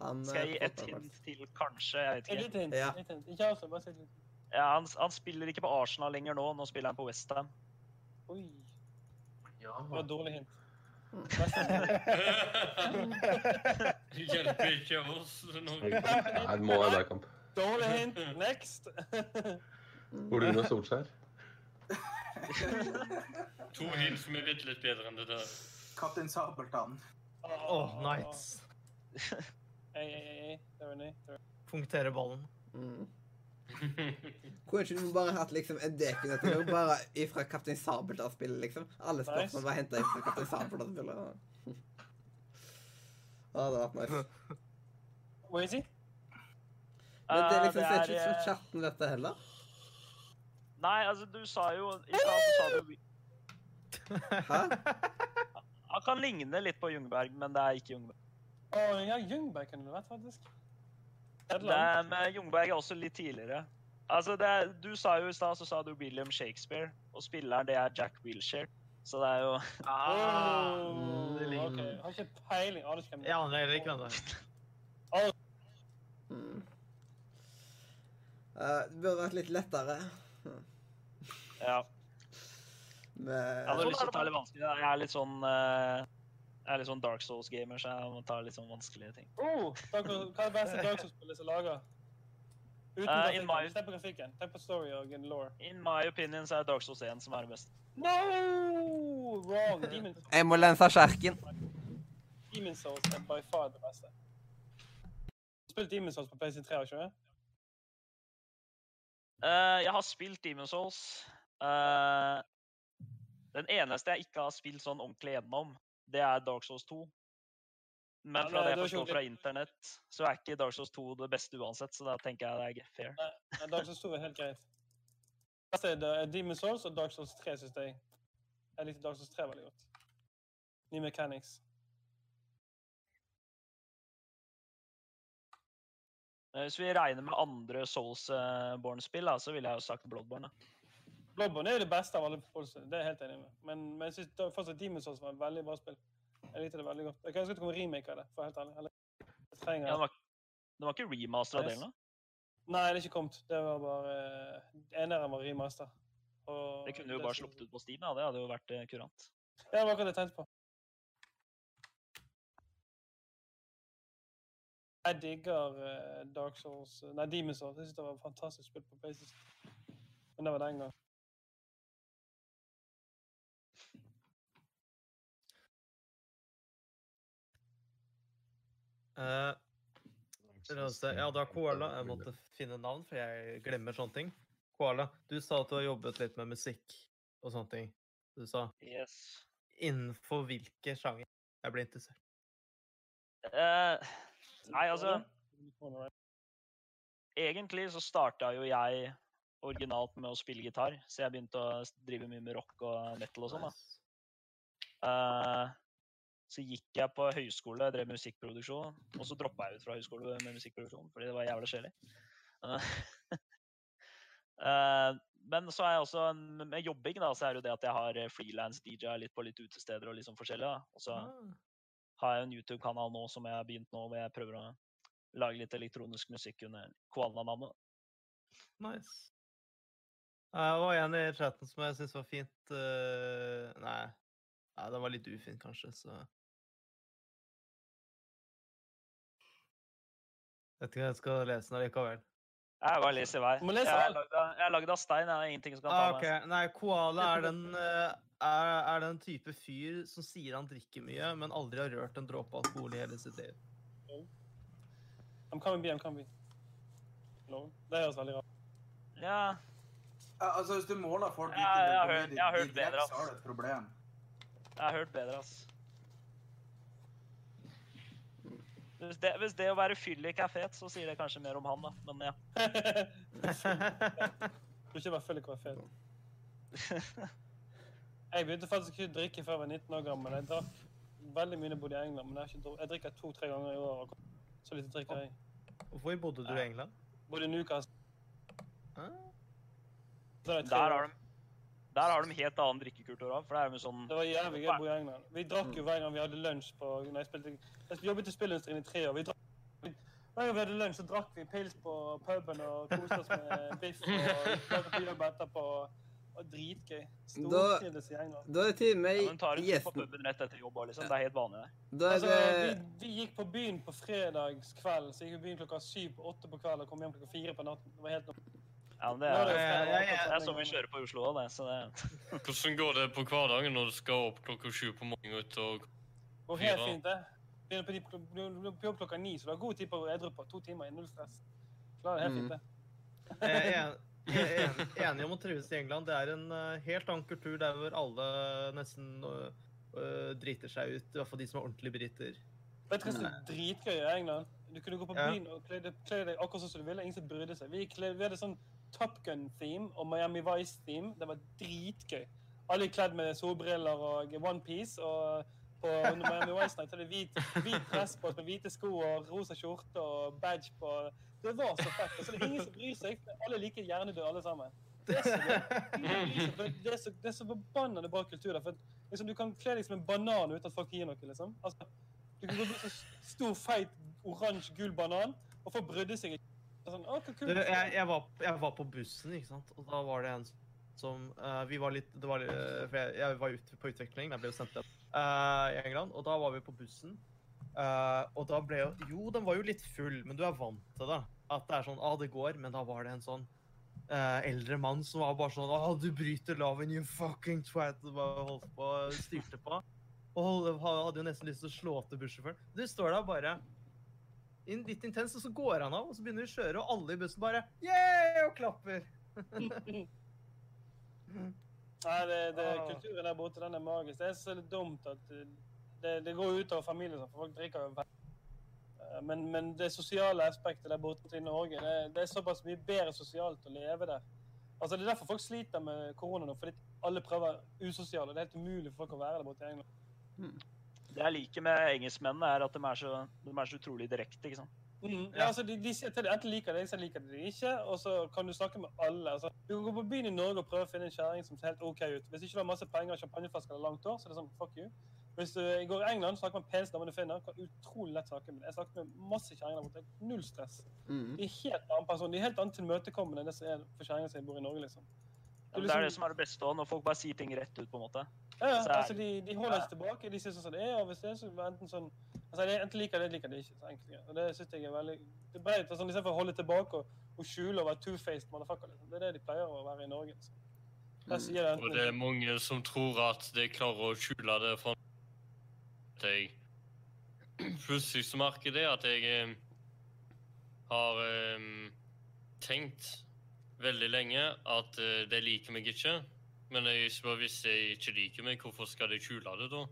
Speaker 1: Han
Speaker 7: Skal jeg gi
Speaker 1: eh,
Speaker 7: et hint til, kanskje? Jeg vet
Speaker 6: Et
Speaker 7: ikke.
Speaker 6: lite hint.
Speaker 1: Ja.
Speaker 6: Litt hint. Ikke altså, bare si et lite.
Speaker 7: Ja, han, han spiller ikke på Arsenal lenger nå. Nå spiller han på Westham.
Speaker 6: Oi,
Speaker 8: Ja.
Speaker 6: det var et dårlig hint.
Speaker 4: Hjelper ikke oss noe.
Speaker 8: Det må være kamp.
Speaker 6: Dårlig hint. Next.
Speaker 8: Ole Gunnar Solskjær.
Speaker 4: To hint som er bitte litt bedre enn det der.
Speaker 3: Kaptein Sabeltann.
Speaker 2: Åh, nice.
Speaker 6: Ei, ei, ei,
Speaker 2: Punktere ballen.
Speaker 1: Mm. Kunne ikke du bare hatt liksom en dekunøtter bare ifra Kaptein Sabeltann-spillet, liksom? Alle
Speaker 6: Nice.
Speaker 1: spørsmål var henta fra Kaptein Sabeltann-spillet. Ja, det hadde vært nice.
Speaker 6: Hva sier det?
Speaker 1: Men det er
Speaker 7: Eh,
Speaker 1: liksom
Speaker 7: det er,
Speaker 1: ikke ut chatten dette heller.
Speaker 7: Nei, altså, du sa jo I stad sa du
Speaker 1: Hæ?
Speaker 7: Han kan ligne litt på Ljungberg, men det er ikke Ljungberg.
Speaker 6: Å, ja, Ljungberg kunne det vært, faktisk.
Speaker 7: Det med men Ljungberg er også litt tidligere. Altså, det er, Du sa jo i stad så sa du William Shakespeare, og spilleren det er Jack Wilshere. Så det er jo
Speaker 6: Oh,
Speaker 2: det okay.
Speaker 6: Jeg Har ikke peiling. Ah, det
Speaker 2: Jeg
Speaker 6: er.
Speaker 2: aner heller ikke hvem det er.
Speaker 1: Mm. Eh, det burde vært litt lettere.
Speaker 7: Ja.
Speaker 1: Men...
Speaker 7: Jeg hadde lyst til å ta litt vanskelig. Jeg er litt sånn eh, jeg er litt sånn Dark Souls-gamer, så jeg må ta litt sånn vanskelige ting.
Speaker 6: Oh, Dark Souls- hva er det beste Dark Souls-spillet som lager? Uten
Speaker 7: uh,
Speaker 6: grafikken.
Speaker 7: my-
Speaker 6: Tenk på grafikken. Tenk på story og lore. law.
Speaker 7: In my opinion så er Dark Souls 1 som er det beste.
Speaker 6: No! Wrong. Demon,
Speaker 1: jeg må lense skjerken.
Speaker 6: Demon Souls er by far det beste. Spilt Demon Souls på PC3, har ikke du?
Speaker 7: Eh, jeg har spilt Demon Souls. Uh, den eneste jeg ikke har spilt sånn ordentlig gjennom, det er Dark Souls 2. Men fra det jeg forstår fra internett, så er ikke Dark Souls 2 det beste uansett, så da tenker jeg det er fair.
Speaker 6: Nei, Dark Souls 2 er helt greit. Beste er det- er Demon Souls og Dark Souls 3, synes jeg. Jeg likte Dark Souls 3 veldig godt. Ny mechanics.
Speaker 7: Eh, Hvis vi regner med andre Souls-born-spill, så ville jeg jo sagt Bloodborne. da.
Speaker 6: Bloodborne er jo det beste av alle folk, det er jeg helt enig med. Men, men jeg synes da- fortsatt Demon's Souls var et veldig bra spill. Jeg likte det veldig godt. Jeg kan ønske det kom en remake av det, for helt ærlig. Eller, jeg trenger...
Speaker 7: Ja, det, var, det var ikke remaster av delen, da?
Speaker 6: Nei, det er ikke kommet. Det var bare... Eneren var remaster. Og
Speaker 7: Det kunne jo bare sluppet ut på Steam, ja. Det hadde jo vært eh, kurant.
Speaker 6: Ja, det var akkurat det jeg tenkte på. Jeg digger eh, Dark Souls Nei, Demon's Souls. Jeg synes det var et fantastisk spill på PlayStation. Men det var den gang.
Speaker 2: Eh, Røse, ja, da Koala. Jeg måtte finne navn, for jeg glemmer sånne ting. Koala, du sa at du har jobbet litt med musikk og sånne ting. Du sa
Speaker 7: Yes.
Speaker 2: innenfor hvilke sjanger jeg blir interessert.
Speaker 7: Uh, nei, altså Egentlig så starta jo jeg originalt med å spille gitar, så jeg begynte å drive mye med rock og metal og sånn. da.
Speaker 2: Nice.
Speaker 7: Eh, så gikk jeg på høyskole, drev musikkproduksjon, og så droppa jeg ut fra høyskole med musikkproduksjon fordi det var jævlig kjedelig. Eh, eh, men så er jeg også med jobbing, da, så er det jo det at jeg har frilans DJ litt på litt utesteder og litt sånn forskjellig. da. Og så
Speaker 2: Ah,
Speaker 7: har jeg en YouTube-kanal nå som jeg har begynt nå, hvor jeg prøver å lage litt elektronisk musikk under Koala-navnet.
Speaker 2: nice. Jeg var en i chatten som jeg syntes var fint. eh, nei. nei, den var litt ufin, kanskje, så Vet ikke om jeg skal lese den likevel.
Speaker 7: Jeg bare leser i vei.
Speaker 6: Må lese
Speaker 7: Jeg er lagd av- stein. Jeg har ingenting som kan ta
Speaker 2: Ah,
Speaker 7: meg.
Speaker 2: Nei, koala er den, eh, er, er den type fyr som sier han drikker mye, men aldri har rørt en dråpe alkohol i hele sitt liv.
Speaker 6: I'm coming be, I'm coming be. Det høres veldig rart
Speaker 7: Ja,
Speaker 3: Ja, altså, hvis du måler folk
Speaker 7: Ja, jeg har hørt- jeg har hørt bedre, ass. jeg har hørt bedre, ass. Hvis det, hvis det å være fyllik er fet, så sier det kanskje mer om han, da. Men ja.
Speaker 6: Jeg tror ikke var full være fet. Jeg begynte faktisk ikke å drikke før jeg var 19 år gammel. Jeg drakk veldig mye da jeg bodde i England, men jeg, ikke, jeg drikker to-tre ganger i året. Så lite drikker jeg.
Speaker 2: Hvor bodde du i England?
Speaker 6: Bodde i Newcastle. Er
Speaker 7: Der har de der har de helt annen drikkekultur òg, for det er jo sånn
Speaker 6: Det var jævlig gøy å bo i England. Vi drakk jo hver gang vi hadde lunsj på når Jeg, spilte, jeg jobbet i spillindustrien i tre år. Vi drakk, hver gang vi hadde lunsj, så drakk vi pils på puben og koste oss med biff og drakk jobb etterpå. Var dritgøy.
Speaker 1: Da-
Speaker 6: i England.
Speaker 1: Da er det tid
Speaker 7: ja,
Speaker 1: med
Speaker 7: men tar tur på
Speaker 1: gjesten.
Speaker 7: puben rett etter jobb liksom. Det er helt vanlig, det.
Speaker 6: Altså, vi, vi gikk på byen på fredagskveld, så gikk vi på byen klokka syv på åtte på kvelden og kom hjem klokka fire på natten. Det var helt
Speaker 7: Ja, men det
Speaker 6: er
Speaker 7: er,
Speaker 6: det
Speaker 7: det
Speaker 2: jeg- jeg-
Speaker 6: akkurat
Speaker 7: er sånn vi kjører på Oslo òg, det. Så det
Speaker 4: Hvordan går det på hverdagen når du skal opp klokka sju på morgenen ut og
Speaker 6: Går helt fint, det. Begynner på, de- på jobb klokka ni, så du har god tid på å edru på to timer i null stress. Klarer det helt fint, det.
Speaker 2: Jeg er en- jeg en- enig om å trives i England. Det er en eh, helt annen kultur der hvor alle nesten øh, øh, driter seg ut. I hvert fall de som er ordentlige briter.
Speaker 6: Vet du hva som er dritgøy i England? Du kunne gå på byen og kle deg, akkurat sånn som du ville. Ingen som brydde seg. Vi, kledde vi hadde sånn Top Gun-theme og Miami Vice-theme. Det var dritgøy. Alle kledd med solbriller og OnePiece. Og på Miami Vice Night hadde hvit, hvit dress på med hvite sko og rosa skjorte og badge på. Det var så fett. Og så er ingen som bryr seg. Alle liker gjerne hjernedøde, alle sammen. Det er så Det så, det så forbannende bra kultur der. For liksom, du kan kle deg som en banan uten at folk gir noe, liksom. Altså, du kan gå med så stor, feit, oransje, gul banan, og folk brydde seg ikke. Sånn, hva
Speaker 2: Du, jeg, jeg, var, jeg var på bussen, ikke sant? og da var det en som uh, Vi var litt det var, uh, For jeg, jeg var ut, på utveksling, jeg ble jo sendt hjem uh, i England, og da var vi på bussen. Og da ble jo Jo, den var jo litt full, men du er vant til det. At det er sånn ah, det går, men da var det en sånn eldre mann som var bare sånn Å, du bryter loven, you fucking twat. Og bare holdt på styrte på. Og hadde jo nesten lyst til å slå til bussjåføren. Du står der bare inn- litt intenst, og så går han av, og så begynner vi å kjøre, og alle i bussen bare yeah! og klapper.
Speaker 6: Nei, det, det,
Speaker 2: Ah.
Speaker 6: kulturen der borte, den er magisk. Det er så litt dumt at det, det går utover familien, sånn, for folk drikker jo. Eh, Men, men det sosiale aspektet der borte i Norge, det, det er såpass mye bedre sosialt å leve der. Altså, Det er derfor folk sliter med korona nå, fordi alle prøver usosiale. Det er helt umulig for folk å være der borte i England.
Speaker 7: Det jeg liker med engelskmennene, er at de er så, de er så utrolig direkte. ikke sant?
Speaker 6: Mm, ja, altså, de, de sier til deg enten liker det, så liker de det ikke, og så kan du snakke med alle. Altså, du kan gå på byen i Norge og prøve å finne en kjerring som ser helt OK ut. Hvis ikke du har masse penger og champagneflasker eller langt hår, så er det sånn fuck you. Hvis du går i England, snakker med peneste damen du finner, kan utrolig lett snakke med dem. Jeg snakket med masse kjerringer der borte. Null stress.
Speaker 1: mm.
Speaker 6: De er helt annen person. De er helt annet tilmøtekommende enn det som er for kjerringer som bor i Norge, liksom.
Speaker 7: Ja, liksom... det er det som er det beste òg, når folk bare sier ting rett ut. på en måte.
Speaker 6: Ja, ja,
Speaker 7: er-
Speaker 6: altså, de, de holder seg tilbake. De sier sånn som det er, og hvis det er, så er enten sånn altså, det er Enten liker det, liker de ikke. Så enkelt. Og det synes jeg er veldig det er breit. Altså, Istedenfor å holde tilbake og, og skjule og være two-faced motherfucker. Liksom. Det er det de pleier å være i Norge. Liksom. Der sier de
Speaker 4: Og det er mange som tror at de klarer å skjule det fra jeg Plutselig så merker jeg det at jeg eh, har um, tenkt veldig lenge at eh, de liker meg ikke. Men jeg, spør hvis de ikke liker meg, hvorfor skal de skjule det da?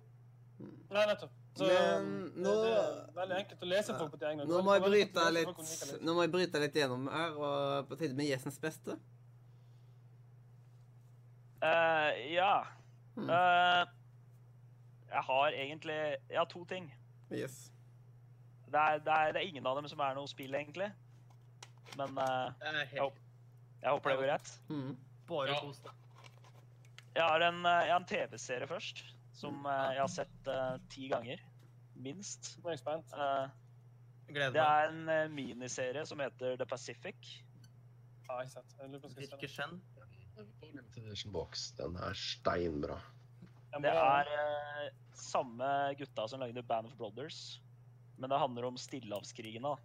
Speaker 6: Nei, nettopp. Så,
Speaker 1: Men nå-
Speaker 6: det er veldig enkelt å lese folk på England.
Speaker 1: Nå
Speaker 6: er
Speaker 1: må jeg bryte litt
Speaker 6: det.
Speaker 1: Nå må jeg bryte litt gjennom her, og på tide med gjestens beste.
Speaker 7: Uh, ja.
Speaker 1: Hmm.
Speaker 7: Uh, jeg har egentlig Jeg har to ting.
Speaker 1: Yes.
Speaker 7: Det er, det, er, det er ingen av dem som er noe spill, egentlig. Men
Speaker 2: uh,
Speaker 7: jeg, håper, jeg håper det går greit.
Speaker 1: Mm.
Speaker 2: Bare
Speaker 4: Ja.
Speaker 2: deg.
Speaker 7: Jeg har en, eh, jeg har en TV-serie først, som eh, jeg har sett uh, ti ganger. Minst.
Speaker 6: Nå er jeg spent.
Speaker 7: Eh,
Speaker 2: Gleder
Speaker 7: det
Speaker 2: meg.
Speaker 7: er en miniserie som heter The Pacific.
Speaker 6: Ja. Jeg har sett.
Speaker 2: Virker
Speaker 6: det.
Speaker 2: skjenn.
Speaker 8: Limited Edition Box. Den er steinbra.
Speaker 7: Det er samme gutta som lagde Band of Brothers. Men det handler om stillehavskrigene. da.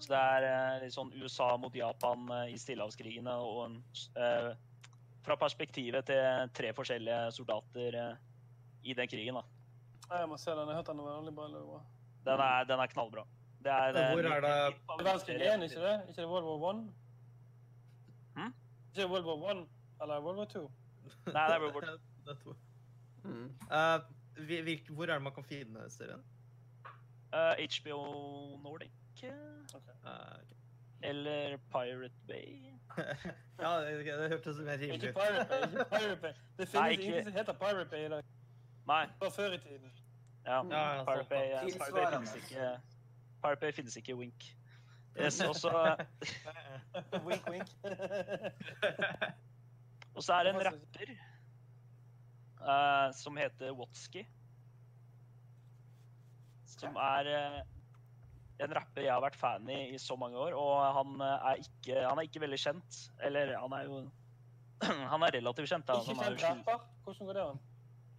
Speaker 7: Så det er eh, litt sånn USA mot Japan eh, i stillehavskrigene. Og en, eh, fra perspektivet til tre forskjellige soldater eh, i den krigen. da.
Speaker 6: Nei, Jeg må se den. Jeg hørte den var veldig bra. eller bra.
Speaker 7: Den er, den er knallbra. Det er,
Speaker 2: det, hvor er det-
Speaker 6: er Verdenskrig 1, ikke det? Ikke det World War 1?
Speaker 7: Hm?
Speaker 6: Ikke det World War 1 eller World War 2?
Speaker 7: Nei, det er World War
Speaker 2: Det er.
Speaker 1: Mm.
Speaker 2: uh, hvor er det man kan finne serien?
Speaker 7: Uh, HBO Nordic. Eh,
Speaker 2: Uh, okay.
Speaker 7: Eller Pirate Bay.
Speaker 2: Ja, det, det hørtes mer rimelig
Speaker 6: Ikke
Speaker 2: ut.
Speaker 6: Pirate Bay. ikke Pirate Bay. Det
Speaker 7: Nei,
Speaker 6: finnes
Speaker 7: ikke-
Speaker 6: ingen som heter Pirate Bay i dag.
Speaker 7: Nei.
Speaker 6: Bare før i tiden.
Speaker 7: Ja,
Speaker 2: Ja, ja,
Speaker 7: Pirate Bay, eh, Pirate Bay finnes ikke Pirate Bay finnes ikke Wink. Yes, også...
Speaker 6: wink, wink.
Speaker 7: og så er det en rapper uh, som heter Watsky. Som er eh, en rapper jeg har vært fan i i så mange år, og han eh, er ikke, han er ikke veldig kjent. Eller han er jo Han er relativt kjent. Da.
Speaker 6: Ikke kjent
Speaker 7: 20
Speaker 6: rapper? Hvordan går det an?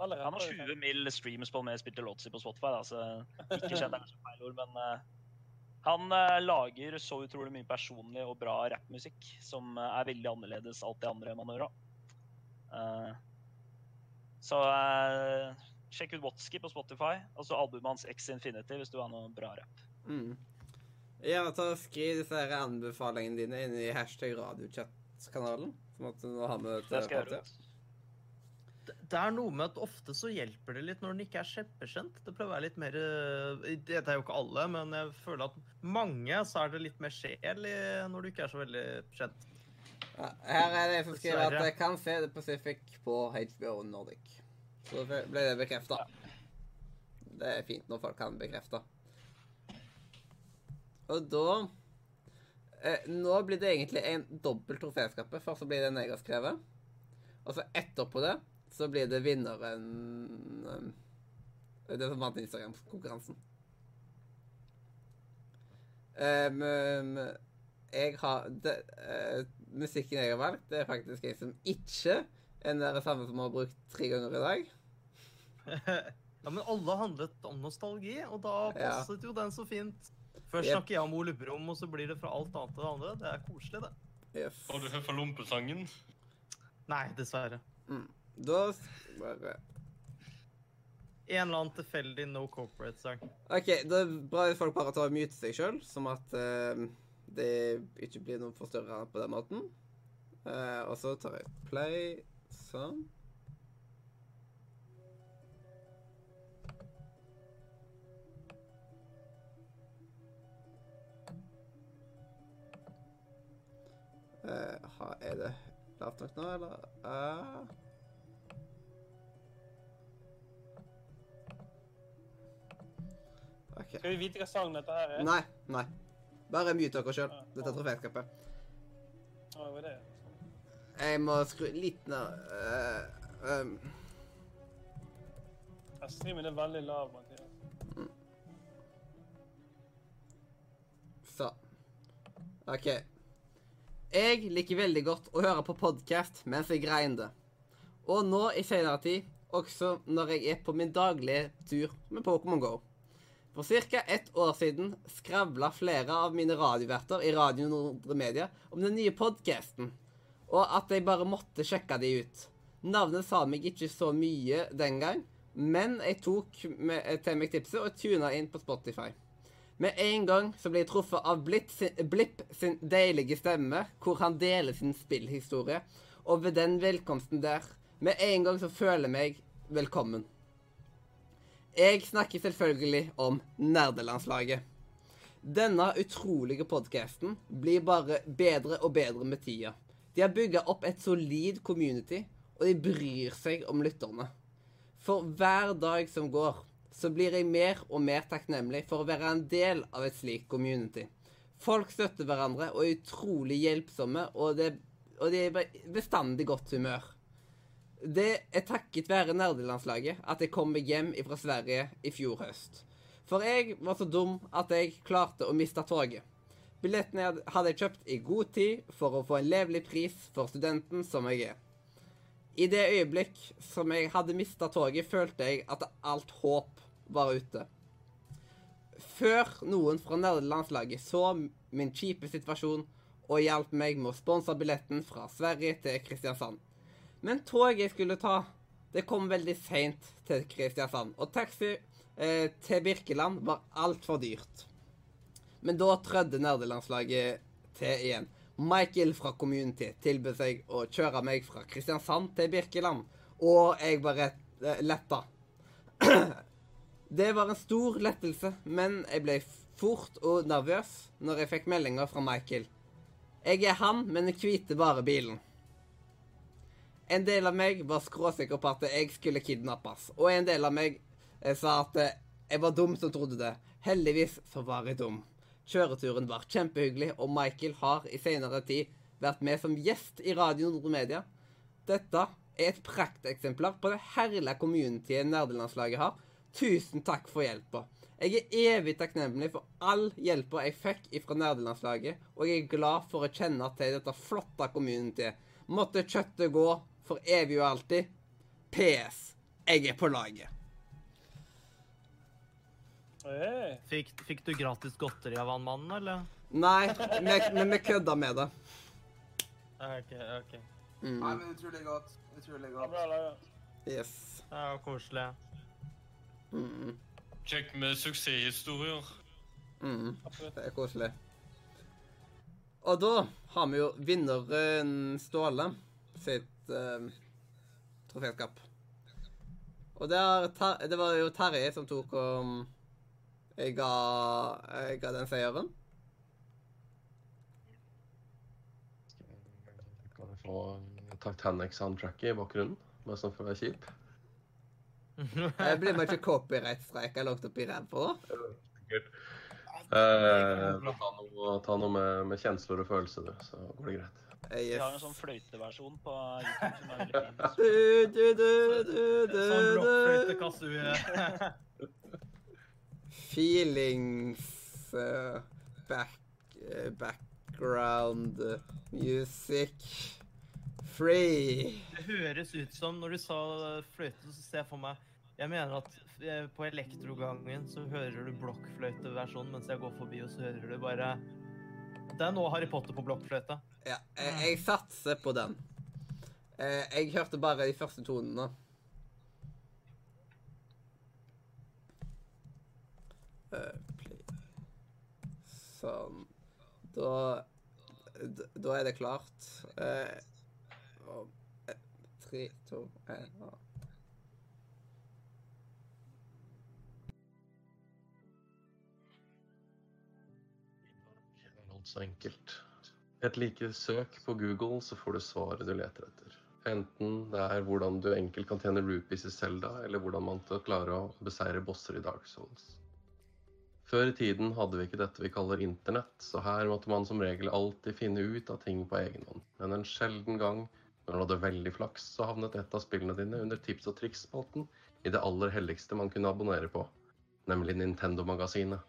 Speaker 7: Han har
Speaker 6: er
Speaker 7: 20 mill. streams på med spilte låter på Spotify, da, så ikke kjent er kanskje feil ord, men eh, han eh, lager så utrolig mye personlig og bra rappmusikk som er veldig annerledes alt det andre man hører. Eh, så uh, sjekk ut Watsky på Spotify, og så albumet hans X Infinity hvis du har noe bra rapp.
Speaker 1: Mm. Gjerne ta Skriv disse her anbefalingene dine inn i hashtag radiochat-kanalen. Sånn at nå har vi det til.
Speaker 2: Er noe med at ofte så hjelper det litt når den ikke er kjempekjent. Det pleier å være litt mer eh, Det er jo ikke alle, men jeg føler at mange så er det litt mer sjel i når du ikke er så veldig kjent.
Speaker 1: Ja, her er det som skriver at jeg kan se The Pacific på HBO Nordic. Så ble det bekrefta. Det er fint når folk kan bekrefte. Og da eh, Nå blir det egentlig en dobbel troféskappe. Først så blir det en jeg skrevet. Og så etterpå det så blir det vinneren um, Det som vant Instagram-konkurransen. Um, jeg har de, uh, Musikken jeg har valgt, det er faktisk en som ikke er den samme som har brukt tre ganger i dag.
Speaker 2: Ja, men alle handlet om nostalgi, og da
Speaker 1: Ja.
Speaker 2: passet jo den så fint. Først
Speaker 1: Yep.
Speaker 2: snakker jeg om Ole Brumm, og så blir det fra alt annet til det andre. Det er koselig, det.
Speaker 1: Yes.
Speaker 4: Har du hørt for Lompesangen?
Speaker 2: Nei, dessverre.
Speaker 1: Mm. Da bare
Speaker 2: En eller annen tilfeldig no corporate-sang.
Speaker 1: OK, da er det bra at folk bare tar og myter seg sjøl, som at uh, det ikke blir noe forstørrende på den måten. Uh, og så tar jeg play sånn. Ha- er det lavt nok nå, eller? Uh, Okay.
Speaker 6: Skal vi vite hva sang dette her er?
Speaker 1: Nei, nei. Bare mute dere sjøl. Dette er troféskapet. Jeg må skru litt ned uh, um,
Speaker 6: Streamen er veldig lav, Mathias.
Speaker 1: Så. OK. Jeg liker veldig godt å høre på podkast mens jeg grinder. Og nå i senere tid også når jeg er på min daglige tur med Pokémon GO. For ca. ett år siden skravla flere av mine radioverter i Radio Nordre Media om den nye podkasten, og at jeg bare måtte sjekke de ut. Navnet sa meg ikke så mye den gang, men jeg tok med, til meg tipset og tuna inn på Spotify. Med en gang så blir jeg truffet av Blipp sin, Blipp sin deilige stemme, hvor han deler sin spillhistorie, og ved den velkomsten der, med en gang så føler jeg meg velkommen. Jeg snakker selvfølgelig om Nerdelandslaget. Denne utrolige podkasten blir bare bedre og bedre med tida. De har bygga opp et solid community, og de bryr seg om lytterne. For hver dag som går, så blir jeg mer og mer takknemlig for å være en del av et slikt community. Folk støtter hverandre og er utrolig hjelpsomme, og, det, og de er bestandig godt humør. Det er takket være nerdelandslaget at jeg kom meg hjem fra Sverige i fjor høst. For jeg var så dum at jeg klarte å miste toget. Billettene hadde jeg kjøpt i god tid for å få en levelig pris for studenten som jeg er. I det øyeblikk som jeg hadde mista toget, følte jeg at alt håp var ute. Før noen fra nerdelandslaget så min kjipe situasjon og hjalp meg med å sponse billetten fra Sverige til Kristiansand. Men toget jeg skulle ta, det kom veldig seint til Kristiansand, og taxi eh, til Birkeland var altfor dyrt. Men da trødde nerdelandslaget til igjen. Michael fra Community tilbød seg å kjøre meg fra Kristiansand til Birkeland, og jeg rett, eh, letta. Det var en stor lettelse, men jeg ble fort og nervøs når jeg fikk meldinger fra Michael. Jeg er han, men jeg hviter bare bilen. En del av meg var skråsikker på at jeg skulle kidnappes, og en del av meg eh, sa at eh, jeg var dum som trodde det. Heldigvis så var jeg dum. Kjøreturen var kjempehyggelig, og Michael har i senere tid vært med som gjest i Radio Nordmedia. Dette er et prakteksemplar på det herlige communityet nerdelandslaget har. Tusen takk for hjelpa. Jeg er evig takknemlig for all hjelpa jeg fikk fra nerdelandslaget, og jeg er glad for å kjenne til dette flotte communityet. Måtte kjøttet gå for evig og alltid. PS. Jeg er på laget.
Speaker 6: Hey.
Speaker 2: Fikk, fikk du gratis godteri av han mannen, eller?
Speaker 1: Nei, men vi kødda med det.
Speaker 2: OK. ok.
Speaker 1: Mm.
Speaker 3: Nei, men utrolig godt. Utrolig
Speaker 6: Ja,
Speaker 3: godt.
Speaker 6: bra laga.
Speaker 1: Yes.
Speaker 2: Det var koselig.
Speaker 1: Mm.
Speaker 4: Kjekt med suksesshistorier.
Speaker 1: Mm. Det er koselig. Og da har vi jo vinneren Ståle sitt uh, troféskap. Og det, er, det var jo Terje som tok og jeg ga, jeg ga den seieren.
Speaker 8: Kan vi få Titanic-soundtracket i bakgrunnen? Bare sånn for å være kjip.
Speaker 1: Jeg blir meg ikke copyright-streika langt oppi ræva?
Speaker 8: Eh, ta noe, ta noe med, med kjensler og følelser, du, så går det greit.
Speaker 1: Eh,
Speaker 7: Vi har en sånn fløyteversjon på YouTube som er veldig fin.
Speaker 2: Sånn
Speaker 1: du. Feelings uh, back, uh, Background uh, music Free.
Speaker 2: Det høres ut som når du sa fløyte, så ser jeg for meg Jeg mener at eh, på elektrogangen så hører du blokkfløyteversjonen, mens jeg går forbi, og så hører du bare Det er nå Harry Potter på blokkfløyte.
Speaker 1: Ja, jeg, jeg satser på den. Eh, jeg hørte bare de første tonene. Eh, play. Sånn. Da Da er det klart. Eh, eh, Tre, to, én
Speaker 8: så enkelt. Et like søk på Google, så får du svaret du leter etter. Enten det er hvordan du enkelt kan tjene rupees i Zelda, eller hvordan man klarer å beseire bosser i Dark Souls. Før i tiden hadde vi ikke dette vi kaller internett, så her måtte man som regel alltid finne ut av ting på egen hånd. Men en sjelden gang, når du hadde veldig flaks, så havnet et av spillene dine under tips og triks-spalten i det aller helligste man kunne abonnere på, nemlig Nintendo-magasinet.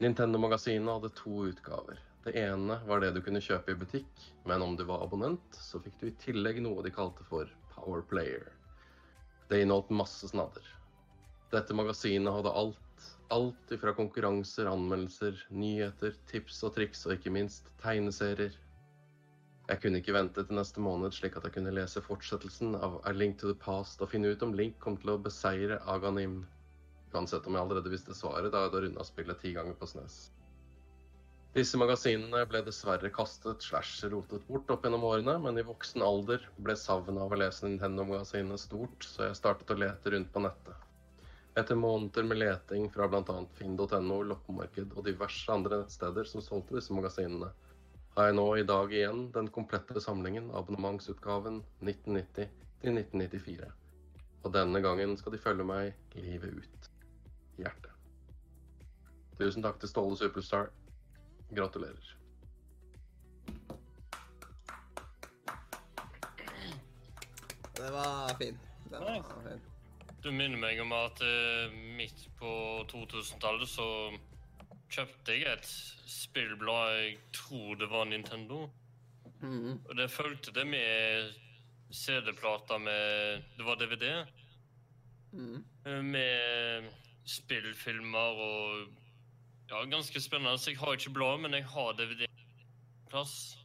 Speaker 8: Nintendo-magasinet hadde to utgaver. Det ene var det du kunne kjøpe i butikk, men om du var abonnent, så fikk du i tillegg noe de kalte for Power Player. Det inneholdt masse snadder. Dette magasinet hadde alt. Alt ifra konkurranser, anmeldelser, nyheter, tips og triks, og ikke minst tegneserier. Jeg kunne ikke vente til neste måned, slik at jeg kunne lese fortsettelsen av A Link to the Past og finne ut om Link kom til å beseire Aganim. Uansett om jeg allerede visste svaret, da jeg hadde runda spillet ti ganger på SNES. Disse magasinene ble dessverre kastet slash rotet bort opp gjennom årene, men i voksen alder ble savnet av å lese Nintendo-magasinene stort, så jeg startet å lete rundt på nettet. Etter måneder med leting fra bl.a. finn.no, loppemarked og diverse andre nettsteder som solgte disse magasinene, har jeg nå i dag igjen den komplette samlingen av abonnementsutgaven 1990 til 1994. Og denne gangen skal de følge meg livet ut. Hjertet. Tusen takk til Ståle Superstar. Gratulerer.
Speaker 1: Det var fin. Den var fin.
Speaker 4: Du minner meg om at eh, midt på 2000-tallet så kjøpte jeg et spillblad. Jeg tror det var Nintendo.
Speaker 1: Mhm.
Speaker 4: Og det fulgte det med CD-plater med Det var DVD.
Speaker 1: Mm.
Speaker 4: eh, Med spillfilmer og Ja, ganske spennende. Så jeg har ikke bladet, men jeg har DVD-plass.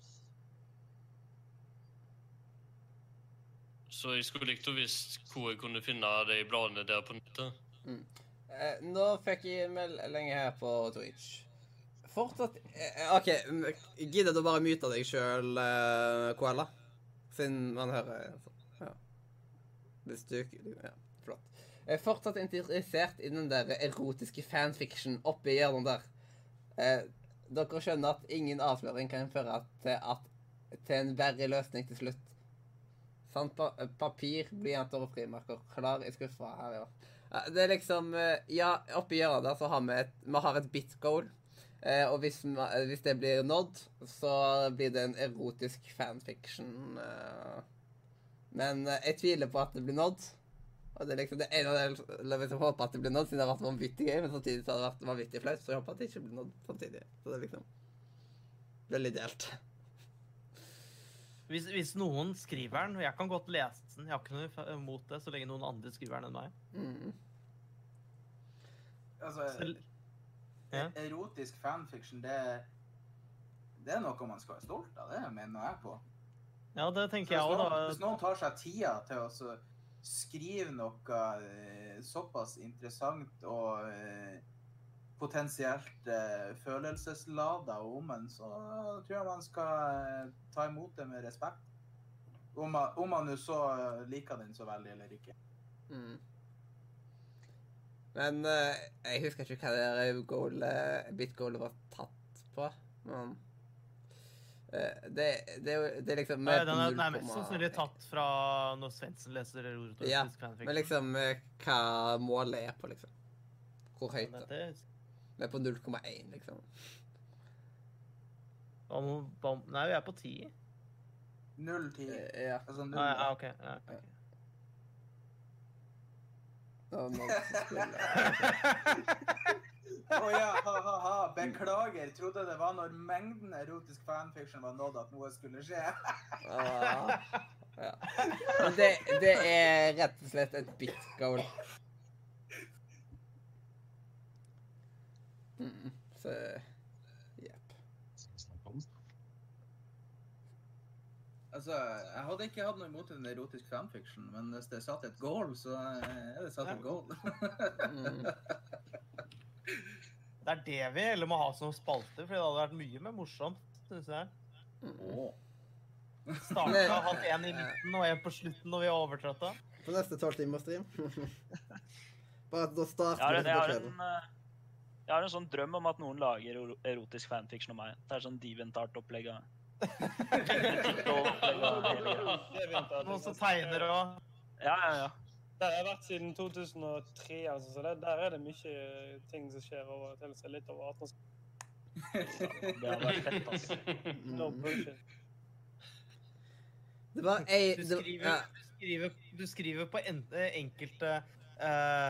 Speaker 4: Så jeg skulle likt å visst hvor jeg kunne finne de bladene der på nettet.
Speaker 1: Eh, nå fikk jeg melding her på Twitch. Fortsatt eh, OK, gidder du bare myte deg sjøl, eh, Koala? Siden man hører. Ja. Hvis du Ja, flott. Jeg er fortsatt interessert i den der erotiske fanfiction oppi hjørnet der. Eh, dere skjønner at ingen avsløring kan føre til, at, til en verre løsning til slutt. Sant? Pa papir, blyanter og frimerker klar i skuffa her. Ja, Det er liksom eh, Ja, oppi hjørnet der så har vi et, vi har et bit goal. Eh, og hvis, eh, hvis det blir nådd, så blir det en erotisk fanfiction. Eh. Men eh, jeg tviler på at det blir nådd. Og det er liksom det ene av det jeg liksom at det blir nådd, siden det har vært vanvittig gøy. Men samtidig så har det vært vanvittig flaut, så jeg håper at det ikke blir nådd samtidig. Så det er liksom veldig delt.
Speaker 2: Hvis, hvis noen skriver den, og jeg kan godt lese den, jeg har ikke noe imot det så lenge noen andre skriver den enn meg.
Speaker 1: Mm.
Speaker 3: Altså,
Speaker 2: Selv- Ja.
Speaker 3: erotisk fanfiction, det, det er noe man skal være stolt av. Det mener jeg på.
Speaker 2: Ja, det tenker jeg òg, da.
Speaker 3: hvis noen tar seg tida til å så skrive noe eh, såpass interessant og eh, potensielt eh, følelseslada om en, så tror jeg man skal eh, ta imot det med respekt. Om man, om man jo så eh, liker den så veldig eller ikke.
Speaker 1: Mm. Men eh, jeg husker ikke hva det der eh, bit-goalet var tatt på. Men eh, det, det det er liksom
Speaker 2: Nei, den er, er mest
Speaker 1: 0,1.
Speaker 2: sannsynlig tatt fra når Svendsen leser erotisk
Speaker 1: Ja. Men liksom hva målet er på, liksom. Hvor høyt? da?
Speaker 2: Dette,
Speaker 1: Vi er på 0,1, liksom.
Speaker 2: om, om, nei, vi er på ti.
Speaker 3: Null ti.
Speaker 1: Eh, Ja.
Speaker 3: Altså 0,
Speaker 2: ah, ja, OK. Ja, ok.
Speaker 1: Ja.
Speaker 3: Å oh, ja, ha-ha-ha. Beklager. Trodde det var når mengden erotisk fanfiction var nådd at noe skulle skje.
Speaker 1: Ah, ja. Men det, det er rett og slett et bitt goal. Mm, så Jepp.
Speaker 3: Altså, jeg hadde ikke hatt noe imot en erotisk fanfiction, men hvis det er satt et goal, så er det satt et goal.
Speaker 2: Det er det vi heller må ha som spalte, for det hadde vært mye mer morsomt, syns jeg.
Speaker 3: Åh.
Speaker 2: Starta, hatt en i midten og en på slutten når vi er overtrøtta.
Speaker 1: På neste tolvtimersstream. Bare at da starter vi på
Speaker 7: en, eh, jeg har en sånn drøm om at noen lager erotisk fanfiction om meg. Det er sånn Diventart-opplegg. av-
Speaker 2: Noen som tegner og
Speaker 7: Ja, ja, ja.
Speaker 6: Det har jeg vært siden 2003, altså, så det, der er det mye ting som skjer over til seg litt over 18.
Speaker 7: Det hadde vært fett, altså.
Speaker 6: No bullshit.
Speaker 1: Det var ei
Speaker 2: Du skriver,
Speaker 1: ja,
Speaker 2: du skriver, du skriver på en, eh, enkelte eh,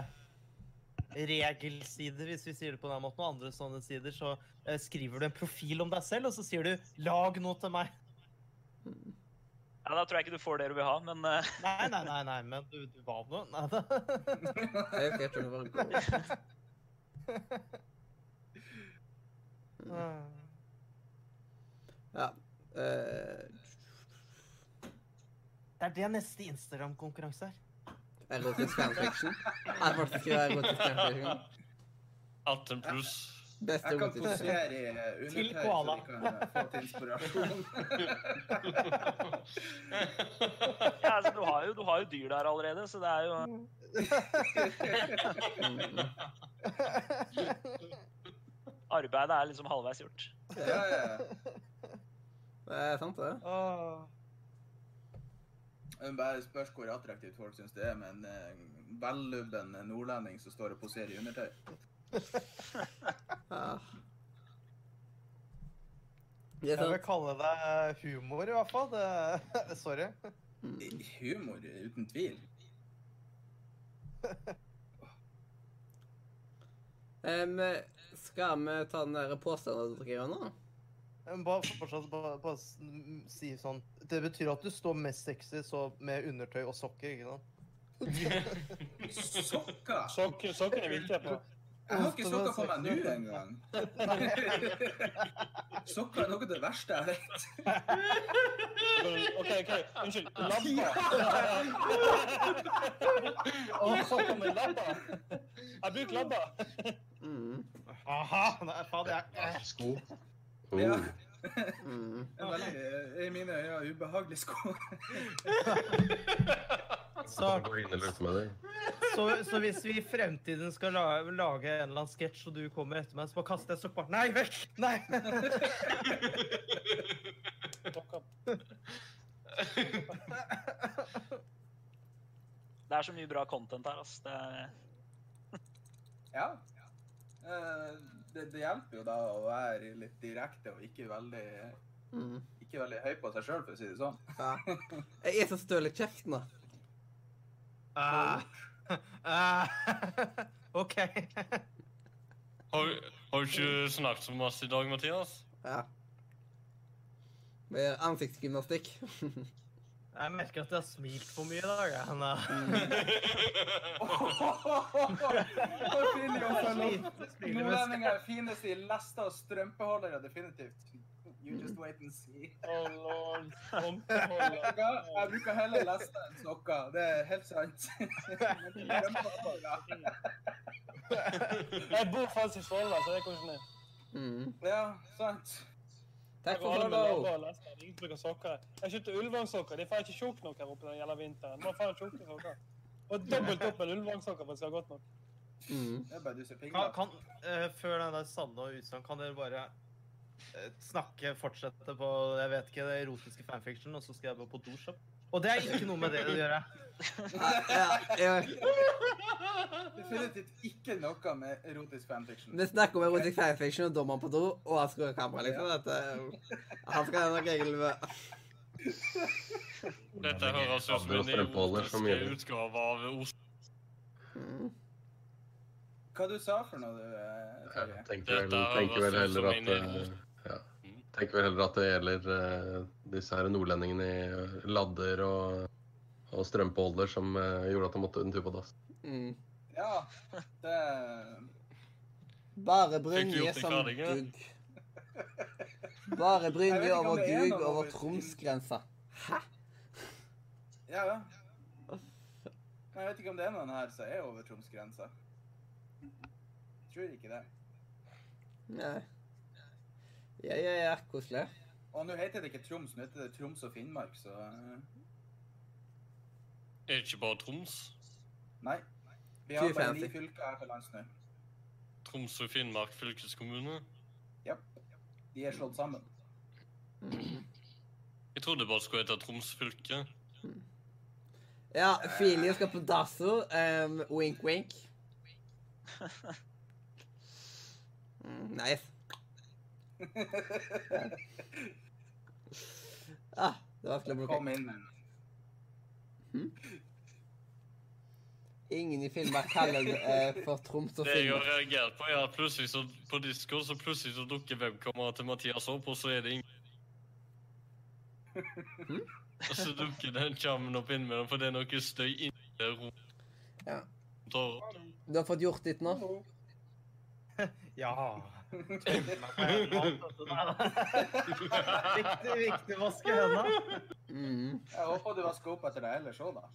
Speaker 2: regelsider, hvis vi sier det på den måten, og andre sånne sider, så eh, skriver du en profil om deg selv, og så sier du 'lag noe til meg'.
Speaker 7: Ja, Da tror jeg ikke du får det du vil ha, men eh,
Speaker 2: Nei, nei, nei, nei men du, du var noe. Nei, da.
Speaker 1: Jeg husker ikke om det var goal. Ja. eh,
Speaker 2: Det er det neste Instagram-konkurranse er.
Speaker 1: Erotisk fanfiction. Jeg faktisk skrive erotisk fanfiction.
Speaker 4: 18 pluss.
Speaker 1: Beste
Speaker 3: Jeg kan posere i
Speaker 2: Til
Speaker 3: undertøy, så
Speaker 2: koala.
Speaker 3: vi kan få til inspirasjon.
Speaker 7: ja, altså, du, har jo, du har jo dyr der allerede, så det er jo. Arbeidet er liksom halvveis gjort.
Speaker 3: ja, ja.
Speaker 1: Det er sant, det.
Speaker 3: Det bare spørs hvor attraktivt folk syns det er med en eh, vellubben nordlending som står og poserer i undertøy.
Speaker 1: Det er
Speaker 2: Jeg vil
Speaker 1: sant.
Speaker 2: kalle det humor, i hvert fall. Det, sorry.
Speaker 1: Mm.
Speaker 3: Humor, uten tvil.
Speaker 1: Em, skal vi ta den der påstanden dere gjør nå?
Speaker 2: Bare fortsatt bare, bare si sånn Det betyr at du står mest sexy så med undertøy og sokker, ikke sant?
Speaker 3: Sokker!
Speaker 6: Sokker, sokker er viktig på.
Speaker 3: Jeg har ikke sokker på meg nå engang. Sokker er noe av det verste jeg vet.
Speaker 6: OK, OK. Unnskyld. Labba. Å, sokker med labba. Jeg bruker labba.
Speaker 1: Mm.
Speaker 2: Aha! Nei, faen, jeg
Speaker 11: Sko.
Speaker 3: Ja.
Speaker 1: Mm.
Speaker 3: Det er veldig, eh, I mine øyne ubehagelig sko.
Speaker 2: Så, så, så hvis vi i fremtiden skal la, lage en eller annen sketsj, og du kommer etter meg, så bare kaster jeg sokkbart Nei, vekk! Nei!
Speaker 7: Det er så mye bra content her, ass. Det er...
Speaker 3: Ja. Eh, det, det hjelper jo da å være litt direkte og ikke veldig,
Speaker 1: Mm.
Speaker 3: ikke veldig høy på seg sjøl, for å si det sånn.
Speaker 1: Ja. Jeg er så støl i kjeften, da.
Speaker 2: Uh, uh, OK.
Speaker 4: Har, har du ikke snakket så masse i dag, Mathias?
Speaker 1: Ja. Med ansiktsgymnastikk.
Speaker 2: Jeg merker at jeg har smilt for mye i dag. Sliter-
Speaker 3: opp. Nordlendinger er finest i lester og strømpeholdere, definitivt. You just wait and see.
Speaker 6: Oh, lord.
Speaker 3: Jeg bruker heller lester enn sokker. Det er helt sant.
Speaker 6: Jeg bor faktisk i Folda, så det er kanskje ned.
Speaker 1: Mm.
Speaker 3: Ja, sant.
Speaker 1: Takk for follow.
Speaker 6: Jeg kjøpte Ulvang-sokker. De er faen ikke tjukke nok her oppe den det gjelder vinteren. De må faen tjukke sokker. Og dobbelt opp med Ulvang-sokker for at det skal ha gått nok.
Speaker 1: Mm.
Speaker 2: Kan, kan, uh, før den der Sanne og utsagn, kan dere bare uh, snakke, fortsette på jeg vet ikke, det erotiske fanfiction, og så skal jeg bare på doshop? Og det er ikke noe med det å gjøre.
Speaker 3: Definitivt ikke noe med erotisk fanfiction.
Speaker 1: Vi snakker om erotisk fanfiction og dommeren på do, og han skrur kameraet, liksom. Dette, han skal nok noe med.
Speaker 4: Dette høres ut som en erotisk utgave av Os...
Speaker 1: Mm.
Speaker 3: Hva du sa for noe, du, eh, Terje?
Speaker 8: Jeg tenker vel, tenker vel heller at eh,
Speaker 4: emo.
Speaker 8: ja. Tenker vel heller at det gjelder eh, disse her nordlendingene i eh, ladder og, og strømpeholder som eh, gjorde at de måtte en tur på dass.
Speaker 1: Mm.
Speaker 3: Ja, det
Speaker 1: Bare
Speaker 4: gjort deg
Speaker 1: som gugg. Bare
Speaker 3: Jeg vi
Speaker 1: over
Speaker 3: gugg over
Speaker 1: Troms-grensa.
Speaker 3: Hæ?
Speaker 1: over
Speaker 3: over-
Speaker 1: Tromsgrensa.
Speaker 3: Ja, ja. Men jeg vet ikke om det er noen her som er over Troms-grensa. Tror ikke det.
Speaker 1: Nei. Ja, ja, ja. Koselig.
Speaker 3: Og nå heter det ikke Troms, nå heter det Troms og Finnmark, så eh,
Speaker 4: Er det ikke bare Troms?
Speaker 3: Nei. Vi har bare ni fylker her til lands nå.
Speaker 4: Troms og Finnmark fylkeskommune? Ja.
Speaker 3: De er slått sammen.
Speaker 1: Mm.
Speaker 4: Jeg trodde det bare skulle hete Troms fylke.
Speaker 1: Ja, Filie skal på dasso. Um, wink, wink. Mm, nice. Ah, det var vanskelig å
Speaker 3: Kom inn med hmm?
Speaker 1: Ingen i Finnmark kaller det eh, for Troms og
Speaker 4: Det jeg har reagert på, er at plutselig så, på Discord så plutselig så dukker webkameraet til Mathias opp, og så er det ingen Og så dukker den skjermen opp innimellom, for det er noe støy inni det rommet.
Speaker 1: Ja. Du har fått gjort ditt nå?
Speaker 2: Ja. Viktig, viktig vaske hendene.
Speaker 1: Mm.
Speaker 3: Jeg håper du vasker opp etter deg ellers òg, da.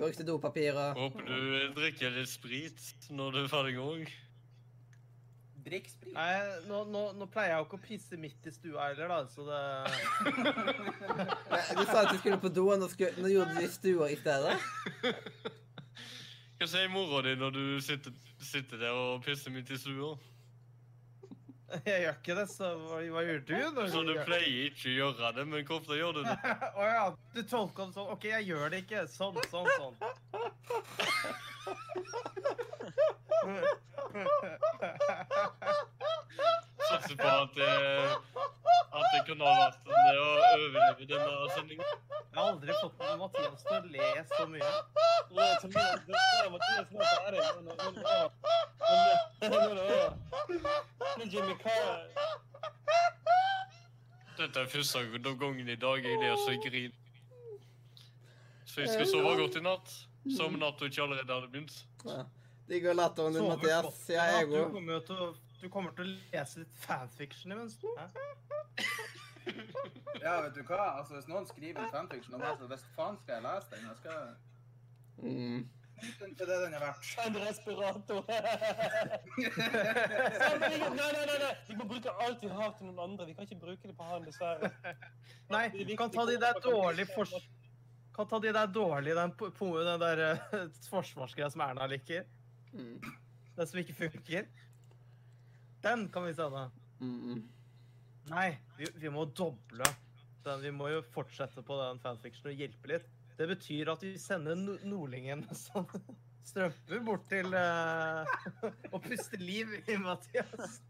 Speaker 1: Brukte dopapir og
Speaker 4: Håper du drikker litt sprit når du er ferdig òg.
Speaker 3: Drikk sprit.
Speaker 2: Nei, nå, nå, nå pleier jeg jo ikke å pisse midt i stua heller, da, så det
Speaker 1: Du sa at du skulle på do, og nå, skulle, nå gjorde du det i stua i stedet?
Speaker 4: Hva sier mora di når du sitter, sitter der og pisser midt i stua?
Speaker 2: Jeg gjør ikke det, så hva, gjør du? når
Speaker 4: Så du pleier ikke å gjøre det, men hvor ofte gjør du det?
Speaker 2: Å ja, du tolker det sånn. OK, jeg gjør det ikke. Sånn, sånn, sånn.
Speaker 4: Satser på at det, at det kan det å overleve denne sendingen.
Speaker 2: Jeg har aldri fått Mathias til å le så mye.
Speaker 6: Det er så mye. Det er Mathias. Men Jimmy, hva
Speaker 4: Dette er første gangen i dag jeg ler så jeg griner. Så jeg skal sove godt i natt. Som Nato ikke allerede hadde begynt.
Speaker 1: Ja. Digg å latteren din, Mathias. Ja, jeg
Speaker 2: du
Speaker 1: òg.
Speaker 2: du kommer til å lese litt fanfiction imens. Hæ?
Speaker 3: Ja, vet du hva? Altså, Hvis noen skriver fanfiction om meg, så hvis faen skal jeg lese den? Jeg skal
Speaker 1: Mm.
Speaker 3: den er det den er verdt.
Speaker 6: En respirator. Nei, nei, nei, nei. Vi må bruke alt vi har til noen andre. Vi kan ikke bruke det på han, dessverre.
Speaker 2: Nei, vi kan ta de der dårlige fors... Kan ta de der dårlige, den, den der eh, forsvarsgreia som Erna liker.
Speaker 1: Mm.
Speaker 2: Den som ikke funker. Den kan vi sende.
Speaker 1: Mm.
Speaker 2: Nei, vi, vi må doble den. Vi må jo fortsette på den fanfiction og hjelpe litt. Det betyr at vi sender no Nordlingen sånn strømper bort til uh, og puster liv i Mathias.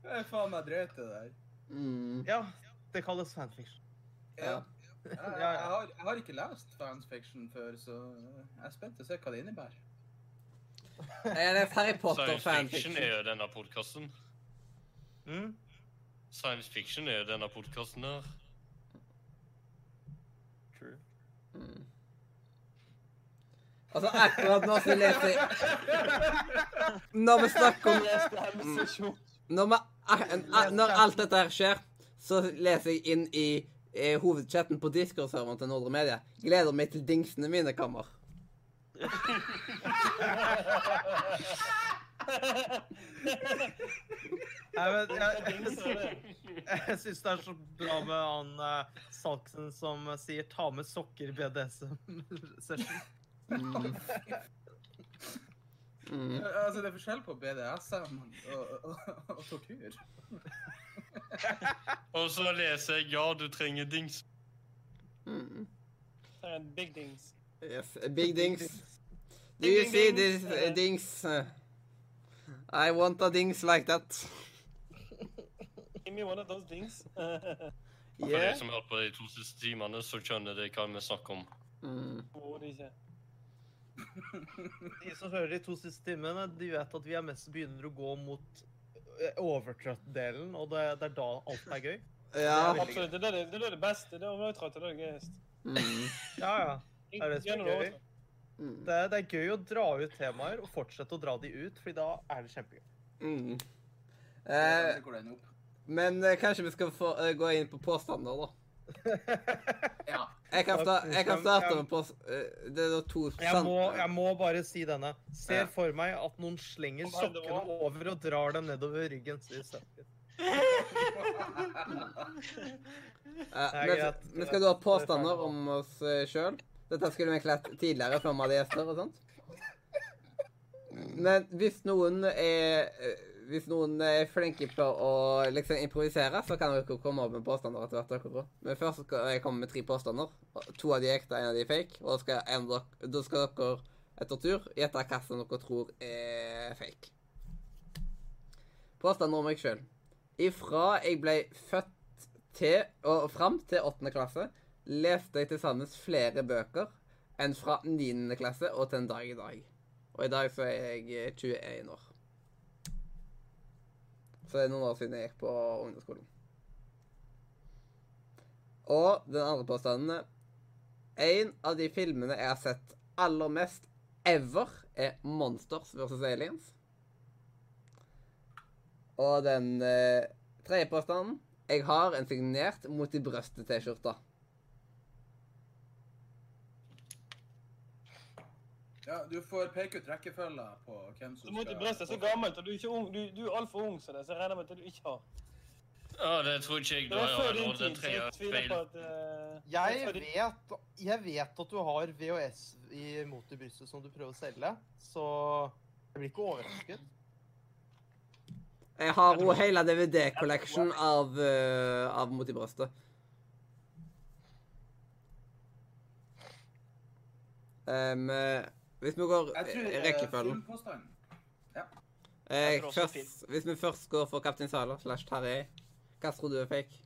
Speaker 3: Det er faen meg drøyt, det der.
Speaker 1: Mm.
Speaker 2: ja, det kalles fanfiction.
Speaker 3: Ja.
Speaker 1: Ja.
Speaker 3: Jeg, jeg, har, jeg har ikke lest fanfiction før, så jeg er spent på å se hva det innebærer.
Speaker 1: Har lest Harry
Speaker 4: Science fiction
Speaker 1: Potter-fanfiction.
Speaker 4: er jo denne podkasten.
Speaker 2: Mm?
Speaker 4: Science fiction er jo denne podkasten her.
Speaker 2: True.
Speaker 1: Mm. Altså, akkurat nå så leser jeg Når vi snakker om
Speaker 6: Det her med sesjon.
Speaker 1: når, vi, når alt dette her skjer, så leser jeg inn i, eh, hovedchatten på Discord-serveren til Nordre Media. Gleder meg til dingsene mine kommer.
Speaker 2: Nei, men jeg, jeg syns det er så bra med han uh, Salksen som sier 'ta med sokker BDSM-session'.
Speaker 1: Mm.
Speaker 3: Altså, det er forskjell på BDSM og, og, og tortur.
Speaker 4: Og så leser jeg 'Ja, du trenger dings'.
Speaker 1: Mm.
Speaker 6: En big dings.
Speaker 1: Yes, big dings. Do you see this uh, dings? I want a dings like that.
Speaker 6: Give me one of those dings.
Speaker 4: For
Speaker 1: Yeah.
Speaker 4: de som har hørt på de to siste timene, så skjønner de hva vi snakker om.
Speaker 1: Mm.
Speaker 6: Det.
Speaker 2: De som hører de to siste timene, de vet at vi er mest begynner å gå mot eh, overtrøtt-delen, og det, det er da alt er gøy.
Speaker 1: Ja.
Speaker 6: Absolutt. Det er det, det, er det beste. Det er overtrøtt, det er det gøyeste.
Speaker 1: Mm.
Speaker 2: Ja, ja. Er det som er gøy?
Speaker 1: Mm.
Speaker 2: Det, det er gøy å dra ut temaer og fortsette å dra de ut, fordi da er det kjempegøy.
Speaker 1: Mm.
Speaker 3: Eh, det
Speaker 1: men eh, kanskje vi skal få, eh, gå inn på påstander, da.
Speaker 3: Ja.
Speaker 1: Jeg kan, sta jeg kan starte med pås... eh, det er da to
Speaker 2: Jeg må, jeg må bare si denne. Ser for meg at noen slenger sokkene over og drar dem nedover ryggen.
Speaker 1: Eh,
Speaker 2: er
Speaker 1: men, vi skal da ha påstander om oss sjøl. Dette skulle vi egentlig tidligere, før vi hadde gjester og sånt. Men hvis noen er eh, Hvis noen er flinke på å liksom improvisere, så kan dere komme opp med påstander etter hvert. dere. Men først skal jeg komme med tre påstander. To av de er ekte, en av de er fake. Og da skal, dere- skal dere etter tur gjette hva som dere tror er fake. Påstander om meg sjøl. Ifra jeg ble født til og fram til åttende klasse leste jeg til sammen flere bøker enn fra niende klasse og til en dag i dag. Og i dag så er jeg eh, 21 år. Så det er noen år siden jeg gikk på ungdomsskolen. Og den andre påstanden En av de filmene jeg har sett aller mest ever, er Monsters vs. Aliens. Og den eh, tredje påstanden Jeg har en signert mot i brøstet-T-skjorte.
Speaker 3: Ja, du får peke ut rekkefølga på hvem
Speaker 6: Du
Speaker 3: som
Speaker 6: må ikke. Så gammelt, og du er, ikke ung, du, du er altfor ung, så det, så jeg regner med at du ikke har.
Speaker 4: Ja, det tror ikke jeg.
Speaker 6: Det var
Speaker 4: har allerede tre
Speaker 6: tviler
Speaker 4: feil.
Speaker 6: eh,
Speaker 2: Jeg vet, jeg vet at du har VHS i mot i brystet som du prøver å selge, så jeg blir ikke overrasket.
Speaker 1: Jeg har òg hele DVD-collection av, uh, av Mot i brøstet. Um, hvis vi går
Speaker 3: Jeg tror
Speaker 1: i
Speaker 3: eh,
Speaker 1: rekkefølgen eh,
Speaker 7: Jeg tror også
Speaker 1: først, Hvis vi først går for Kaptein Saler slash Tarjei, hva tror du er fake?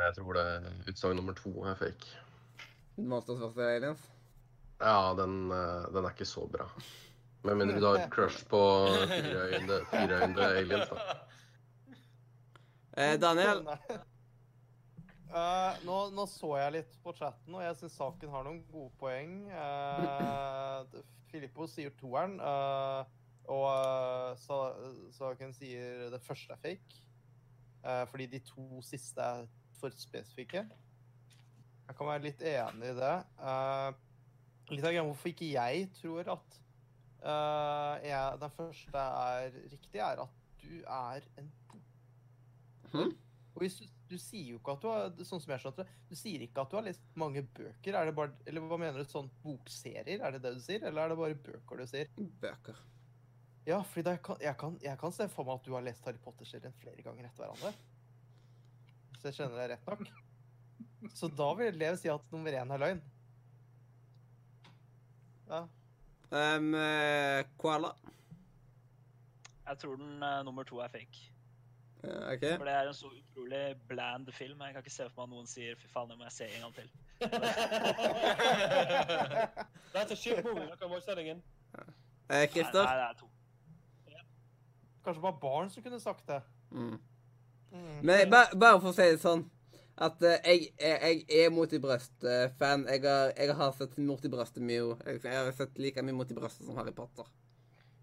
Speaker 8: Jeg tror det utsagn nummer to er fake.
Speaker 1: Monsters vs. Aliens?
Speaker 8: Ja, den, eh, den er ikke så bra. Med mindre du har et crush på fireøyde fireøyde aliens, da.
Speaker 1: Eh, Daniel?
Speaker 2: Eh, nå, nå så jeg litt på chatten, og jeg syns saken har noen gode poeng. Uh, Filippo sier toeren, uh, og uh, Sa- Saken sier det første er fake. Fordi de to siste er for spesifikke. Jeg kan være litt enig i det. Litt av greia hvorfor ikke jeg tror at jeg, den første er riktig, er at du er en
Speaker 1: Mhm.
Speaker 2: Og hvis du, du sier jo ikke at du har sånn som jeg skjønte, det, du sier ikke at du har lest mange bøker. Er det bare, eller hva mener du? Sånn bokserier? Er det det du sier? Eller er det bare bøker du sier?
Speaker 1: Bøker.
Speaker 2: Ja, fordi jeg kan, jeg, kan, jeg kan se for meg at du har lest Harry Potter-serien flere ganger etter hverandre. Så jeg skjønner deg rett nok. Så da vil Lev si at nummer én er løgn. Ja.
Speaker 1: Um, koala.
Speaker 7: Jeg tror den uh, nummer to er fake.
Speaker 1: Ja, OK.
Speaker 7: For det er en så utrolig bland film. Jeg kan ikke se for meg at noen sier 'fy faen, det må jeg se en gang til'.
Speaker 6: That's a shit movie. I can watch that again.
Speaker 1: Eh, Christer?
Speaker 7: Nei, nei, det er to.
Speaker 2: Kanskje bare barn som kunne sagt det.
Speaker 1: Mm.
Speaker 2: Mm.
Speaker 1: Men bare, bare for å si det sånn at uh, jeg, jeg, jeg er Mot i brøstet-fan. Jeg, har- jeg har sett Mot i brøstet mye. Jeg, jeg har sett like mye Mot i brøstet som Harry Potter.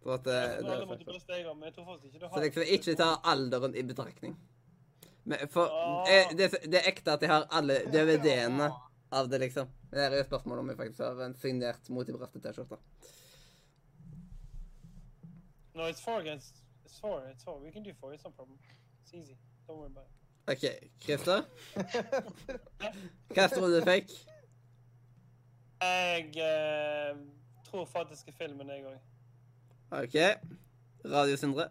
Speaker 1: Så at eh, det
Speaker 6: jeg, tror faktisk ikke du
Speaker 1: Så liksom ikke ta alderen i betraktning. Men for
Speaker 6: Ah.
Speaker 1: det, det er ekte at jeg har alle DVD-ene av det, liksom. Det er jo spørsmål om jeg faktisk har en signert Mot i brøstet-T-skjorte.
Speaker 6: No, it's four against. It's four. It's four. We can do four. It's no problem. It's easy. Don't worry about it.
Speaker 1: OK, Christer? Hva tror du du fikk?
Speaker 6: Jeg uh, tror faktisk filmen, jeg òg.
Speaker 1: OK. Radio Sindre?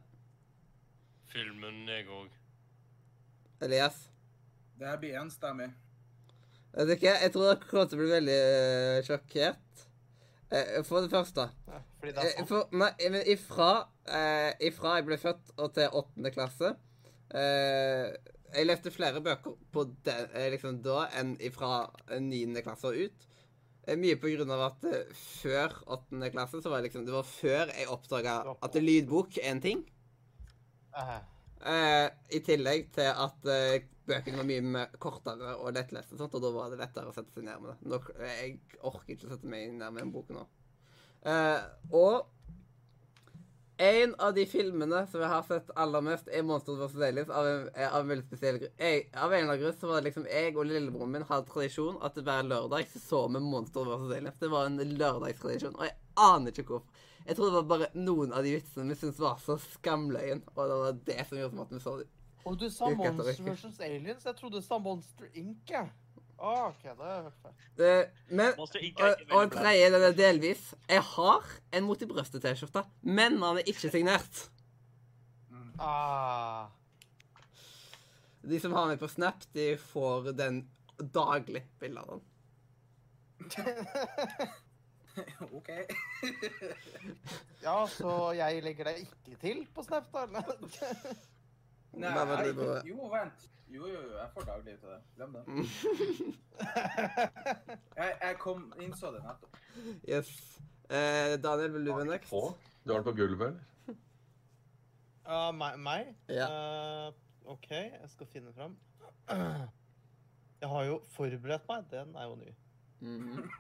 Speaker 4: Filmen, jeg òg.
Speaker 1: Elias?
Speaker 3: Det her blir enstemmig.
Speaker 1: Vet du hva, jeg tror dere kommer til å bli veldig eh, sjokkert. Eh, for det første
Speaker 2: Ja, fordi det er
Speaker 1: eh,
Speaker 2: sant.
Speaker 1: for, Nei, men ifra, eh, ifra jeg ble født og til åttende klasse eh, Jeg leste flere bøker på den, eh, liksom da enn ifra eh, niende klasse og ut. Eh, mye på grunn av at eh, før åttende klasse så var det liksom Det var før jeg oppdaga at lydbok er en ting.
Speaker 2: Eh,
Speaker 1: Eh, I tillegg til at eh, bøkene var mye kortere og lettleste, og sånt, og da var det lettere å sette seg ned med det. Nå, jeg orker ikke å sette meg ned med en bok nå. Eh, og en av de filmene som jeg har sett aller mest, er 'Monsters vs. Aliens' av en, eh, av en veldig spesiell. Jeg- Av en eller annen grunn så var det liksom jeg og lillebroren min hadde tradisjon at hver lørdag så så vi 'Monsters vs. Aliens'. Det var en lørdagstradisjon, og jeg aner ikke hvorfor. Jeg tror det var bare noen av de vitsene vi syntes var så skamløyen, og det var det som gjorde som at vi så dem.
Speaker 2: Og du sa
Speaker 1: Monsters
Speaker 2: Monster vs. Aliens. Jeg trodde du sa Monster Inc. jeg. OK, det har jeg hørt før.
Speaker 1: Det, men
Speaker 7: er
Speaker 1: Og, og en tredje, den er delvis. Jeg har en Mot i brøstet-T-skjorte, men den er ikke signert.
Speaker 2: Ah.
Speaker 1: De som har meg på Snap, de får den daglig, bilde av den.
Speaker 3: OK.
Speaker 2: Ja, så jeg legger deg ikke til på Snap, da?
Speaker 3: Nei, jeg, jo, vent. Jo, jo, jo, jeg får daglig ut av det. Glem det. Jeg, jeg kom, innså det nettopp.
Speaker 1: Yes. Eh, Daniel, vil du være next?
Speaker 8: På? Du har den på gulvet, eller?
Speaker 2: Uh, meg? meg?
Speaker 1: Ja.
Speaker 2: Uh, OK, jeg skal finne fram. Jeg har jo forberedt meg. Den er jo ny.
Speaker 1: Mhm.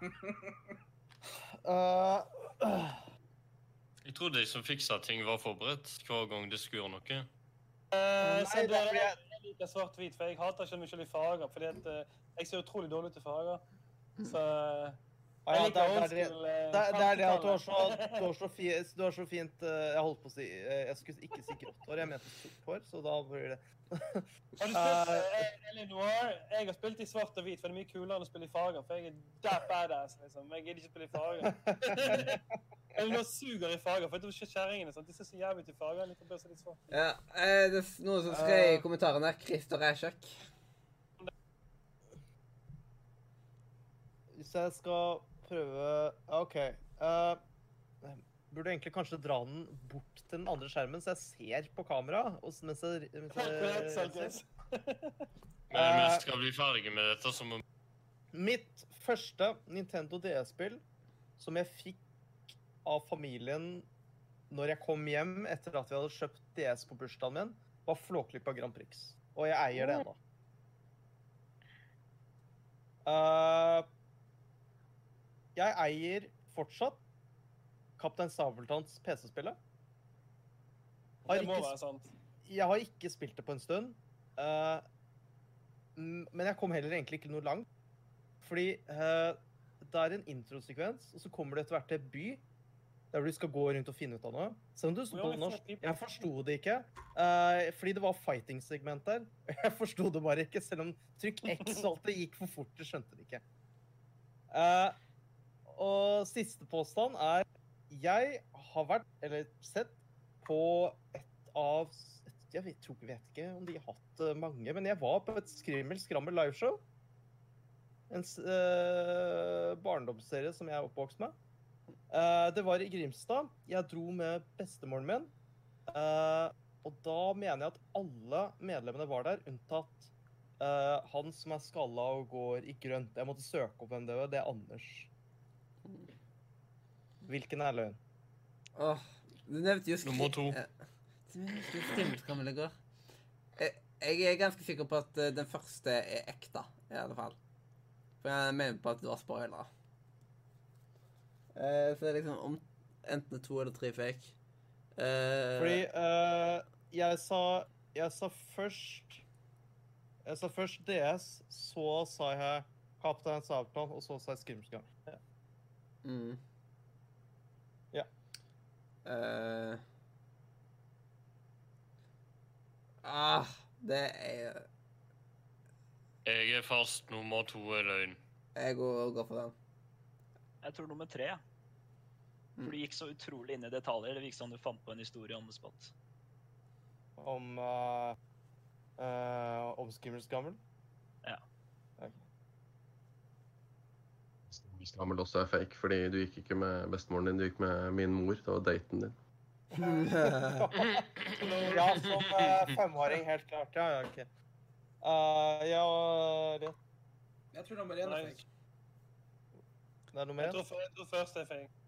Speaker 2: uh,
Speaker 4: Jeg trodde de som fiksa ting, var forberedt hver gang de skulle gjøre noe.
Speaker 6: Uh,
Speaker 2: Nei, fordi
Speaker 6: jeg jeg liker svart-hvit, for jeg hater ikke i farger. fordi at uh, jeg ser utrolig dårlig ut i farger. Så
Speaker 2: ah, ja, det, er, det, er, det, er, det at du har så, du har så, fi, du har så fint uh, Jeg holdt på å si Jeg skulle ikke si grått hår, jeg mente sort hår, så da blir det
Speaker 6: Har du spilt Eleanor? Jeg har spilt i svart og hvit, for det er mye kulere enn å spille i farger. For jeg er that badass, liksom. Jeg gidder ikke spille i farger. Eleanor suger i farger, for jeg tror ikke kjerringene sant? De ser så jævlig ut i farger. Litt svart.
Speaker 1: Ja, eh, det er noen som skrev i kommentarene Christer Ræsjak.
Speaker 2: Hvis jeg skal prøve OK. Uh, burde egentlig kanskje dra den bort til den andre skjermen, så jeg ser på kamera. Og mens jeg, mens jeg.
Speaker 4: Men
Speaker 2: Eh.
Speaker 4: vi skal bli ferdige med dette, så må
Speaker 2: Mitt første Nintendo DS-spill som jeg fikk av familien når jeg kom hjem etter at vi hadde kjøpt DS på bursdagen min, var Flåklypa Grand Prix. Og jeg eier det ennå. Uh, jeg eier fortsatt Kaptein Sabeltanns PC-spillet.
Speaker 6: Det må være sant.
Speaker 2: jeg har ikke spilt det på en stund. Uh, men jeg kom heller egentlig ikke noe langt. Fordi uh, det er en introsekvens, og så kommer du etter hvert til by. Der du skal gå rundt og finne ut av noe. Selv om du sto på norsk. Jeg forsto det ikke. Uh, fordi det var fighting-segment der. Jeg forsto det bare ikke, selv om trykk X og alt det gikk for fort. Jeg skjønte det ikke. Uh, og siste påstand er Jeg har vært, eller sett, på et av Jeg vet, tror, vet ikke om de har hatt eh, mange, men jeg var på et Skrimmel skrammel liveshow. En eh, barndomsserie som jeg er oppvokst med. Eh, det var i Grimstad. Jeg dro med bestemoren min. Uh, og da mener jeg at alle medlemmene var der, unntatt uh, han som er skalla og går i grønt. Jeg måtte søke opp hvem det var. Det er Anders. Hvilken er løgn?
Speaker 1: Åh, du nevnte jo
Speaker 4: Nummer to.
Speaker 1: Går. Jeg, jeg er ganske sikker på at den første er ekte, i alle fall. For jeg mener på at det var spoilere. Eh, så det er liksom om enten to eller tre fake. Uh,
Speaker 2: Fordi eh, jeg sa Jeg sa først Jeg sa først DS, så sa jeg Kaptein Sabeltann, og så sa jeg Skrimskam. Ja.
Speaker 1: mm.
Speaker 2: Ja.
Speaker 1: Eh, ah, det er
Speaker 4: Jeg er fast nummer to er løgn.
Speaker 1: Jeg går, går for den.
Speaker 7: Jeg tror nummer tre. Ja. For du gikk så utrolig inn i detaljer. Det virker som du fant på en historie on the spot.
Speaker 2: Om uh, uh, Om Skrimmelskammel.
Speaker 7: Ja.
Speaker 2: Ok.
Speaker 8: Skammel også er fake, fordi du gikk ikke med bestemoren din, du gikk med min mor. Det var daten din.
Speaker 2: ja, som uh, femåring, helt klart. Ja, ja, OK. Uh, ja, det
Speaker 3: Jeg tror nummer én er fake.
Speaker 2: Det er nummer
Speaker 6: Jeg
Speaker 2: én.
Speaker 6: tror, jeg tror først det er fake.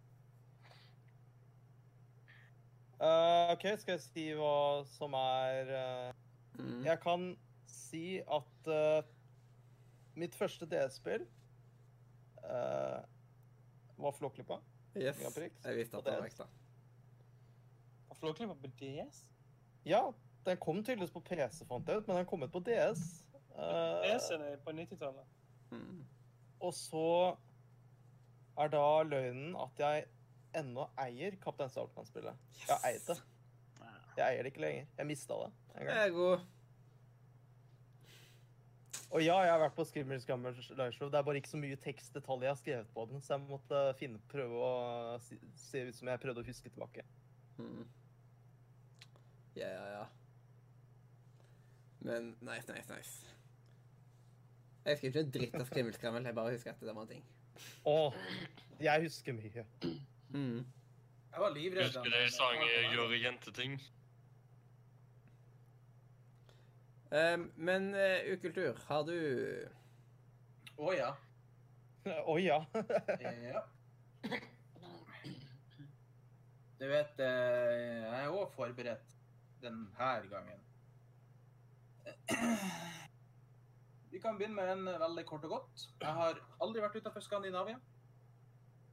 Speaker 2: Uh, OK, skal jeg si hva som er uh,
Speaker 1: Mm.
Speaker 2: Jeg kan si at uh, mitt første DS-spill uh, var Flåklypa.
Speaker 1: Yes. Jeg visste at det var ekte.
Speaker 6: Var Flåklypa på DS?
Speaker 2: Ja, den kom tydeligvis på PC, fant jeg ut, men den kom ut på DS. Uh,
Speaker 6: DS-en er på 90-tallet.
Speaker 1: Mm.
Speaker 2: og så er da løgnen at jeg ennå eier Kaptein Sabeltann-spillet. Jeg har eid det. Jeg eier det ikke lenger. Jeg mista det en gang.
Speaker 1: Jeg er god.
Speaker 2: Og ja, jeg har vært på Skrimmers Gammers liveshow. Det er bare ikke så mye tekstdetaljer jeg har skrevet på den, så jeg måtte finne, prøve å si- se ut som jeg prøvde å huske tilbake.
Speaker 1: Mm. Ja, ja, ja. Men nice, nice, nice. Jeg husker ikke en dritt av skrimmelskrammel. Jeg bare husker at det var en ting.
Speaker 2: Å, jeg husker mye.
Speaker 1: Mm.
Speaker 3: Jeg var livredd.
Speaker 4: Husker de sang eh, 'Gjøre jenteting'?
Speaker 1: Um, men uh, ukultur, har du
Speaker 3: Å ja.
Speaker 2: Å ja.
Speaker 3: ja. Du vet, eh, jeg er òg forberedt denne gangen. Vi kan begynne med en veldig kort og godt. Jeg har aldri vært utenfor Skandinavia.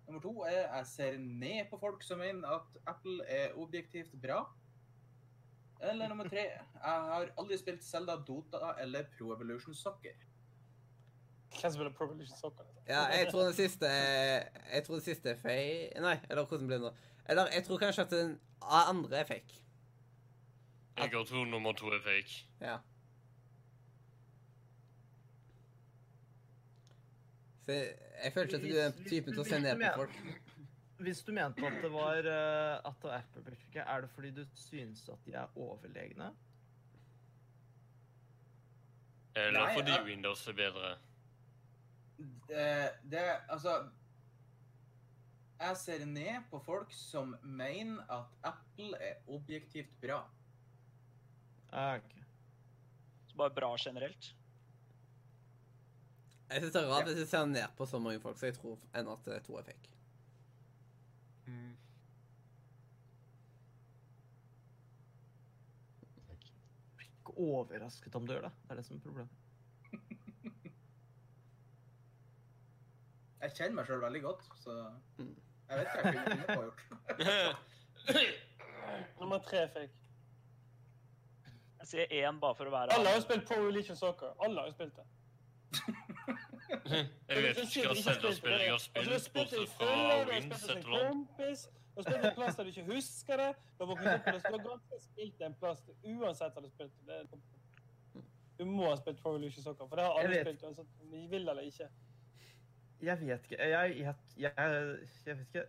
Speaker 3: Nummer to er jeg ser ned på folk som mener at Apple er objektivt bra. Eller nummer tre jeg har aldri spilt Zelda, Dota eller Pro Evolution Soccer.
Speaker 6: Hvem spiller Pro Evolution Soccer?
Speaker 1: Ja, jeg tror den siste er Jeg tror den siste er fake Nei, eller hvordan blir det nå? Eller jeg tror kanskje at den andre er fake.
Speaker 4: Jeg tror nummer to er fake.
Speaker 1: Ja. Så jeg, ikke at du er typen til å se ned på folk.
Speaker 2: Hvis du mente at det var eh, at det var Apple-perfekte, er det fordi du synes at de er overlegne?
Speaker 4: Eller
Speaker 3: Nei,
Speaker 4: fordi
Speaker 3: ja.
Speaker 4: Windows er bedre.
Speaker 3: Det, det Altså Jeg ser ned på folk som mener at Apple er objektivt bra.
Speaker 2: Ah, ok.
Speaker 7: Så bare bra generelt.
Speaker 1: Jeg synes det er rart hvis jeg ser ned på så mange folk, så jeg tror enn at to er fake.
Speaker 2: Ikke overrasket om du gjør det. Det er det som er problemet.
Speaker 3: Jeg kjenner meg sjøl veldig godt, så
Speaker 1: Mm.
Speaker 3: jeg vet hva jeg kunne finne på å gjort.
Speaker 6: Nummer tre fikk.
Speaker 7: Jeg sier én bare for å være
Speaker 6: Alle har jo spilt Pro Religion Soccer. Alle har jo spilt det.
Speaker 4: Jeg vet ikke hva Zelda-spill jeg har spilt, bortsett fra Wins et eller annet.
Speaker 6: Du har spilt en plass der du ikke husker det. Du har våknet opp og du har spilt en plass uansett har du spilt. Du må ha spilt Pro Evolution Soccer, for det har alle spilt, uansett om de vil eller ikke.
Speaker 2: Jeg vet ikke. Jeg, jeg, jeg, jeg vet ikke.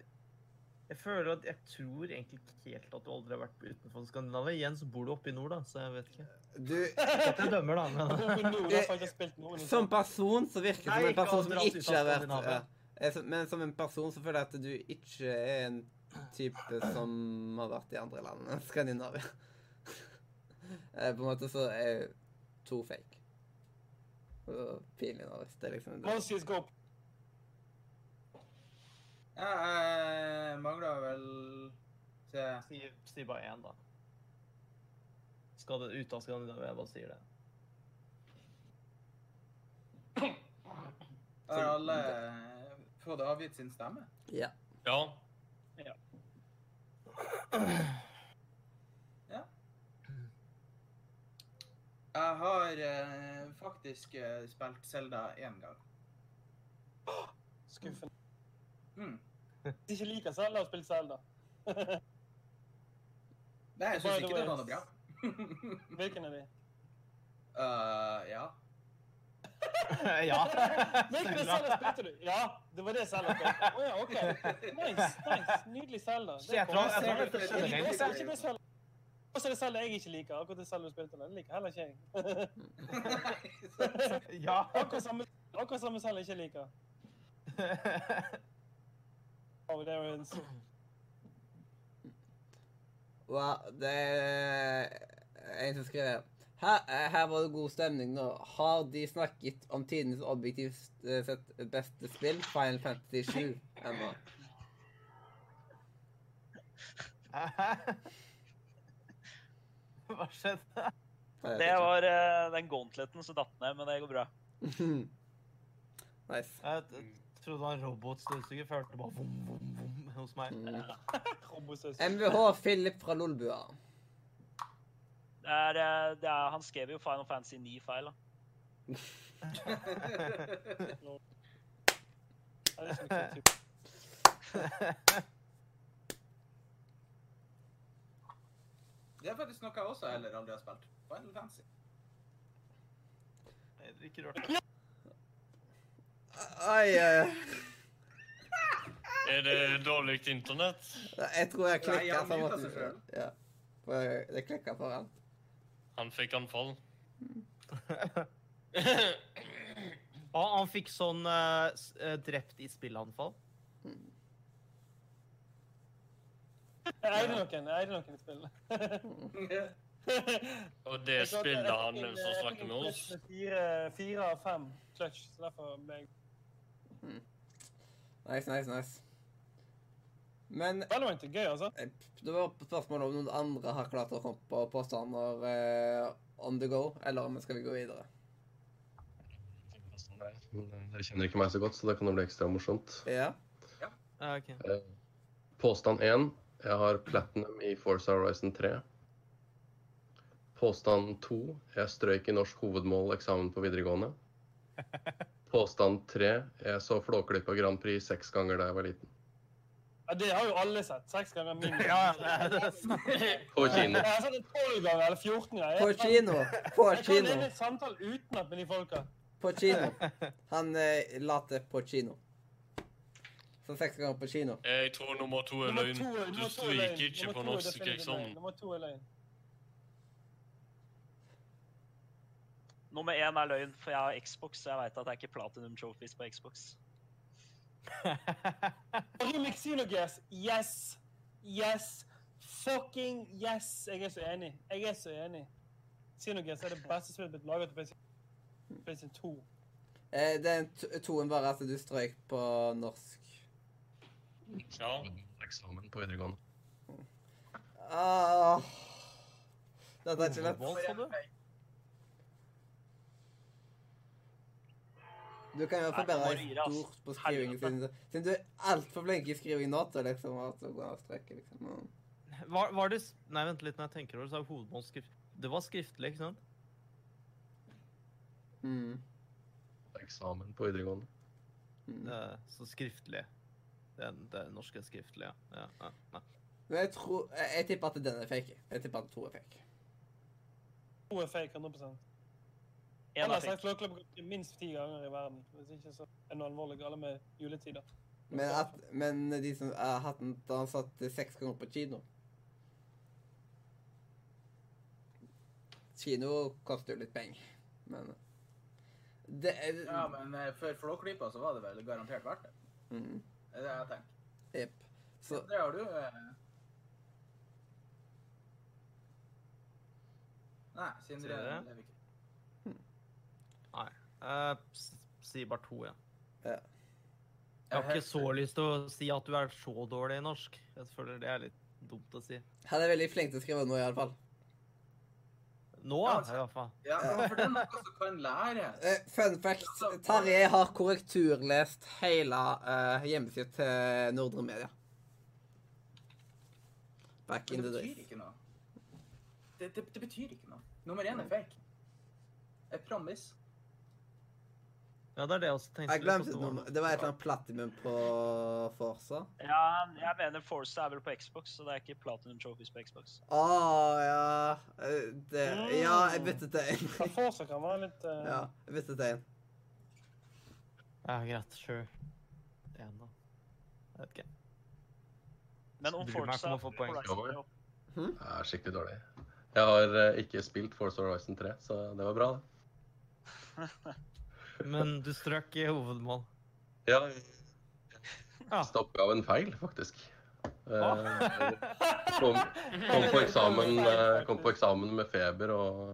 Speaker 2: Jeg føler at jeg tror egentlig ikke helt at du aldri har vært utenfor Skandinavia. Igjen så bor du oppe i nord, da, så jeg vet ikke.
Speaker 1: Du
Speaker 2: Ikke at jeg dømmer, da, men
Speaker 6: har spilt noen
Speaker 1: Som person så virker det som en person som ikke har vært. Jeg som- Men som en person så føler jeg at du ikke er en type som har vært i andre land enn Skandinavia. Eh, På en måte så er to fake. Pinlig nå, hvis det er liksom.
Speaker 3: Ja, jeg mangler vel se
Speaker 2: si, si bare én, da. Skal det ut av Skandinavia, jeg bare sier det.
Speaker 3: Har alle fått avgitt sin stemme?
Speaker 1: Ja.
Speaker 4: Ja.
Speaker 3: Jeg har eh, faktisk eh, spilt Zelda én gang.
Speaker 6: Skuffende.
Speaker 3: Mm.
Speaker 6: Hvis ikke liker Zelda, har spilt Zelda.
Speaker 3: Nei, jeg syns ikke det var noe bra.
Speaker 6: Hvilken er de?
Speaker 3: Uh, ja.
Speaker 2: ja.
Speaker 6: Hvilken Selda spilte du? Ja, det var det Selda spilte. Å ja, OK. Nice. nice. Nydelig
Speaker 2: Selda. Er.
Speaker 6: Og så er det Zelda jeg ikke liker. Akkurat det Zelda du spilte, den liker heller ikke jeg.
Speaker 2: ja.
Speaker 6: Akkurat samme, akkurat samme Zelda jeg ikke liker. Oh, det er jo en så...
Speaker 1: Wow, det er en som skriver her, eh, her var det god stemning nå. Har de snakket om tidenes objektivt eh, sett beste spill, Final Fantasy 7, ennå?
Speaker 2: Hva skjedde?
Speaker 7: Det var eh, den gauntleten som datt ned, men det går bra.
Speaker 1: nice.
Speaker 2: Jeg trodde det var en robotstøvsuger, Følte bare vom, vom, vom hos meg.
Speaker 1: MVH Philip fra Lolbua.
Speaker 7: Det er, det er, han skrev jo Final Fantasy 9-feil, da.
Speaker 6: Det er
Speaker 3: faktisk noe jeg også heller aldri har spilt. Final Fantasy.
Speaker 2: Nei, det er ikke rart.
Speaker 1: Ai, ai.
Speaker 4: Er det dårlig internett?
Speaker 1: Jeg tror jeg klikka
Speaker 3: han
Speaker 1: for
Speaker 3: han.
Speaker 1: Ja. Det klikka for han.
Speaker 4: Han fikk anfall.
Speaker 2: Og han fikk sånn uh, drept i spillanfall.
Speaker 6: Jeg det noen, jeg eide noen i spillet.
Speaker 4: Og det spillet han som snakker med oss.
Speaker 6: Fire, fire av fem clutch, så derfor ble jeg
Speaker 1: Nice, nice, nice. Men
Speaker 6: Valorant er gøy, altså.
Speaker 1: eh, det var spørsmål om noen andre har klart å komme på påstander eh, on the go, eller om skal vi gå videre.
Speaker 8: Dere kjenner ikke meg så godt, så det kan jo bli ekstra morsomt.
Speaker 1: Ja.
Speaker 2: Ja, ok.
Speaker 8: Eh, Påstand 1. Jeg har platinum i Forza Horizon 3. Påstand 2. Jeg strøyk i norsk hovedmål eksamen på videregående. Påstand 3. Jeg så Flåklypa Grand Prix seks ganger da jeg var liten.
Speaker 6: Ja, det har jo alle sett. Seks ganger minimum.
Speaker 2: Ja.
Speaker 8: På kino.
Speaker 6: Jeg har sett det tolv ganger eller 14 ganger.
Speaker 1: På
Speaker 6: Jeg kan-
Speaker 1: kino. På
Speaker 6: Jeg kan
Speaker 1: kino.
Speaker 6: leve et samtale utenat med de folka.
Speaker 1: På kino. Han eh, later på kino. Så seks ganger på kino.
Speaker 4: Jeg tror nummer to er løgn. Du
Speaker 6: er
Speaker 4: stryker ikke på norsk eksamen.
Speaker 6: Nummer to er løgn.
Speaker 7: Nummer én er løgn, for jeg har Xbox, så jeg veit at det er ikke platinum trophies på Xbox.
Speaker 6: Remix Xenogears, yes! Yes! Fucking yes! Jeg er så enig. Jeg er så enig. Xenogears er det beste spillet blitt laget på PlayStation- PlayStation 2.
Speaker 1: Eh, den toen bare at du strøyk på norsk.
Speaker 4: Ja.
Speaker 8: Eksamen på videregående.
Speaker 1: Ah. Dette er ikke lett.
Speaker 2: Hovedmål, sa du?
Speaker 1: Kan jo deg,
Speaker 7: ass.
Speaker 1: stort på skrivingen sin. siden du er altfor flink i skriving nå til liksom at du går av streken, liksom.
Speaker 2: Var, var det Nei, vent litt når jeg tenker over det. så er hovedmålskrift Det var skriftlig, ikke sant?
Speaker 1: Mm.
Speaker 8: Eksamen på videregående.
Speaker 1: Mm.
Speaker 2: Eh, Så skriftlig. Det det norske skriftlig, ja. ja, ja.
Speaker 1: Men jeg tror Jeg, jeg tipper at den er fake. Jeg tipper at to er fake.
Speaker 6: To er fake, 100
Speaker 7: En
Speaker 6: Han har sagt. Flåklypa minst ti ganger i verden. Hvis ikke så er det noe alvorlig galt med juletider.
Speaker 1: Men, at, men de som har hatt den, da han satt seks ganger på kino Kino koster jo litt penger, men det er,
Speaker 3: Ja, men eh, for Flåklypa så var det vel garantert verdt det.
Speaker 1: mm,
Speaker 3: Det er det jeg tenker.
Speaker 1: Jepp. Så
Speaker 3: Det har du eh. Nei, Sindre
Speaker 2: det?
Speaker 3: lever ikke.
Speaker 2: Nei. Eh, sier bare to, ja.
Speaker 1: Ja.
Speaker 2: Jeg har ikke så lyst til å si at du er så dårlig i norsk. Jeg føler det er litt dumt å si.
Speaker 1: Han er veldig flink til å skrive nå, i hvert fall.
Speaker 2: Nå,
Speaker 3: Ja, altså-
Speaker 2: i hvert fall.
Speaker 3: Ja, for det er noe som kan lære.
Speaker 1: Uh, fun fact. Tarjei har korrekturlest hele uh, hjemmesida til Nordre Media. Back in
Speaker 3: Men
Speaker 1: days.
Speaker 3: det betyr ikke noe. Det, det, det betyr ikke noe. Nummer én er fake. Jeg promise.
Speaker 2: Ja, det er det jeg også tenkte.
Speaker 1: Jeg glemte
Speaker 2: det var.
Speaker 1: Det var et eller annet platinum på Forza.
Speaker 7: Ja, jeg mener Forza er vel på Xbox, så det er ikke Platinum Trophies på Xbox.
Speaker 1: Å ja eh, det, Ja, jeg byttet til en.
Speaker 6: Forsa Forza kan være litt uh...
Speaker 1: Ja, jeg byttet til inn.
Speaker 2: Ja, greit. Sure. En, da. Jeg vet ikke.
Speaker 7: Men om
Speaker 2: Forsa meg
Speaker 7: Forza
Speaker 2: få poeng.
Speaker 7: Er
Speaker 8: Det er skikkelig dårlig. Jeg har uh, ikke spilt Force Horizon 3, så det var bra, det.
Speaker 2: Men du strøk i hovedmål.
Speaker 8: Ja,
Speaker 2: Ja.
Speaker 8: Stoppa av en feil, faktisk. Eh, kom, kom, på eksamen, eh, kom på eksamen med feber og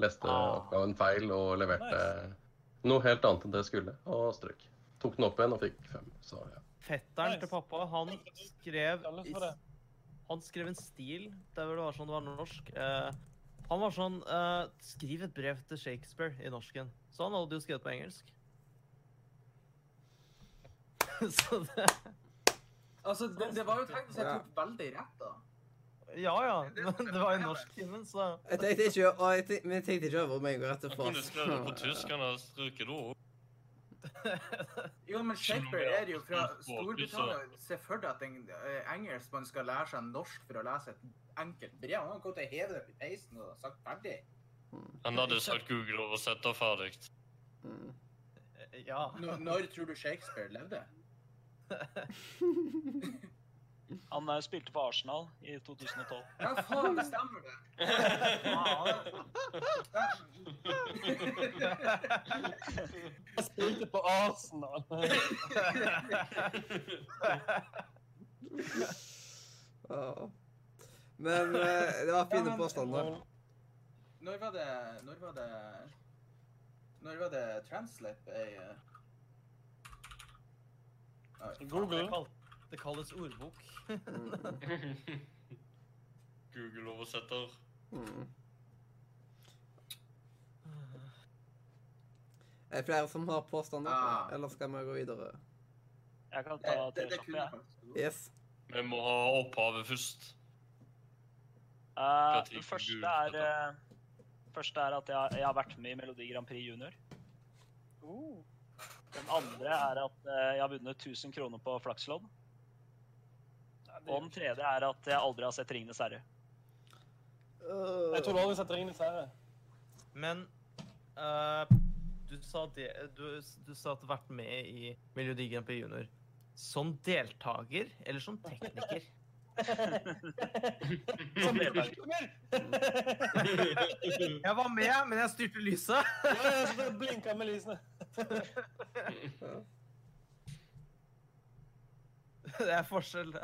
Speaker 8: leste
Speaker 2: Ah.
Speaker 8: oppgaven feil og leverte noe helt annet enn det jeg skulle, og strøk. Tok den opp igjen og fikk fem, så ja.
Speaker 2: Fetteren
Speaker 6: Nice.
Speaker 2: til pappa, han skrev. Han skrev en stil der hvor det var sånn det var norsk. Eh, han var sånn eh, Skriv et brev til Shakespeare i norsken. Så han hadde jo skrevet på engelsk. Så det
Speaker 3: Altså, det, det var jo teknisk sett tok veldig rett, da.
Speaker 2: Ja ja, men det var i norsktimen, så
Speaker 1: Jeg tenkte ikke, og jeg tenkte, men jeg tenkte ikke over meg og rett til
Speaker 4: Jeg kunne skrevet det på tysk, han har strøket det òg.
Speaker 3: Jo, men Shakespeare er jo fra Storbritannia. Se for deg at en eh, engelskmann skal lære seg norsk for å lese et enkelt brev. Han har gått og hevet det på i peisen og sagt ferdig.
Speaker 4: Han hadde sagt Google-oversetter ferdig.
Speaker 1: Mm.
Speaker 2: Ja.
Speaker 3: Når, når tror du Shakespeare levde?
Speaker 7: Han eh, spilte for Arsenal i 2012.
Speaker 3: Ja, faen, det stemmer det.
Speaker 6: Jeg spilte på Arsenal.
Speaker 1: Men eh, det var fine påstander.
Speaker 3: Når var det Når var det Når var det Translate ble uh...
Speaker 6: Google.
Speaker 2: Det, kal det kalles ordbok.
Speaker 4: Google-oversetter.
Speaker 1: Mm. Er det flere som har påstander,
Speaker 3: Ah.
Speaker 1: eller skal vi gå videre?
Speaker 7: Jeg kan ta
Speaker 3: det,
Speaker 7: det,
Speaker 3: det
Speaker 7: kjappe, jeg.
Speaker 1: Yes.
Speaker 4: Vi må ha opphavet først.
Speaker 7: Uh,
Speaker 4: tid
Speaker 7: det første er,
Speaker 4: dette.
Speaker 7: Første er at jeg, jeg har vært med i Melodi Grand Prix Junior.
Speaker 6: Uh,
Speaker 7: Den andre er at eh, jeg har vunnet 1000 kroner på flakslodd.
Speaker 6: ja,
Speaker 7: Og den tredje er at jeg aldri har sett Ringenes herre.
Speaker 6: Jeg tror du aldri sett Ringenes herre.
Speaker 2: Men uh, du, sa det, du, du sa at du har vært med i Melodi Grand Prix Junior. Som deltaker eller som tekniker? Jeg var med, men jeg styrte lyset.
Speaker 6: Ja, jeg så det med lysene.
Speaker 2: Det er forskjell.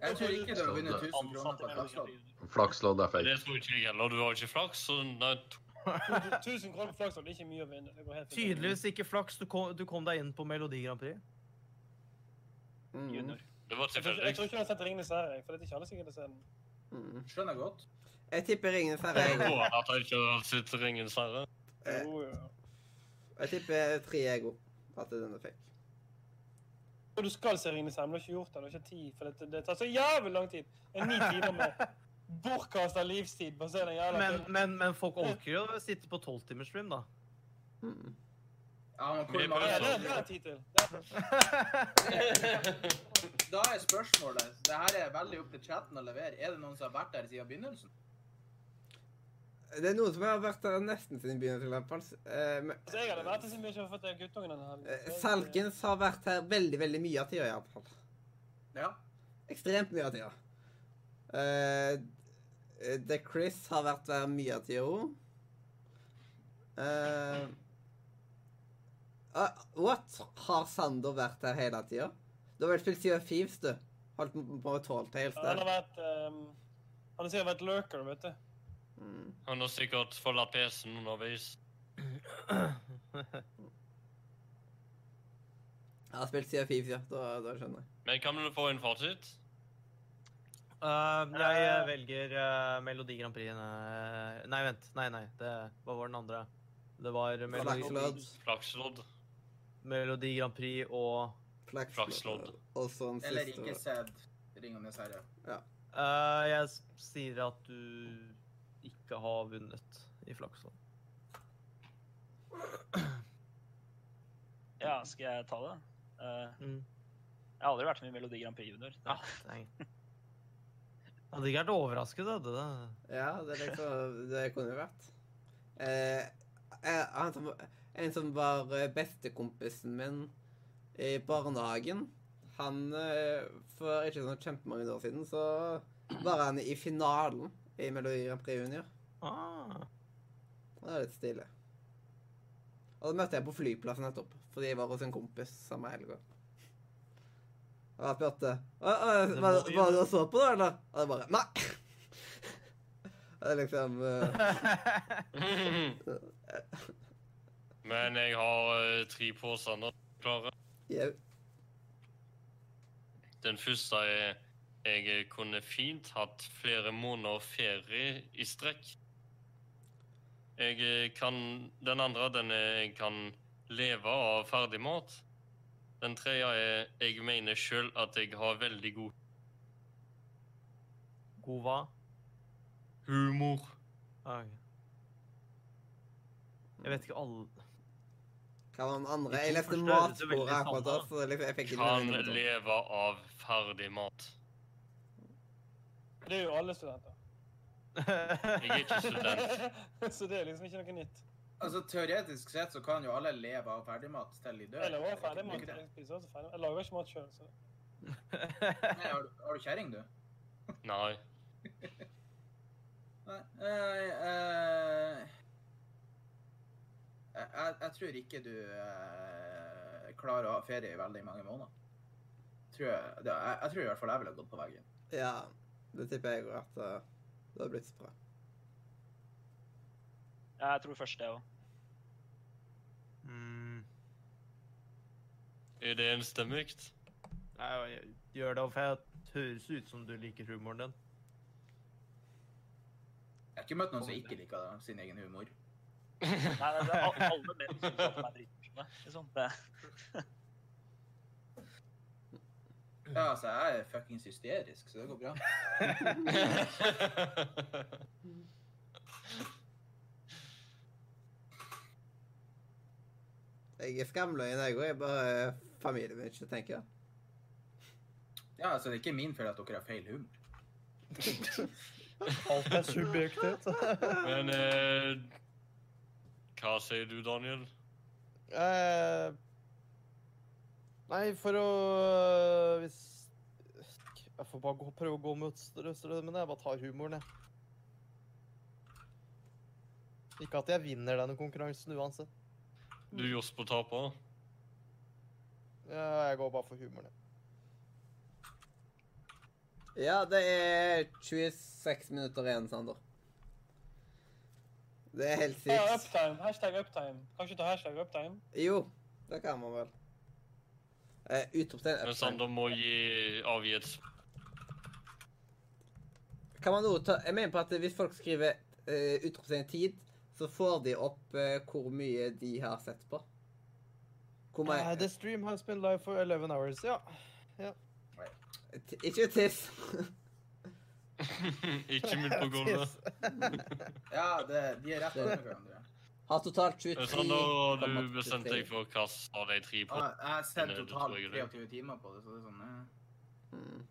Speaker 3: Jeg tror ikke du har vunnet 1000 kroner på flakslodd.
Speaker 8: Flakslodd er fake.
Speaker 4: Det tror ikke jeg heller. Du har ikke flaks, så nei,
Speaker 6: 1000 kroner på flakslodd, det er ikke mye å vinne. Det.
Speaker 2: Tydeligvis ikke flaks. Du kom, du kom deg inn på Melodi Grand Prix.
Speaker 1: Mm.
Speaker 7: Junior.
Speaker 4: Det var
Speaker 6: Jeg tror, ikke- jeg tror ikke du har sett Ringenes herre, jeg, for det er ikke alle sikkert se den.
Speaker 1: Mm.
Speaker 3: Skjønner godt.
Speaker 1: Jeg tipper Ringenes herre.
Speaker 4: Jeg
Speaker 1: jeg.
Speaker 4: tror at jeg ikke har sett Ringens herre.
Speaker 1: Eh,
Speaker 6: Jo, jo.
Speaker 1: Jeg tipper tre ego. At den er fake.
Speaker 6: Og du skal se Ringenes herre, men du har ikke gjort det. Du har ikke tid, for det, det tar så jævlig lang tid. Det er ni timer med bortkasta livstid på å se den jævla
Speaker 2: Men, men, men folk orker jo å sitte på tolvtimersstream, da.
Speaker 1: Mm.
Speaker 3: Ja, men hvor
Speaker 4: Vi er
Speaker 3: mange
Speaker 6: det, det er tid til.
Speaker 3: Da er spørsmålet Det her er veldig opp til chatten å levere. Er det noen som har vært der siden begynnelsen?
Speaker 1: Det er noen som har vært der nesten siden begynnelsen, i. Eh, men-
Speaker 6: Altså, jeg hadde vært der siden vi ikke har fått guttungen denne helgen.
Speaker 1: eh, Salkens har vært her veldig, veldig mye av tida, iallfall.
Speaker 3: Ja.
Speaker 1: Ekstremt mye av tida. Eh, eh, The Chris har vært der mye av tida òg. Eh, ah, what? Har Sander vært her hele tida? Du har vel spilt Sea of Thieves, du? Holdt på med Talltales
Speaker 6: Ja, Han har
Speaker 1: der.
Speaker 6: vært um, Han har sikkert vært lurker, vet du.
Speaker 1: Mm.
Speaker 4: Han har sikkert forlatt PC-en underveis.
Speaker 1: Jeg har spilt Sea of Thieves, ja. Da, da skjønner jeg.
Speaker 4: Men kan du få en fasit?
Speaker 2: Uh, jeg velger uh, Melodi Grand Prix. Nei, nei, vent. Nei, nei. Det, hva var den andre? Det var Melodi,
Speaker 1: Flakslodd.
Speaker 4: Flakslodd.
Speaker 2: Melodi Grand Prix og
Speaker 4: Flakslodd.
Speaker 1: Og så en
Speaker 3: Eller ikke sæd Ringenes herre.
Speaker 2: uh, Jeg sier at du ikke har vunnet i Flakslodd.
Speaker 7: Ja, skal jeg ta det? Uh,
Speaker 2: Mm.
Speaker 7: jeg har aldri vært med i Melodi Grand Prix Junior.
Speaker 2: Ja, nei. Hadde ikke vært overrasket, hadde det.
Speaker 1: Ja, det er liksom Det kunne jo vært. Uh, jeg, han som, en som var eh, bestekompisen min i barnehagen, han eh, For ikke sånn kjempemange år siden så var han i finalen i Melodi Grand Prix Junior.
Speaker 2: Ah.
Speaker 1: Det er litt stilig. Og da møtte jeg på flyplassen nettopp, fordi jeg var hos en kompis samme helga. Og jeg spurte hva
Speaker 2: Det
Speaker 1: var, var du så på da? eller? Og jeg bare Nei! Det er liksom eh,
Speaker 4: Men jeg har eh, tre påstander klare.
Speaker 1: Jau.
Speaker 4: Den første er jeg kunne fint hatt flere måneder ferie i strekk. Jeg eh, kan Den andre den er jeg kan leve av ferdigmat. Den tredje er jeg mener sjøl at jeg har veldig god
Speaker 2: God hva?
Speaker 4: humor.
Speaker 2: Ah, ok. Jeg vet ikke alle
Speaker 1: Hva var den andre? Jeg leste
Speaker 2: matbordet
Speaker 1: matsporet akkurat da, så jeg fikk ikke
Speaker 4: Kan leve av ferdig mat.
Speaker 6: Det er jo alle studenter.
Speaker 4: Jeg er ikke student.
Speaker 6: så det er liksom ikke noe nytt.
Speaker 3: Altså, Teoretisk sett så kan jo alle leve av ferdigmat til de dør.
Speaker 6: Jeg lager
Speaker 3: Er
Speaker 6: ferdig mat.
Speaker 3: det?
Speaker 6: Jeg spiser også ferdig. Jeg lager ikke mat sjøl, så
Speaker 3: Nei, har du, har du kjerring, du?
Speaker 4: Nei.
Speaker 3: Nei. eh, eh, jeg, jeg, tror ikke du eh, klarer å ha ferie i veldig mange måneder. Tror jeg, det, jeg, jeg tror i hvert fall jeg ville gått på veggen.
Speaker 1: Ja, det tipper jeg òg at uh, det hadde blitt så bra.
Speaker 7: Ja, jeg tror først det òg.
Speaker 2: mm.
Speaker 4: Er det enstemmig?
Speaker 2: Nei, jeg gjør det, for det høres ut som du liker humoren din.
Speaker 3: Jeg har ikke møtt noen som ikke liker sin egen humor.
Speaker 7: Nei, det er alle menn syns at de er dritmorsomme. Liksom. Det.
Speaker 3: Ja, altså, jeg er fuckings hysterisk, så det går bra.
Speaker 1: Jeg er skamløyen, jeg òg. Jeg er bare familien min, ikke tenker jeg.
Speaker 3: Ja, altså, det er ikke min feil at dere har feil humor.
Speaker 2: Alt er subjektivt.
Speaker 4: Men eh, Hva sier du, Daniel?
Speaker 2: Eh, nei, for å Hvis Jeg får bare gå, prøve å gå mot strømmen. Jeg bare tar humoren, jeg. Ikke at jeg vinner denne konkurransen uansett.
Speaker 4: Du Joss på taper?
Speaker 2: Ja, jeg går bare for humoren. jeg.
Speaker 1: Ja, det er 26 minutter igjen, Sander. Det er helt
Speaker 6: Ja, uptime. Hashtag uptime. Kan ikke ta hashtag uptime?
Speaker 1: Jo, det kan man vel. Eh, Utropstegn
Speaker 4: Men Sander må gi, avgi et.
Speaker 1: Kan man også ta Jeg mener på at hvis folk skriver uh, utropstegn tid, så får de opp uh, hvor mye de har sett på. Hvor
Speaker 2: Uh, the stream has been live for 11 hours. Ja.
Speaker 1: ja. Ikke tiss.
Speaker 4: Ikke midt på gulvet.
Speaker 3: Ja, det, de er rett over hverandre.
Speaker 1: Har totalt 23
Speaker 4: Så har du
Speaker 1: 23.
Speaker 4: bestemt deg for hva av de tre
Speaker 3: Ja. Jeg har sett totalt
Speaker 4: tror jeg er
Speaker 3: 23 timer på det, så det er sånn eh.
Speaker 1: Mm.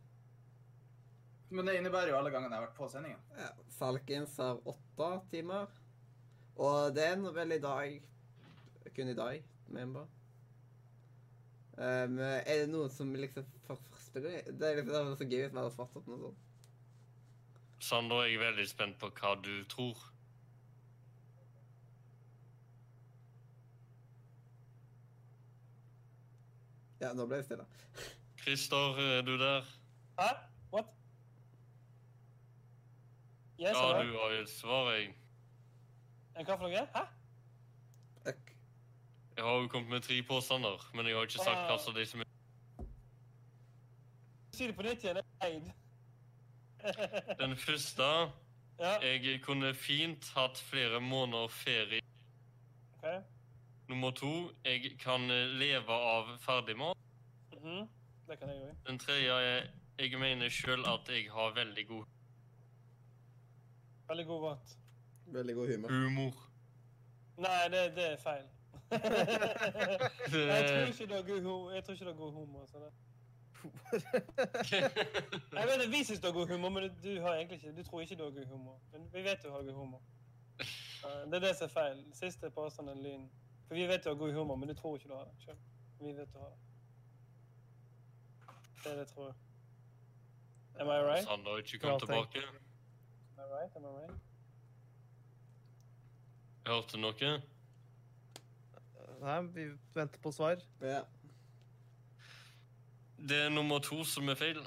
Speaker 3: Men det innebærer jo alle gangene jeg har vært på sendingen.
Speaker 1: Ja, Falkins har åtte timer. Og det er vel i dag Kun i dag, member. Um, er det noen som liksom for første gang Det er liksom det var så gøy hvis vi hadde svart opp noe sånt.
Speaker 4: Sånn, jeg er veldig spent på hva du tror.
Speaker 1: Ja, nå ble jeg stille.
Speaker 4: Christer, er du der?
Speaker 6: Hæ? What? Yes,
Speaker 4: Ja, du har jo et svar, jeg.
Speaker 6: Hva for noe? Hæ?
Speaker 1: Ek.
Speaker 4: Jeg har jo kommet med tre påstander, men jeg har ikke sagt hva av de som er
Speaker 6: Si det på nytt igjen. Jeg er eid.
Speaker 4: Den første
Speaker 6: Ja,
Speaker 4: Jeg kunne fint hatt flere måneder ferie.
Speaker 6: Okay.
Speaker 4: Nummer to Jeg kan leve av ferdigmat.
Speaker 6: Mhm. Det kan jeg òg.
Speaker 4: Den tredje er Jeg mener sjøl at jeg har veldig god
Speaker 6: Veldig god mat.
Speaker 1: Veldig god humor.
Speaker 4: humor.
Speaker 6: Nei, det, det er feil. jeg tror ikke det er god humor. Jeg tror ikke det er god humor. Så det. Jeg vet at Vi syns du har god humor, men du, har egentlig ikke, du tror ikke du har god humor. Men vi vet du har god humor. Det er det som er feil. Siste påstand er lyn. For vi vet du har god humor, men du tror ikke du har det selv. Vi vet du har det. Det er det jeg tror. Am I right?
Speaker 4: Sander har ikke kommet tilbake.
Speaker 6: Am I right? Am I right?
Speaker 4: Hørte du noe?
Speaker 11: Nei, vi venter på svar.
Speaker 1: Ja.
Speaker 4: Det er nummer to som er feil.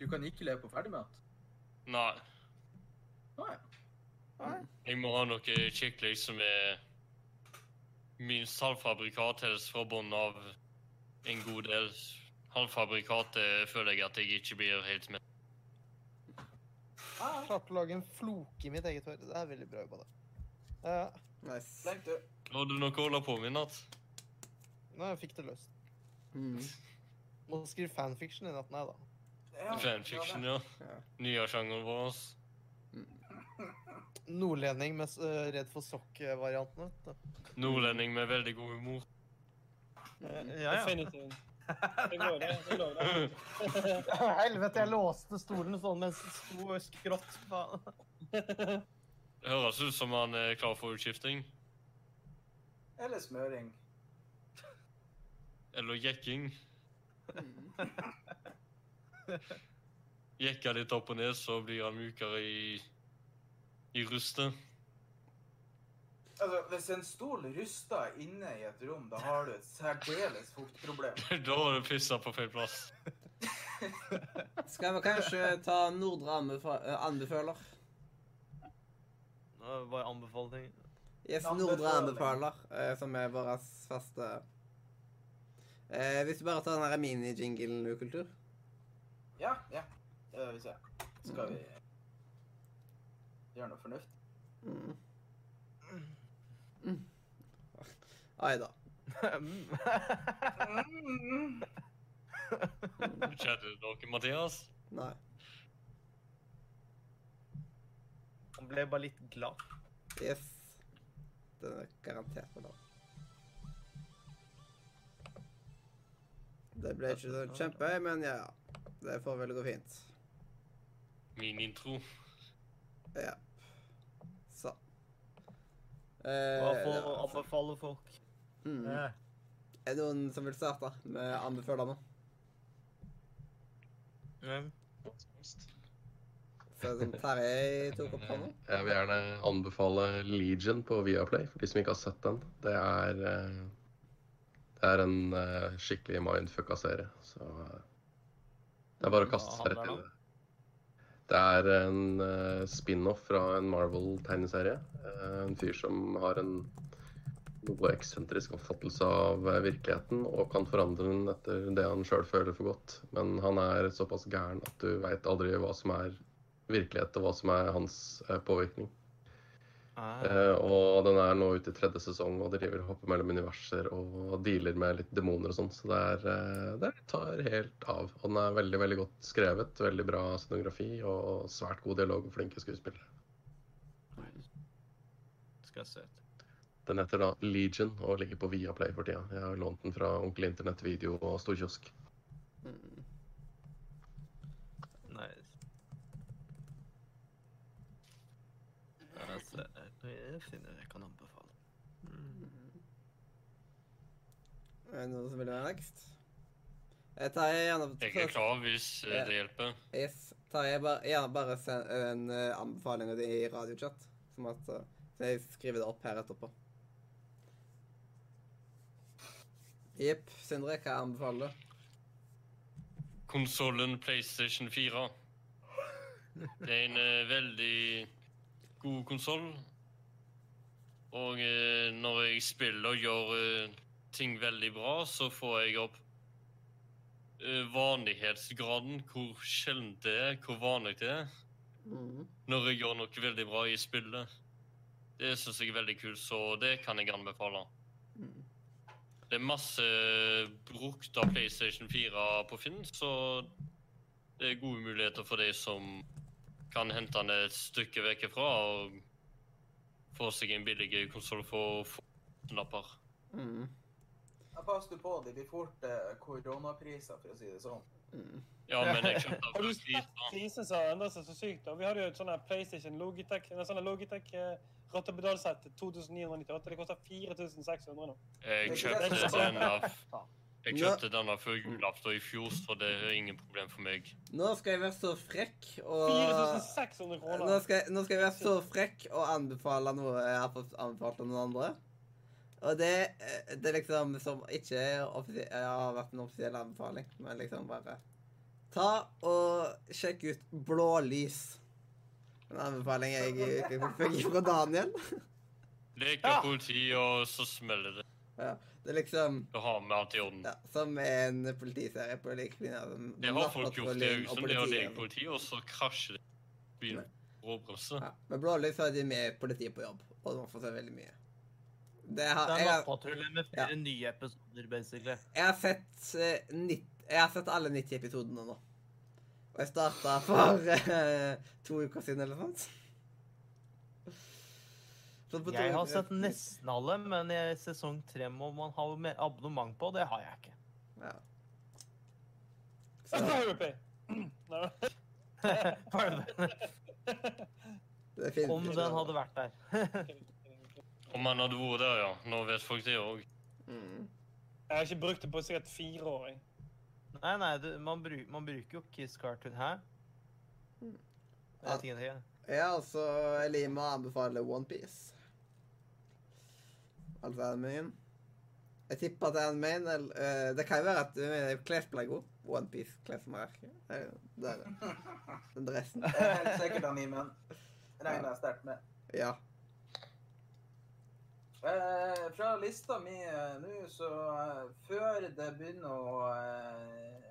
Speaker 3: Du kan ikke leve på ferdigmat.
Speaker 4: Nei.
Speaker 3: Nei. Nei.
Speaker 4: Jeg må ha noe skikkelig som er minst halvfabrikat, helst fra bunnen av en god del. Halvfabrikat føler jeg at jeg ikke blir helt med.
Speaker 3: Ah,
Speaker 11: Klarte å lage en floke i mitt eget hår. Det er veldig bra jobba, da. Ja,
Speaker 1: Nice.
Speaker 4: Har du noe å holde på med i natt?
Speaker 11: Nå jeg fikk det løst.
Speaker 1: Mm.
Speaker 11: Må skrive fanfiction i natt, nei da.
Speaker 3: Ja,
Speaker 4: Fanfiction,
Speaker 3: ja.
Speaker 4: ja.
Speaker 1: Ja.
Speaker 4: Nye sjangeren vår.
Speaker 11: Nordlending med uh, redd for sokk-varianten.
Speaker 4: Nordlending med veldig god humor.
Speaker 11: Ja,
Speaker 6: Definitivt. Det går, det. det, går, det.
Speaker 11: Helvete, jeg låste stolen sånn mens det sto skrått. Faen.
Speaker 4: Det høres ut som han er klar for utskifting.
Speaker 3: Eller smøring.
Speaker 4: Eller jekking. Jekka litt opp og ned, så blir han mykere i, i rustet.
Speaker 3: Altså, hvis en stol ruster inne i et rom, da har du et særdeles fuktproblem.
Speaker 4: Da har du pissa på feil plass.
Speaker 1: Skal vi kanskje ta Nordre eh, anbefaler?
Speaker 11: Nå var anbefaling.
Speaker 1: Yes, Nordre anbefaler, eh, som er vår faste eh, Hvis du bare tar den her mini-jinglen ukultur.
Speaker 3: Ja, ja. Det vil vi se. Skal vi gjøre noe fornuft?
Speaker 1: Mm. Mm. Ai da.
Speaker 3: Mm.
Speaker 4: Skjedde det noe, Mathias?
Speaker 1: Nei.
Speaker 11: Han ble bare litt glad.
Speaker 1: Yes. Det er garantert bra. Det ble ikke så kjempehøy, men ja. Det får vel gå fint.
Speaker 4: Min intro.
Speaker 1: Ja. Så.
Speaker 11: Hva
Speaker 1: Eh,
Speaker 11: får
Speaker 1: ja,
Speaker 11: anbefale folk?
Speaker 1: mm.
Speaker 11: Eh.
Speaker 1: Er det noen som vil starte med anbefalerne?
Speaker 11: Mm.
Speaker 1: Så som Terje tok opp hånda?
Speaker 8: Jeg vil gjerne anbefale Legion på Viaplay, for de som ikke har sett den. Det er, eh, det er en uh, skikkelig mindfucka serie, så eh, det er bare å kaste seg rett i det. Det er en uh, spin-off fra en Marvel-tegneserie. En fyr som har en noe eksentrisk oppfattelse av virkeligheten og kan forandre den etter det han sjøl føler for godt. Men han er såpass gæren at du veit aldri hva som er virkelighet, og hva som er hans påvirkning.
Speaker 11: Ah.
Speaker 8: Eh, og den er nå ute i tredje sesong og driver og hopper mellom universer og dealer med litt demoner og sånn. Så det, er, eh, det tar helt av. Og den er veldig veldig godt skrevet, veldig bra scenografi og svært god dialog og flinke skuespillere.
Speaker 11: skal se.
Speaker 8: Den heter da Legion og ligger på Viaplay for tida. Jeg har lånt den fra Onkel Internett video og storkiosk.
Speaker 1: Mm.
Speaker 11: Nei Jeg Jeg finner jeg kan anbefale.
Speaker 1: Er det noen som vil være next? Jeg tar gjerne
Speaker 4: Jeg er klar hvis eh, det hjelper.
Speaker 1: Yes. Tar jeg bare, gjerne bare send en uh, anbefaling av det i radiochat. Som at uh, så jeg skriver det opp her etterpå. Jepp. Sindre, hva anbefaler du?
Speaker 4: Konsollen PlayStation 4. Det er en eh, veldig god konsoll. Og eh, når jeg spiller og gjør eh, ting veldig bra, så får jeg opp eh, vanlighetsgraden. Hvor sjelden det er, hvor vanlig det er.
Speaker 1: Mm.
Speaker 4: Når jeg gjør noe veldig bra i spillet. Det syns jeg er veldig kult, så det kan jeg anbefale.
Speaker 1: Mm.
Speaker 4: Det er masse brukt av PlayStation 4 på Finn, så det er gode muligheter for de som kan hente den et stykke vekk fra og få seg en billig konsoll for lapper.
Speaker 1: Mm.
Speaker 3: Ja, Pass du på, det blir fort eh, koronapriser, for å si det sånn.
Speaker 1: Mm.
Speaker 4: Ja, men jeg kjøpte
Speaker 6: Har du
Speaker 4: den
Speaker 6: sett prisen som har endret seg så sykt? da? Vi hadde jo et sånt PlayStation Logitech en sånn Logitech eh, rattepedalsett til 2998. Det koster 4600 nå.
Speaker 4: Jeg kjøpte denne jeg kjøpte denne før julaften i fjor, så det er ingen problem for meg.
Speaker 1: Nå skal jeg være så frekk og
Speaker 6: 4600 kroner.
Speaker 1: Nå skal, jeg, nå skal jeg være så frekk og anbefale noe jeg har fått anbefalt av noen andre. Og det, eh, det er liksom som ikke er jeg har vært en offisiell anbefaling, men liksom bare Ta og sjekk ut Blålys. En anbefaling jeg fikk fra Daniel.
Speaker 4: Leker politi, og så smeller det.
Speaker 1: Ja, det er liksom
Speaker 4: Du har med orden.
Speaker 1: ja, som en politiserie på lik linje.
Speaker 4: Det har folk gjort det
Speaker 1: er som
Speaker 4: det De har
Speaker 1: politiet.
Speaker 4: politi, og så krasjer det. Byen. Råbremse.
Speaker 1: Ja, med Blålys har de med politiet på jobb, og man får se veldig mye. Det har,
Speaker 11: Det er Nattpatrulje med flere nye episoder, basically.
Speaker 1: jeg, har sett, uh, 90, jeg har sett alle 90 episodene nå. Og jeg starta for uh, to uker siden eller noe sånt.
Speaker 11: Jeg har sett nesten alle, men i sesong tre må man ha abonnement på. Det har jeg ikke.
Speaker 1: Ja.
Speaker 11: Om den hadde vært der.
Speaker 4: Om han hadde vært der, ja. Nå vet folk det òg.
Speaker 1: Mm.
Speaker 6: Jeg har ikke brukt det på sikkert fire år. jeg.
Speaker 11: Nei, nei, du, man, bruk, man bruker jo Kiss Cartoon her. Jeg vet ikke det.
Speaker 1: Ja, altså Elima anbefaler OnePiece. Animen. Jeg tipper at det er animen. eller, eh, Det kan jo være at du mener klesplagg òg. Onepiece-klesmerket. Det er det. er. Den dressen.
Speaker 3: Det er helt sikkert animen. Regner jeg sterkt med.
Speaker 1: Ja.
Speaker 3: Eh, fra lista mi eh, nå, så eh, før det begynner å eh,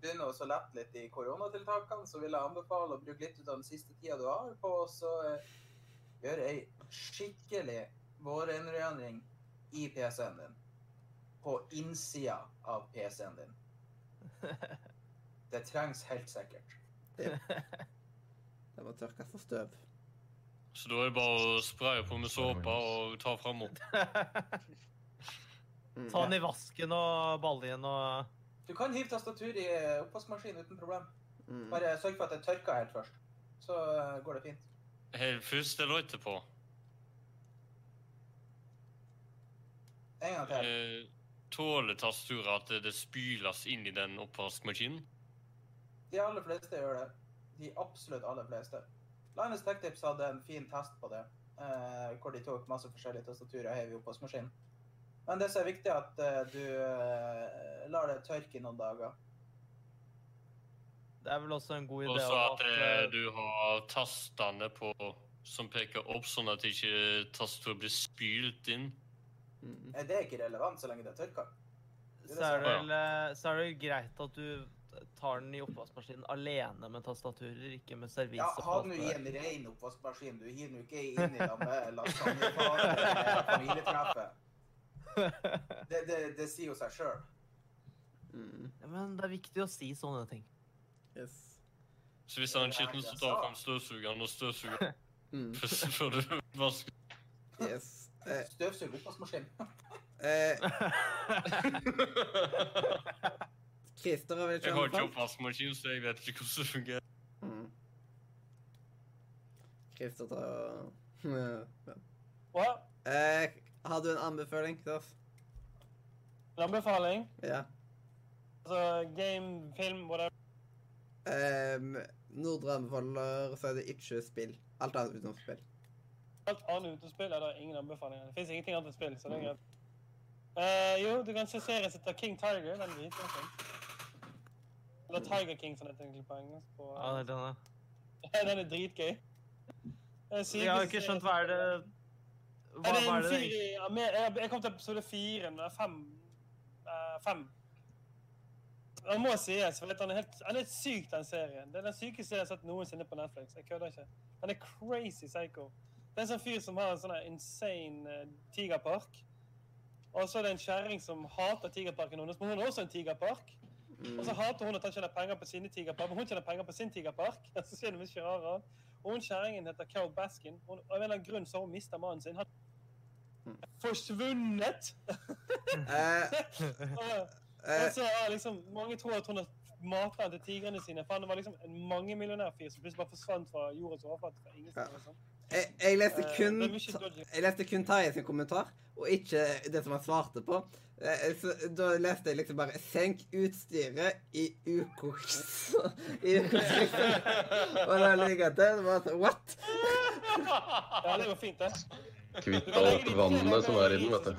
Speaker 3: begynner å så lette litt i koronatiltakene, så vil jeg anbefale å bruke litt ut av den siste tida du har på å så, eh, gjøre ei skikkelig vårrengjøring i PC-en din. På innsida av PC-en din. Det trengs helt sikkert.
Speaker 1: Det var tørka for støv.
Speaker 4: Så da er det bare å spraye på med såpe og ta fram opp.
Speaker 1: Mm.
Speaker 11: Ta den i vasken og baljen og
Speaker 3: Du kan hive tastatur i eh, oppvaskmaskinen uten problem.
Speaker 1: Mm.
Speaker 3: Bare sørg for at det tørker helt først. Så eh, går det fint.
Speaker 4: Helt først eller etterpå?
Speaker 3: En gang til.
Speaker 4: Eh, tåler tastaturet at det- det spyles inn i den oppvaskmaskinen?
Speaker 3: De aller fleste gjør det. De absolutt aller fleste. Linus Tech Tips hadde en fin test på det, eh, hvor de tok masse forskjellige tastaturer og heiv i oppvaskmaskinen. Men det som er viktig, er at eh, du lar det tørke i noen dager.
Speaker 11: Det er vel også en god idé Også
Speaker 4: at
Speaker 11: at
Speaker 4: du har tastene på som peker opp, sånn at ikke tastaturet blir spylt inn.
Speaker 1: Mm.
Speaker 3: Eh, Det er ikke relevant så lenge det tørker.
Speaker 11: så er, det vel, eh, så er det greit at du tar den i oppvaskmaskinen alene med tastaturer, ikke med servis.
Speaker 3: Ja, ha den i en ren oppvaskmaskin. Du hiver den jo ikke inn i lag med lasagnefat eller familietreffet. Det, det, det sier jo seg sjøl.
Speaker 1: Mm.
Speaker 11: Ja, men det er viktig å si sånne ting.
Speaker 1: Yes.
Speaker 4: Så hvis han er skitten, så tar du fram støvsugeren og støvsuger
Speaker 1: Mm.
Speaker 4: før du vasker.
Speaker 1: Yes. Eh,
Speaker 3: Støvsug oppvaskmaskin.
Speaker 1: eh, Christer har vel ikke
Speaker 4: Jeg har ikke oppvaskmaskin, så jeg vet ikke hvordan det fungerer.
Speaker 1: Mm. Christer tar ja.
Speaker 6: Hva?
Speaker 1: eh, Har du en anbefaling Kristoff?
Speaker 6: En anbefaling?
Speaker 1: Ja.
Speaker 6: Altså game, film, whatever.
Speaker 1: Um, Nordre anbefaler, så er det ikke spill. Alt annet utenom spill.
Speaker 6: Alt annet uten spill er det ingen anbefalinger. Det finnes ingenting annet enn spill, så det er greit. Uh, jo, du kan se serien som heter King Tiger. Den er dritmorsom. Eller Tiger King, som det heter på engelsk. På,
Speaker 2: Ja, det er den, ja.
Speaker 6: den er dritgøy. Den sykeste
Speaker 2: Jeg har ikke skjønt hva er det Hva,
Speaker 6: Er det
Speaker 2: hva
Speaker 6: en
Speaker 2: er det
Speaker 6: Jeg kom til episode fire, fem. eh, fem. Det må sies, for han er helt, han er helt syk, den serien. Det er den sykeste jeg har sett noensinne på Netflix. Jeg kødder ikke. Han er crazy psycho. Det er en sånn fyr som har en sånn insane eh, tigerpark. Og så er det en kjerring som hater tigerparken hennes, men hun har også en tigerpark. Og så hater hun at han tjener penger på sine tigerpark, men hun tjener penger på sin tigerpark. Så skjer det mye rarere. Og hun kjerringen heter Carol Baskin. og av en eller annen grunn så har hun mista mannen sin. Han er forsvunnet!
Speaker 1: Eh,
Speaker 6: og, og så er liksom, mange tror at hun har matet han til tigrene sine. For han var liksom en mangemillionærfyr som plutselig bare forsvant fra jordens overflate. fra ingen sted, liksom.
Speaker 1: Jeg, jeg leste
Speaker 6: Eh,
Speaker 1: kun
Speaker 6: det.
Speaker 1: Jeg leste kun Tarjei sin kommentar, og ikke det som han svarte på. Eh, Så da leste jeg liksom bare 'senk utstyret i ukoks'. I ukoks. Og da ligger jeg til. Det var sånn What?
Speaker 6: Ja, det går fint, det.
Speaker 8: Kvitt alt vannet som er i den, vet du.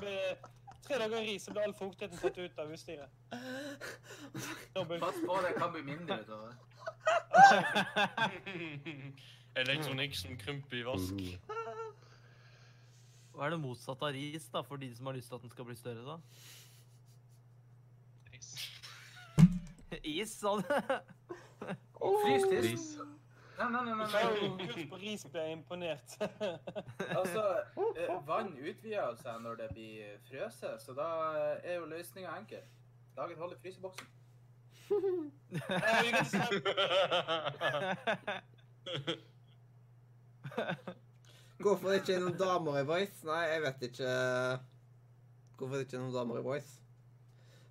Speaker 6: Tre dager ris, så blir all fuktigheten tatt ut av utstyret.
Speaker 3: Pass på, det kan bli mindre utover.
Speaker 4: Elektronikk som krymper i vask.
Speaker 8: Mm.
Speaker 2: Hva er det motsatte av ris, da, for de som har lyst til at den skal bli større, da? Is, sa du?
Speaker 3: Fryst
Speaker 8: Ris.
Speaker 3: is. Nei, nei, nei. nei, nei.
Speaker 6: kurs på ris blir jeg imponert.
Speaker 3: Altså, eh, vann utvider seg når det blir frøset, så da er jo løsninga enkel. Lag et hull i fryseboksen.
Speaker 6: Eh, vi kan si-
Speaker 1: Hvorfor det ikke er noen damer i Voice? Nei, jeg vet ikke hvorfor det ikke er noen damer i Voice.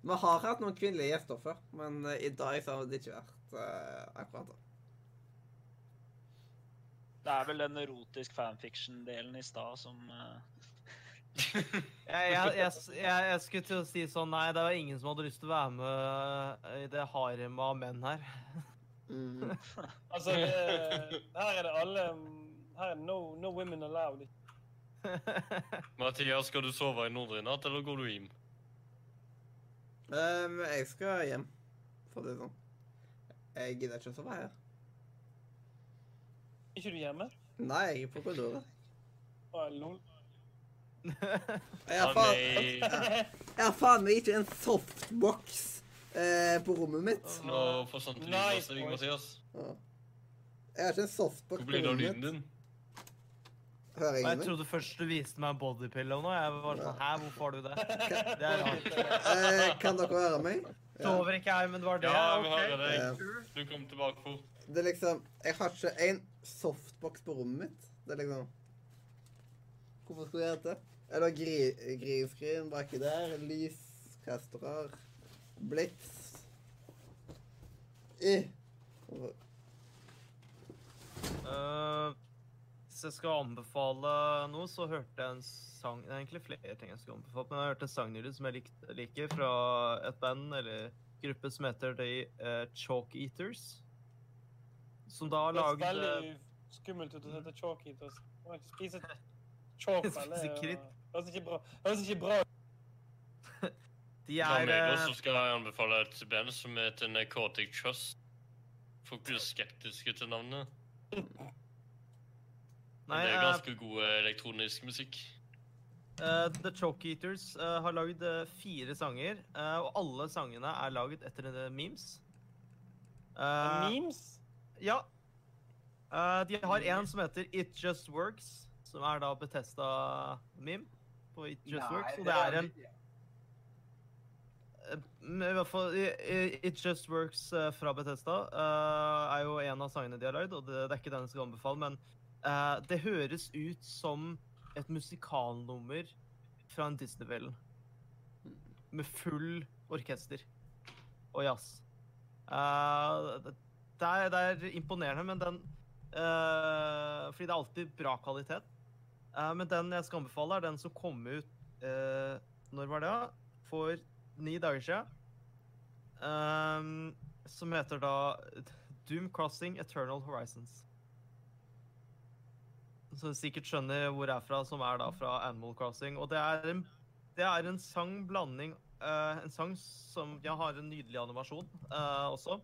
Speaker 1: Vi har hatt noen kvinnelige gjester før, men eh, i dag så har det ikke vært uh, akkurat det.
Speaker 7: Det er vel den erotisk fanfiction-delen i stad som uh...
Speaker 2: Jeg, jeg, jeg, jeg, jeg skulle til å si sånn Nei, det var ingen som hadde lyst til å være med i det haremet av menn her.
Speaker 1: Mm.
Speaker 6: Altså, det, her er det alle Her er no, no women allowed.
Speaker 4: Mathias, skal du sove i Nordre i natt, eller går du hjem?
Speaker 1: Um, jeg skal hjem, for det sånn. Jeg gidder ikke å sove her.
Speaker 6: Er ikke du hjemme?
Speaker 1: Nei, jeg er på kontoret.
Speaker 6: Å, lol.
Speaker 1: Jeg har
Speaker 4: Å,
Speaker 1: faen,
Speaker 4: nei.
Speaker 1: jeg har faen meg ikke en softbox eh, på rommet mitt.
Speaker 4: Nå får sånt
Speaker 6: lyd
Speaker 4: hos
Speaker 6: seg.
Speaker 4: Mathias.
Speaker 1: Jeg har ikke en softbox
Speaker 4: Hvor
Speaker 1: på
Speaker 4: det av
Speaker 1: rommet
Speaker 4: lyden
Speaker 1: mitt.
Speaker 4: din?
Speaker 2: Og jeg trodde først du viste meg en bodypillow nå. Jeg var sånn Hæ, hvorfor har du det? Det er rart.
Speaker 1: Eh, kan dere høre meg?
Speaker 2: Sover ikke jeg, men det var det?
Speaker 4: Ja, vi hører deg. Du kom tilbake fort.
Speaker 1: Det er liksom Jeg har ikke en softbox på rommet mitt. Det er liksom Hvorfor skulle jeg hatt det? Eller gri, greenskrin baki der. Lyskastere. Blitz. I.
Speaker 2: Eh, hvis jeg skal anbefale noe, så hørte jeg en sang Det er egentlig flere ting jeg skal anbefale, men jeg hørte en sang nylig som jeg lik, liker, fra et band eller gruppe som heter The eh, Chalk Eaters. Som da har
Speaker 6: Det er veldig
Speaker 2: eh,
Speaker 6: skummelt ut å sette chalk Eaters. Man s- ikke Spise chalk eller
Speaker 2: kritt.
Speaker 6: Høres ikke bra Høres ikke bra ut.
Speaker 2: De
Speaker 4: er
Speaker 2: er
Speaker 4: meg
Speaker 2: eh,
Speaker 4: også skal jeg anbefale et band som heter Narcotic Trust. Folk blir skeptiske til navnet.
Speaker 2: Nei,
Speaker 4: det er ganske god eh, elektronisk musikk.
Speaker 2: Uh, The Chalk Eaters uh, har lagd uh, fire sanger, eh, og alle sangene er laget etter uh, memes. Eh,
Speaker 6: Memes?
Speaker 2: Ja. Eh, de har en som heter It Just Works, som er da Betesta-meme på It Just Works. Og det er en i hvert fall It Just Works fra Betesta eh, er jo en av sangene de har lagd, og det, det er ikke den jeg skal anbefale, men eh, det høres ut som et musikalnummer fra en Disney-film. Med full orkester og jazz. Uh, det, er, det er imponerende, men den uh, Fordi det er alltid bra kvalitet. Men den jeg skal anbefale, er den som kom ut Når var det? For ni dager siden. Som heter da Doom Crossing Eternal Horizons. Som sikkert skjønner hvor jeg er fra, som er da fra Animal Crossing. Og det er en, det er en sang blanding uh, En sang som ja, har en nydelig animasjon uh, også.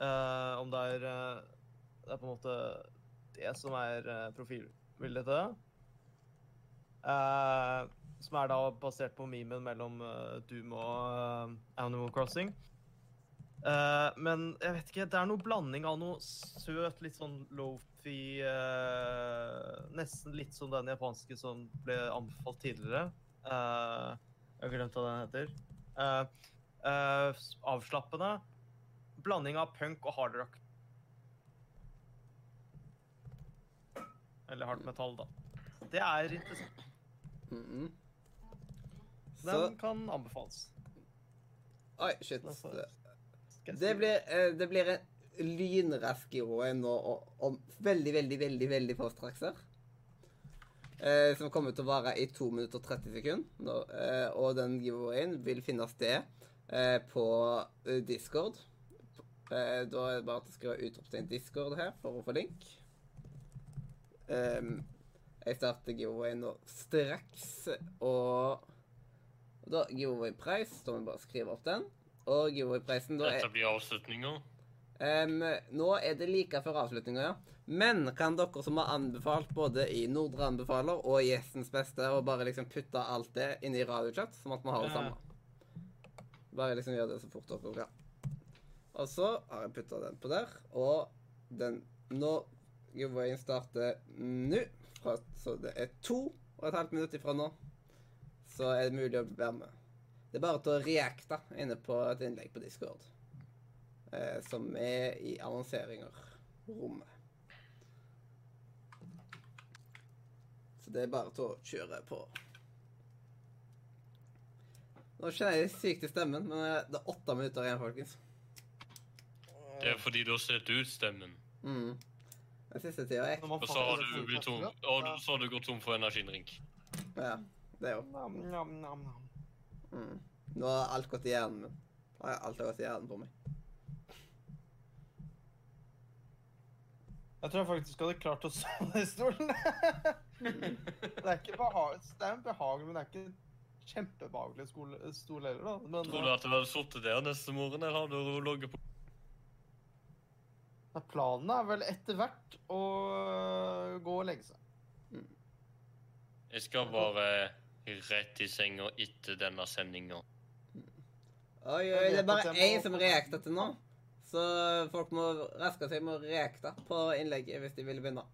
Speaker 2: Uh, om det er Det er på en måte det som er profilbildet til det. Som er da basert på memen mellom Doom og Animal Crossing. Eh, men jeg vet ikke, det er noe blanding av noe søt, litt sånn lofi uh, Nesten litt som den japanske som ble anbefalt tidligere. Uh, jeg har glemt hva den heter. Avslappende. Blanding av punk og hardrock. Eller hardt metall, da. Det er interessant.
Speaker 1: Mhm.
Speaker 2: Den
Speaker 1: Så
Speaker 2: kan anbefales.
Speaker 1: Oi, shit. Det, blir, eh, det blir en lynrask giveaway nå og- om veldig, veldig, veldig veldig få strakser. Eh, som kommer til å vare i 2 minutter og 30 sekunder. Nå, eh, og den giveawayen vil finne sted eh, på eh, Discord. Eh, da er det bare å skrive utropstegn Discord her for å få link. Ehm, jeg starter giveawayen nå straks, og da giveaway price, så må vi bare skrive opp den. Og er
Speaker 4: Dette blir avslutninga.
Speaker 1: Um, Nå er det like før avslutninga, ja. Men kan dere som har anbefalt både i Nordre anbefaler og Gjestens beste, og bare liksom putte alt det inn i radiochat, som at vi har det samme? Bare liksom gjør det så fort dere kan. Og så har jeg putta den på der, og den Nå giveawayen starter nå, så det er to og et halvt minutt ifra nå, så er det mulig å være med. Det er bare til å reacte inne på et innlegg på Discord eh, som er i annonseringer-rommet. Så det er bare til å kjøre på. Nå kjenner jeg det sykt i stemmen, men eh, det er åtte minutter igjen, folkens.
Speaker 4: Det er fordi du har sett ut stemmen.
Speaker 1: Mm. Den siste tida er
Speaker 4: Og så har du blitt tom, og du- så har du gått tom for energidrink.
Speaker 1: Ja, det er Mm. Nå har alt gått i hjernen min. Ja, Alt har gått i hjernen på meg.
Speaker 2: Jeg tror jeg faktisk hadde klart å sove i stolen. det er ikke behag... Det er en behagelig, men det er ikke kjempebehagelig stol heller, da. Men
Speaker 4: Tror du at du hadde sittet der neste morgen, eller hadde du ligget på
Speaker 2: eh, planen er vel etter hvert å gå og legge seg.
Speaker 4: Jeg skal bare rett i senga etter denne sendinga.
Speaker 1: Oi, oi, det er bare én som reakter til nå. Så folk må raske seg med å reakte på innlegget hvis de vil begynne.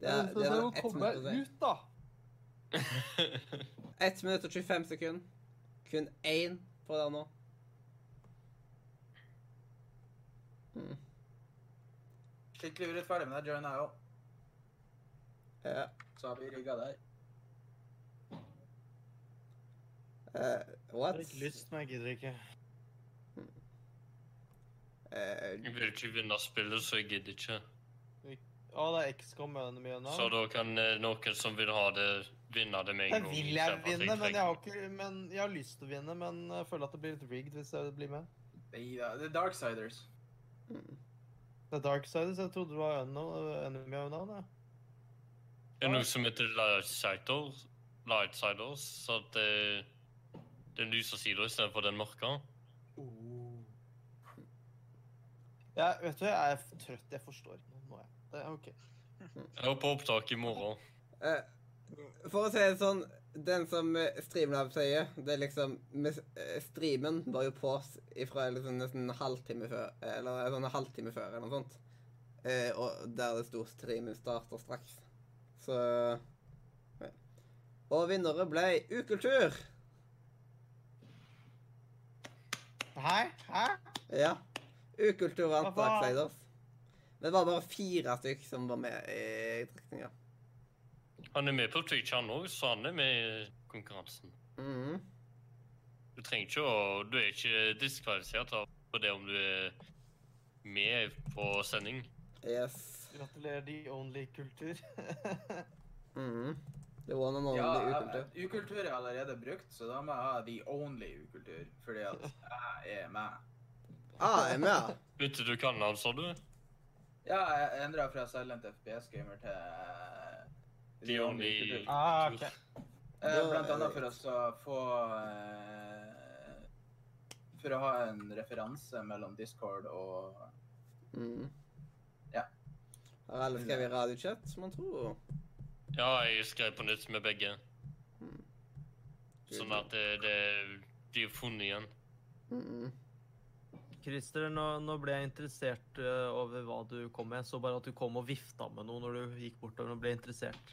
Speaker 1: Det er,
Speaker 2: Så
Speaker 1: det er
Speaker 2: bare
Speaker 1: ett minutt å si.
Speaker 2: ut, da.
Speaker 1: 1 minutt og 25 sekunder. Kun én på det nå. Hmm.
Speaker 3: Skikkelig urettferdig, men deg jeg òg.
Speaker 1: Ja.
Speaker 3: Så har vi rigga der.
Speaker 1: Eh, what?
Speaker 2: Jeg har ikke lyst, men jeg gidder ikke.
Speaker 1: Uh,
Speaker 4: Jeg vil ikke vinne spillet, så jeg gidder ikke.
Speaker 2: Å, det er XCOM med mye nå.
Speaker 4: Så da kan eh, noen som vil ha det, vinne det med en
Speaker 2: Jeg
Speaker 4: gang.
Speaker 2: vil jeg
Speaker 4: for at
Speaker 2: vinne, men jeg, har ikke, men jeg har lyst til å vinne, men jeg føler at det blir litt rigged hvis jeg blir med.
Speaker 3: Ja, det er Darksiders.
Speaker 1: mm.
Speaker 2: Det er Darksiders, jeg trodde det var Enemy Unknown, jeg.
Speaker 4: Det er noe som heter Lightsiders, Lightsiders så at det, den lyse sida istedenfor den mørke.
Speaker 2: Jeg, vet du, jeg er trøtt, jeg forstår ikke noe. Det er ok.
Speaker 4: Jeg er på opptak i morgen.
Speaker 1: Eh, for å si det sånn, den som eh, Streamlab sier, det er liksom eh, Streamen var jo på ifra liksom nesten en halvtime før, eller sånn en halvtime før, eller noe sånt. Eh, og der det sto 'streamen starter straks'. Så ja. Og vinnere ble Ukultur.
Speaker 2: Hæ? Hæ?
Speaker 1: Ja. Ukultur vant
Speaker 2: Hva faen?
Speaker 1: Darksiders. Det var bare fire stykk som var med i trekninga.
Speaker 4: Han er med på Twitch, han òg, så han er med i konkurransen.
Speaker 1: Mhm.
Speaker 4: Du trenger ikke å Du er ikke diskvalifisert på det om du er med på sending.
Speaker 1: Yes.
Speaker 2: Gratulerer, The Only-kultur.
Speaker 1: Mhm. The one and only
Speaker 3: Ja,
Speaker 1: ukultur.
Speaker 3: jeg- ukultur er allerede brukt, så da må jeg ha the only ukultur, fordi at jeg er med.
Speaker 1: Ah, jeg er med.
Speaker 4: Bytter du kanal, sa du?
Speaker 3: Ja, jeg endra fra Silent FPS-gamer til uh,
Speaker 4: The Only
Speaker 3: ukultur.
Speaker 2: Ah, ok.
Speaker 3: Uh, Blant annet for å få uh, For å ha en referanse mellom Discord og
Speaker 1: mm.
Speaker 3: Ja.
Speaker 1: Har alle skrevet radiochat, som man tror?
Speaker 4: Ja, jeg skrev på nytt med begge.
Speaker 1: Mm.
Speaker 4: Sånn at det, det de er funnet igjen.
Speaker 2: Christer, nå, nå ble jeg interessert eh, over hva du kom med. Jeg så bare at du kom og vifta med noe når du gikk bortover og ble interessert.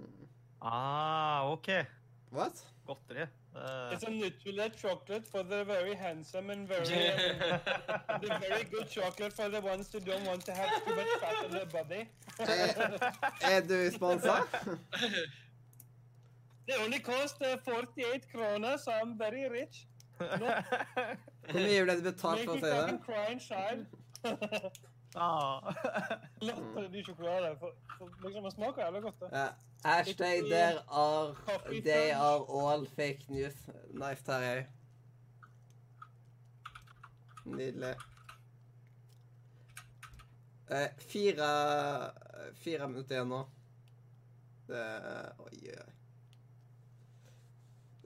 Speaker 1: Mhm.
Speaker 2: Ah, OK.
Speaker 1: What?
Speaker 2: Godteri. Eh,
Speaker 6: It's a Nutrilett chocolate for the very handsome and very the very good chocolate for the ones who don't want to have too much fat on their body.
Speaker 1: Er du sponsa?
Speaker 6: They only cost uh, 48 kroner, so I'm very rich.
Speaker 1: Hvor mye ble det betalt for å si det?
Speaker 2: Ah.
Speaker 6: Latterlig sjokolade. For, for liksom, det smaker jævlig godt. det.
Speaker 1: Ja. Hashtag there are, they are all fake news. Nice, Terje. Nydelig. Eh, fire, fire minutter igjen nå. Det Oi, oi, oi.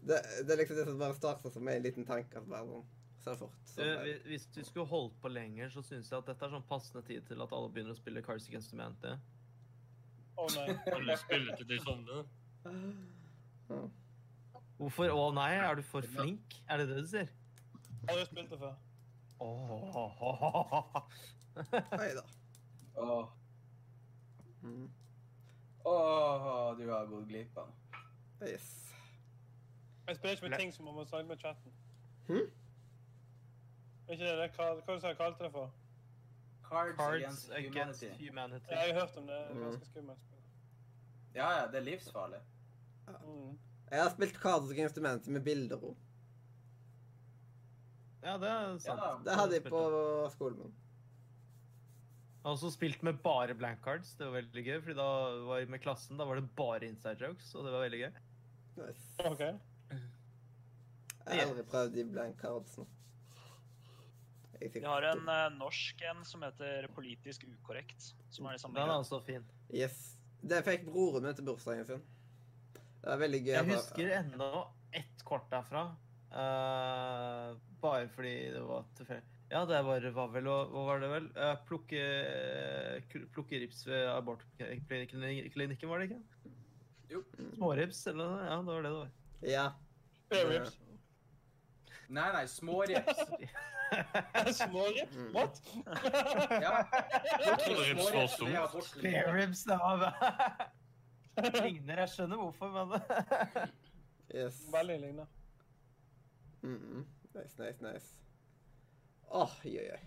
Speaker 1: Det, det er liksom det som bare starter som en liten tanke. Altså bare sånn, så fort. Så
Speaker 2: uh, Hvis du skulle holdt på lenger, så syns jeg at dette er sånn passende tid til at alle begynner å spille Cars Against Humanity.
Speaker 6: Å nei.
Speaker 4: alle du spilt til de sånne?
Speaker 2: Hvorfor? Å nei, er du for flink? Er det det du sier?
Speaker 6: Har jo spilt det før?
Speaker 2: Åh.
Speaker 1: Oi da.
Speaker 3: Åh,
Speaker 1: Mm.
Speaker 3: åh, du har gått glipp av.
Speaker 1: Yes.
Speaker 6: Jeg spiller ikke med ting som man må snakke med chatten.
Speaker 1: Hm?
Speaker 6: Ikke det det? Hva, hva du sa du kalte det for?
Speaker 3: Cards,
Speaker 2: Cards
Speaker 3: Against,
Speaker 2: Against
Speaker 3: Humanity.
Speaker 2: Humanity.
Speaker 6: Ja, jeg har hørt om det. Det er
Speaker 1: Mm.
Speaker 6: ganske skummelt. spill.
Speaker 3: Ja, ja, det er livsfarlig.
Speaker 6: Mm.
Speaker 1: Jeg har spilt Cards Against Humanity med bilder òg.
Speaker 2: Ja, det er sant.
Speaker 3: Ja,
Speaker 1: Det hadde jeg på skolen min.
Speaker 2: Jeg har også spilt med bare blank cards. Det var veldig gøy, fordi da var jeg med klassen, da var det bare inside jokes, og det var veldig gøy.
Speaker 1: Nice.
Speaker 6: Okay.
Speaker 1: Jeg har aldri prøvd de blank cardsene.
Speaker 7: Vi har en uh, norsk en som heter Politisk ukorrekt. Som er det samme.
Speaker 2: Den er også fin.
Speaker 1: Yes. Det fikk broren min til bursdagen sin. Det er veldig gøy.
Speaker 2: Jeg husker ennå ett kort derfra. Uh, bare fordi det var tilfeldig. Ja, det var, var vel og Hva var det vel? Uh, plukke, plukke rips ved abortklinikken, var det ikke?
Speaker 3: Jo.
Speaker 2: Smårips, eller noe? Ja, det var det det var.
Speaker 1: Ja.
Speaker 6: Spare ribs.
Speaker 3: Nei, små reps.
Speaker 6: små
Speaker 1: reps?
Speaker 6: What?
Speaker 3: Ja.
Speaker 4: Smårips var stort.
Speaker 2: Spare ribs, det var Det ligner, jeg skjønner hvorfor, men
Speaker 1: Yes.
Speaker 6: Veldig lignende.
Speaker 1: Mm -mm. Nice, nice, nice. Åh, oi, oi.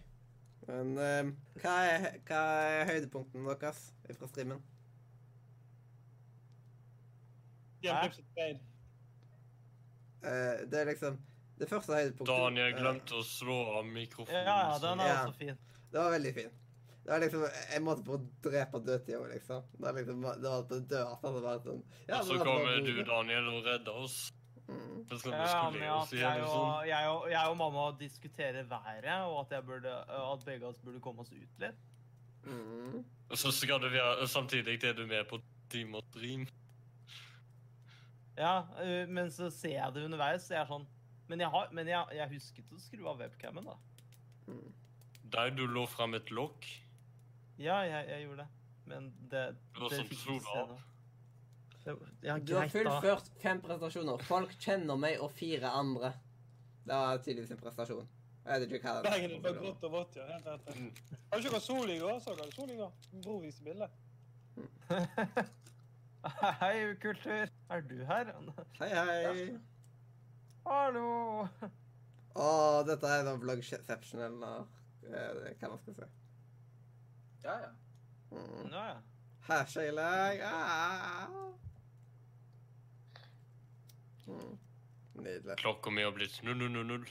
Speaker 1: Men eh, hva, er, hva er høydepunktene deres fra streamen?
Speaker 6: Bein.
Speaker 1: Eh, det er liksom Det første høydepunktet
Speaker 4: Daniel
Speaker 1: eh,
Speaker 4: glemte å slå av mikrofonen.
Speaker 2: Ja, ja, den er
Speaker 1: Ja.
Speaker 2: også fin.
Speaker 1: Det var veldig fin. Det var liksom Jeg måtte på å drepe dødtida òg, liksom. Det var liksom det var til død. Altså, det var sånn ja,
Speaker 4: Og så kommer du, Daniel, og redder oss.
Speaker 1: Mm.
Speaker 2: Ja, men
Speaker 4: at
Speaker 2: jeg, og,
Speaker 4: sånn.
Speaker 2: jeg, og, jeg og mamma diskuterer været, og at, jeg burde, at begge oss burde komme oss ut litt.
Speaker 1: Mm.
Speaker 4: Og så skal du være Samtidig er du med på Team og Dream.
Speaker 2: Ja, øh, men så ser jeg det underveis, så jeg er sånn Men jeg, har, men jeg, jeg husket å skru av webcamen, da.
Speaker 1: Mm.
Speaker 4: Der du lå fram et lokk.
Speaker 2: Ja, jeg, jeg gjorde det. Men det,
Speaker 4: Det
Speaker 2: det fikk ikke se
Speaker 4: av.
Speaker 2: Ja, greit,
Speaker 1: Du har
Speaker 2: da.
Speaker 1: fullført fem prestasjoner. Folk kjenner meg og fire andre. Det var tydeligvis en prestasjon. Jeg vet ikke hva
Speaker 6: Dagen det var grått og vått, ja. Helt rett. Har du ikke sol i går? Så du sol i går? Bror viser bilde.
Speaker 2: Hei, kultur. Er du her?
Speaker 1: Hei, hei.
Speaker 2: Hallo.
Speaker 1: Å, dette er da vlogception, eller eh, hva man skal si.
Speaker 3: Ja, ja.
Speaker 1: Mm.
Speaker 2: Ja, ja.
Speaker 1: Hashtag ah. Mm. Nydelig.
Speaker 4: Klokka mi har blitt 0000.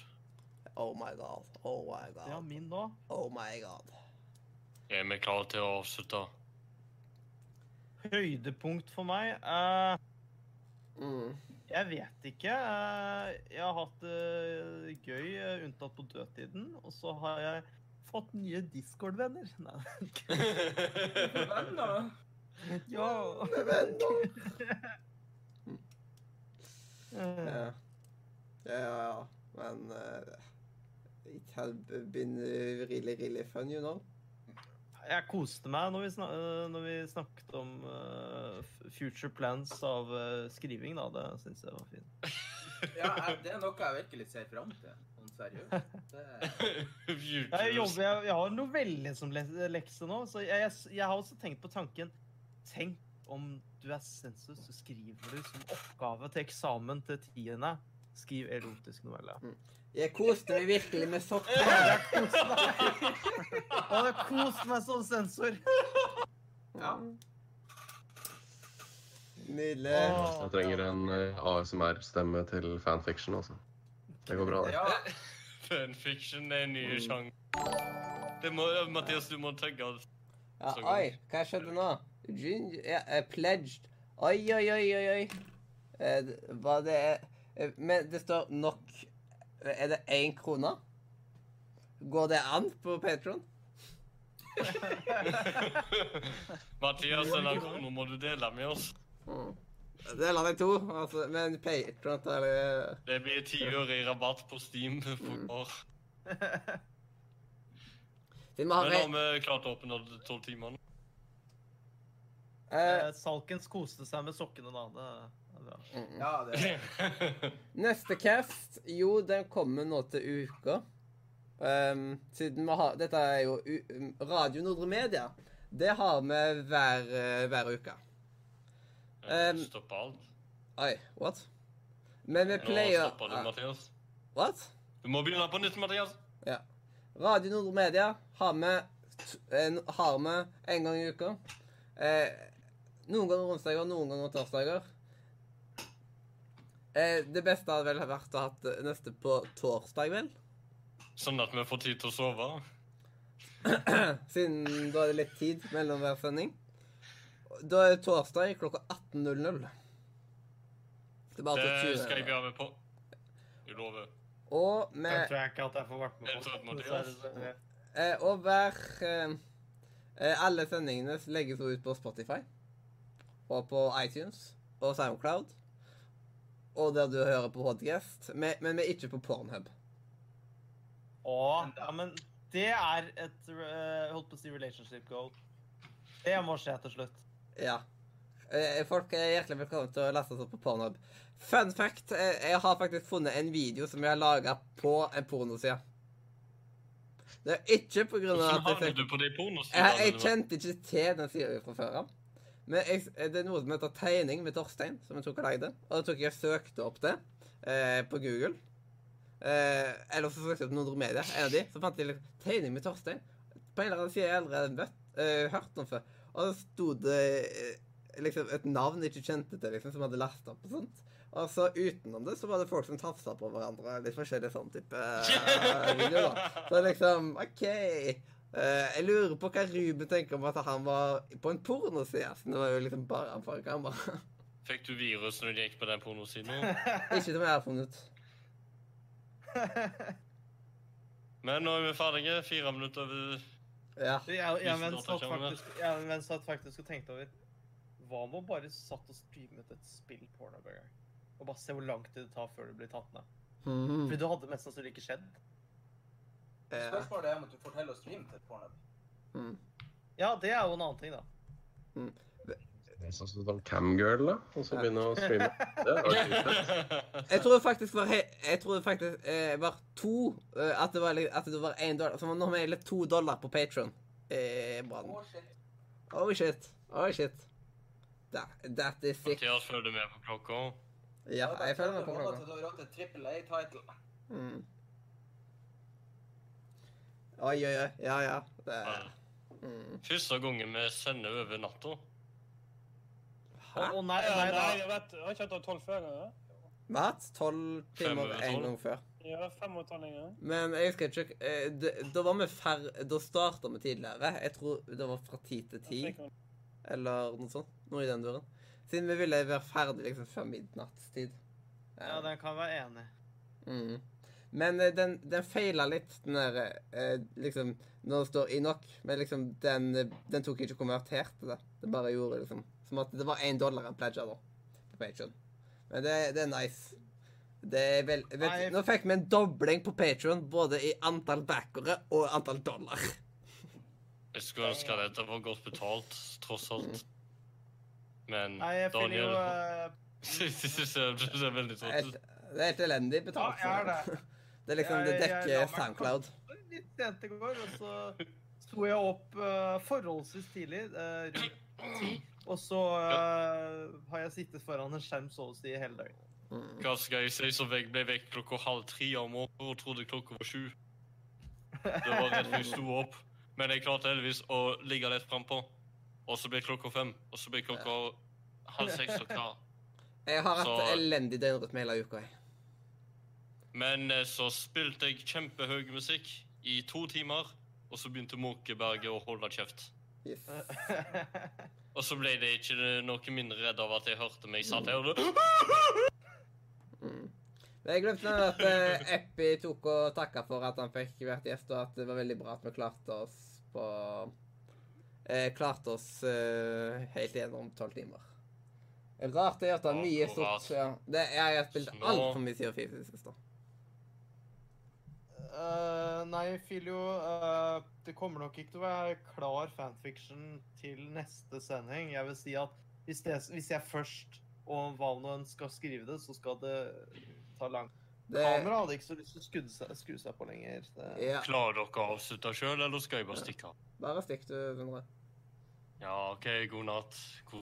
Speaker 1: Oh my god. Oh my god.
Speaker 2: Ja, min nå.
Speaker 1: Oh my god.
Speaker 4: Er vi klare til å avslutte?
Speaker 2: Høydepunkt for meg eh,
Speaker 1: Mm.
Speaker 2: Jeg vet ikke. Eh, Jeg har hatt det gøy, eh, unntatt på dødtiden. Og så har jeg fått nye Discord-venner. Nei.
Speaker 3: Venner?
Speaker 2: Ja. Venner!
Speaker 1: Ja. Ja, ja. Men uh, it had been really, really fun, you know.
Speaker 2: Jeg koste meg når vi, snak eh, når vi snakket om uh, future plans av uh, skriving, da. Det syns jeg var fint.
Speaker 3: Ja, det er noe jeg virkelig ser fram til. Sånn seriøst. Det,
Speaker 2: Jeg, jobber, jeg, jeg har novelle som lekse nå, så jeg, jeg, jeg har også tenkt på tanken Tenk om du er sensus, så skriver du som oppgave til eksamen til tiende. Skriv erotisk novelle.
Speaker 1: Jeg koste meg virkelig med sokker.
Speaker 2: Jeg hadde koste meg som sensor.
Speaker 3: ja.
Speaker 1: Nydelig.
Speaker 8: Jeg trenger en eh, ASMR-stemme til fanfiction, altså. Det går bra, det.
Speaker 3: ja.
Speaker 4: Fanfiction er en ny
Speaker 1: Mm.
Speaker 4: sjanger. Det må, Mathias, du må tagge.
Speaker 1: Ja, oi, hva skjedde nå? Ginger ja, eh, Pledged. Oi, oi, oi, oi, oi. Eh, Hva det er eh, Men det står nok eh, Er det én krone? Går det an på Patron?
Speaker 4: Mathias, en krone må du dele med oss.
Speaker 1: Mm. Deler de to, altså, men Patron tar det
Speaker 4: Det blir ti år i rabatt på Steam
Speaker 1: Mm.
Speaker 4: for år.
Speaker 1: Vi har
Speaker 4: Men har vi klart å åpne tolv timene?
Speaker 1: eh,
Speaker 2: Eh, Salkens koste seg med sokkene, da. Det
Speaker 1: mm.
Speaker 3: Ja det,
Speaker 1: Neste cast, jo, den kommer nå til uka. Um, siden vi har Dette er jo u um, Radio Nordre Media. Det har vi hver, eh, hver uke. Um,
Speaker 4: Stoppe alt.
Speaker 1: Oi, what? Men vi
Speaker 4: Nå
Speaker 1: pleier
Speaker 4: stopper du, Mathias.
Speaker 1: What?
Speaker 4: Du må begynne på nytt, Mathias.
Speaker 1: Radio Nordre Media har vi en, har vi en gang i uka. Eh, noen ganger onsdager, noen ganger torsdager. Eh, det beste hadde vel vært å ha neste på torsdag, vel?
Speaker 4: Sånn at vi får tid til å sove.
Speaker 1: Siden da er det litt tid mellom hver sending. Da er det torsdag klokka 18.00. Det
Speaker 4: Det
Speaker 1: 20.
Speaker 4: skal jeg være med på. Jeg lover.
Speaker 1: Og, med Jeg
Speaker 2: tror jeg ikke at jeg får vært med på. det?
Speaker 1: Eh, og hver eh, eh, Alle sendingene legges ut på Spotify. Og på iTunes og Soundcloud. Og der du hører på podcast. Men, men vi er ikke på Pornhub.
Speaker 2: Å, ja, men det er et uh, holdt på å si relationship goal. Det må skje til slutt.
Speaker 1: Ja. Eh, Folk er hjertelig velkommen til å laste oss opp på Pornhub. Fun fact, eh, jeg har faktisk funnet en video som jeg har laga på en pornoside. Det er ikke på grunn av
Speaker 4: Hvordan
Speaker 1: at jeg,
Speaker 4: havnet du på de
Speaker 1: jeg, jeg kjente ikke til den sida fra før av. Men jeg, det er noe som heter tegning med Torstein, som jeg tok og lagde. Og da tok jeg og søkte opp det eh, på Google. Eh, eller så søkte jeg opp noen medier, en av de. Så fant jeg liksom tegning med Torstein. På en eller annen side jeg hadde møtt, eh, hørt om før. Og så sto det eh, liksom et navn jeg ikke kjente til, liksom, som hadde lasta opp og sånt. Og så utenom det så var det folk som tafsa på hverandre. Litt forskjellig sånn type eh, video, da. Så liksom OK. Eh, jeg lurer på hva Ruben tenker om at han var på en pornoside. Det var jo liksom bare han fra kamera.
Speaker 4: Fikk du virus når du gikk på den pornosiden?
Speaker 1: ikke som jeg har funnet ut.
Speaker 4: Men nå er vi ferdige. Fire minutter over
Speaker 1: Ja.
Speaker 2: Jeg,
Speaker 4: Tusen
Speaker 2: mens satt faktisk, faktisk og tenkte over Hva om å bare satt og streamet et spill pornoburger? Og bare se hvor lang tid det tar før du blir tatt ned.
Speaker 1: Mhm.
Speaker 2: Fordi du hadde mest sannsynlig ikke skjedd.
Speaker 1: Ja.
Speaker 3: Spørsmålet er om du får til å streame til Pornhub.
Speaker 1: Mm.
Speaker 2: Ja, det er jo en annen ting, da.
Speaker 8: Sånn som sånn camgirl, da. Og så begynne å streame. Det.
Speaker 1: Jeg tror faktisk var, jeg tror det faktisk eh, var to eh, At det var, at det var én dollar. Så nå har vi egentlig to dollar på Patron. Eh,
Speaker 3: oh shit.
Speaker 1: Oh shit. Oh shit. That, that is sick.
Speaker 4: Mathias følger med på klokka.
Speaker 1: Ja, jeg føler meg på
Speaker 3: klokka.
Speaker 1: klokka.
Speaker 3: Du har råd til trippel A-title.
Speaker 1: Mm. Oi, oi, oi. Ja, ja. Det er mm.
Speaker 4: Første gangen vi sender over natta.
Speaker 2: Å å, nei, nei,
Speaker 6: nei, jeg vet, jeg har ikke hatt tolv før.
Speaker 1: Vi har tolv timer en gang før.
Speaker 6: Ja, fem og tolv gang.
Speaker 1: Men jeg husker ikke eh, det- Da var vi fer... Da starta vi tidligere. Jeg tror det var fra ti til ti, eller noe sånt. Noe i den duren. Siden vi ville være ferdig liksom før midnattstid.
Speaker 2: Ja, den kan være enig.
Speaker 1: Mhm. Men eh, den, den feila litt, den der eh, liksom Når det står Enoch, men liksom den, eh, den tok ikke konvertert til det. Det bare gjorde liksom Som at det var én dollar en pledger da, på Patreon. Men det, det er nice. Det er vel vet, Nå fikk vi en dobling på Patreon, både i antall backere og antall dollar.
Speaker 4: Jeg skulle ønske at dette var godt betalt, tross alt. Men
Speaker 2: Nei, jeg finner jo
Speaker 4: Daniel
Speaker 2: eh,
Speaker 4: Det er veldig
Speaker 1: Det er
Speaker 4: sånn
Speaker 1: helt, det er helt elendig betalt.
Speaker 2: Ja, jeg er
Speaker 1: det. Det liksom, det dekker SoundCloud.
Speaker 2: litt sent i går, og så sto jeg opp uh, forholdsvis tidlig, Uh, rundt ti. Og så uh, har jeg sittet foran en skjerm så å si hele døgnet.
Speaker 1: Mm.
Speaker 4: Hva skal jeg si, så jeg ble vekk klokka halv tre om morgenen og trodde klokka var sju. Det var rett før jeg sto opp. Men jeg klarte heldigvis å ligge litt frampå. Og så ble klokka fem. Og så ble klokka halv seks og klar.
Speaker 1: Jeg har hatt
Speaker 4: Så-
Speaker 1: elendig døgnrytme hele uka. jeg.
Speaker 4: Men eh, så spilte jeg kjempehøy musikk i to timer, og så begynte Måkeberget å holde kjeft.
Speaker 1: Yes.
Speaker 4: Og så ble det ikke noe mindre redd av at jeg hørte meg satt her og
Speaker 1: Mm. Men jeg glemte at uh, Eppi tok og takka for at han fikk vært gjest, og at det var veldig bra at vi klarte oss på eh, Klarte oss eh, helt gjennom tolv timer. Rart det er at det er mye stort. Ja. Det, jeg har spilt altfor mye Sea of Thieves i det siste.
Speaker 2: Eh, nei, Filio, uh, det kommer nok ikke til å være klar fanfiction til neste sending. Jeg vil si at hvis, det, hvis jeg først og Valnoen skal skrive det, så skal det ta lang
Speaker 1: Det-
Speaker 2: Kamera hadde ikke så lyst til å skudde seg, skru seg på lenger. Det,
Speaker 1: Ja.
Speaker 4: Klarer dere å avslutte sjøl, eller skal jeg bare stikke av?
Speaker 1: Bare stikk, du, Sindre.
Speaker 4: Ja, OK, god natt. God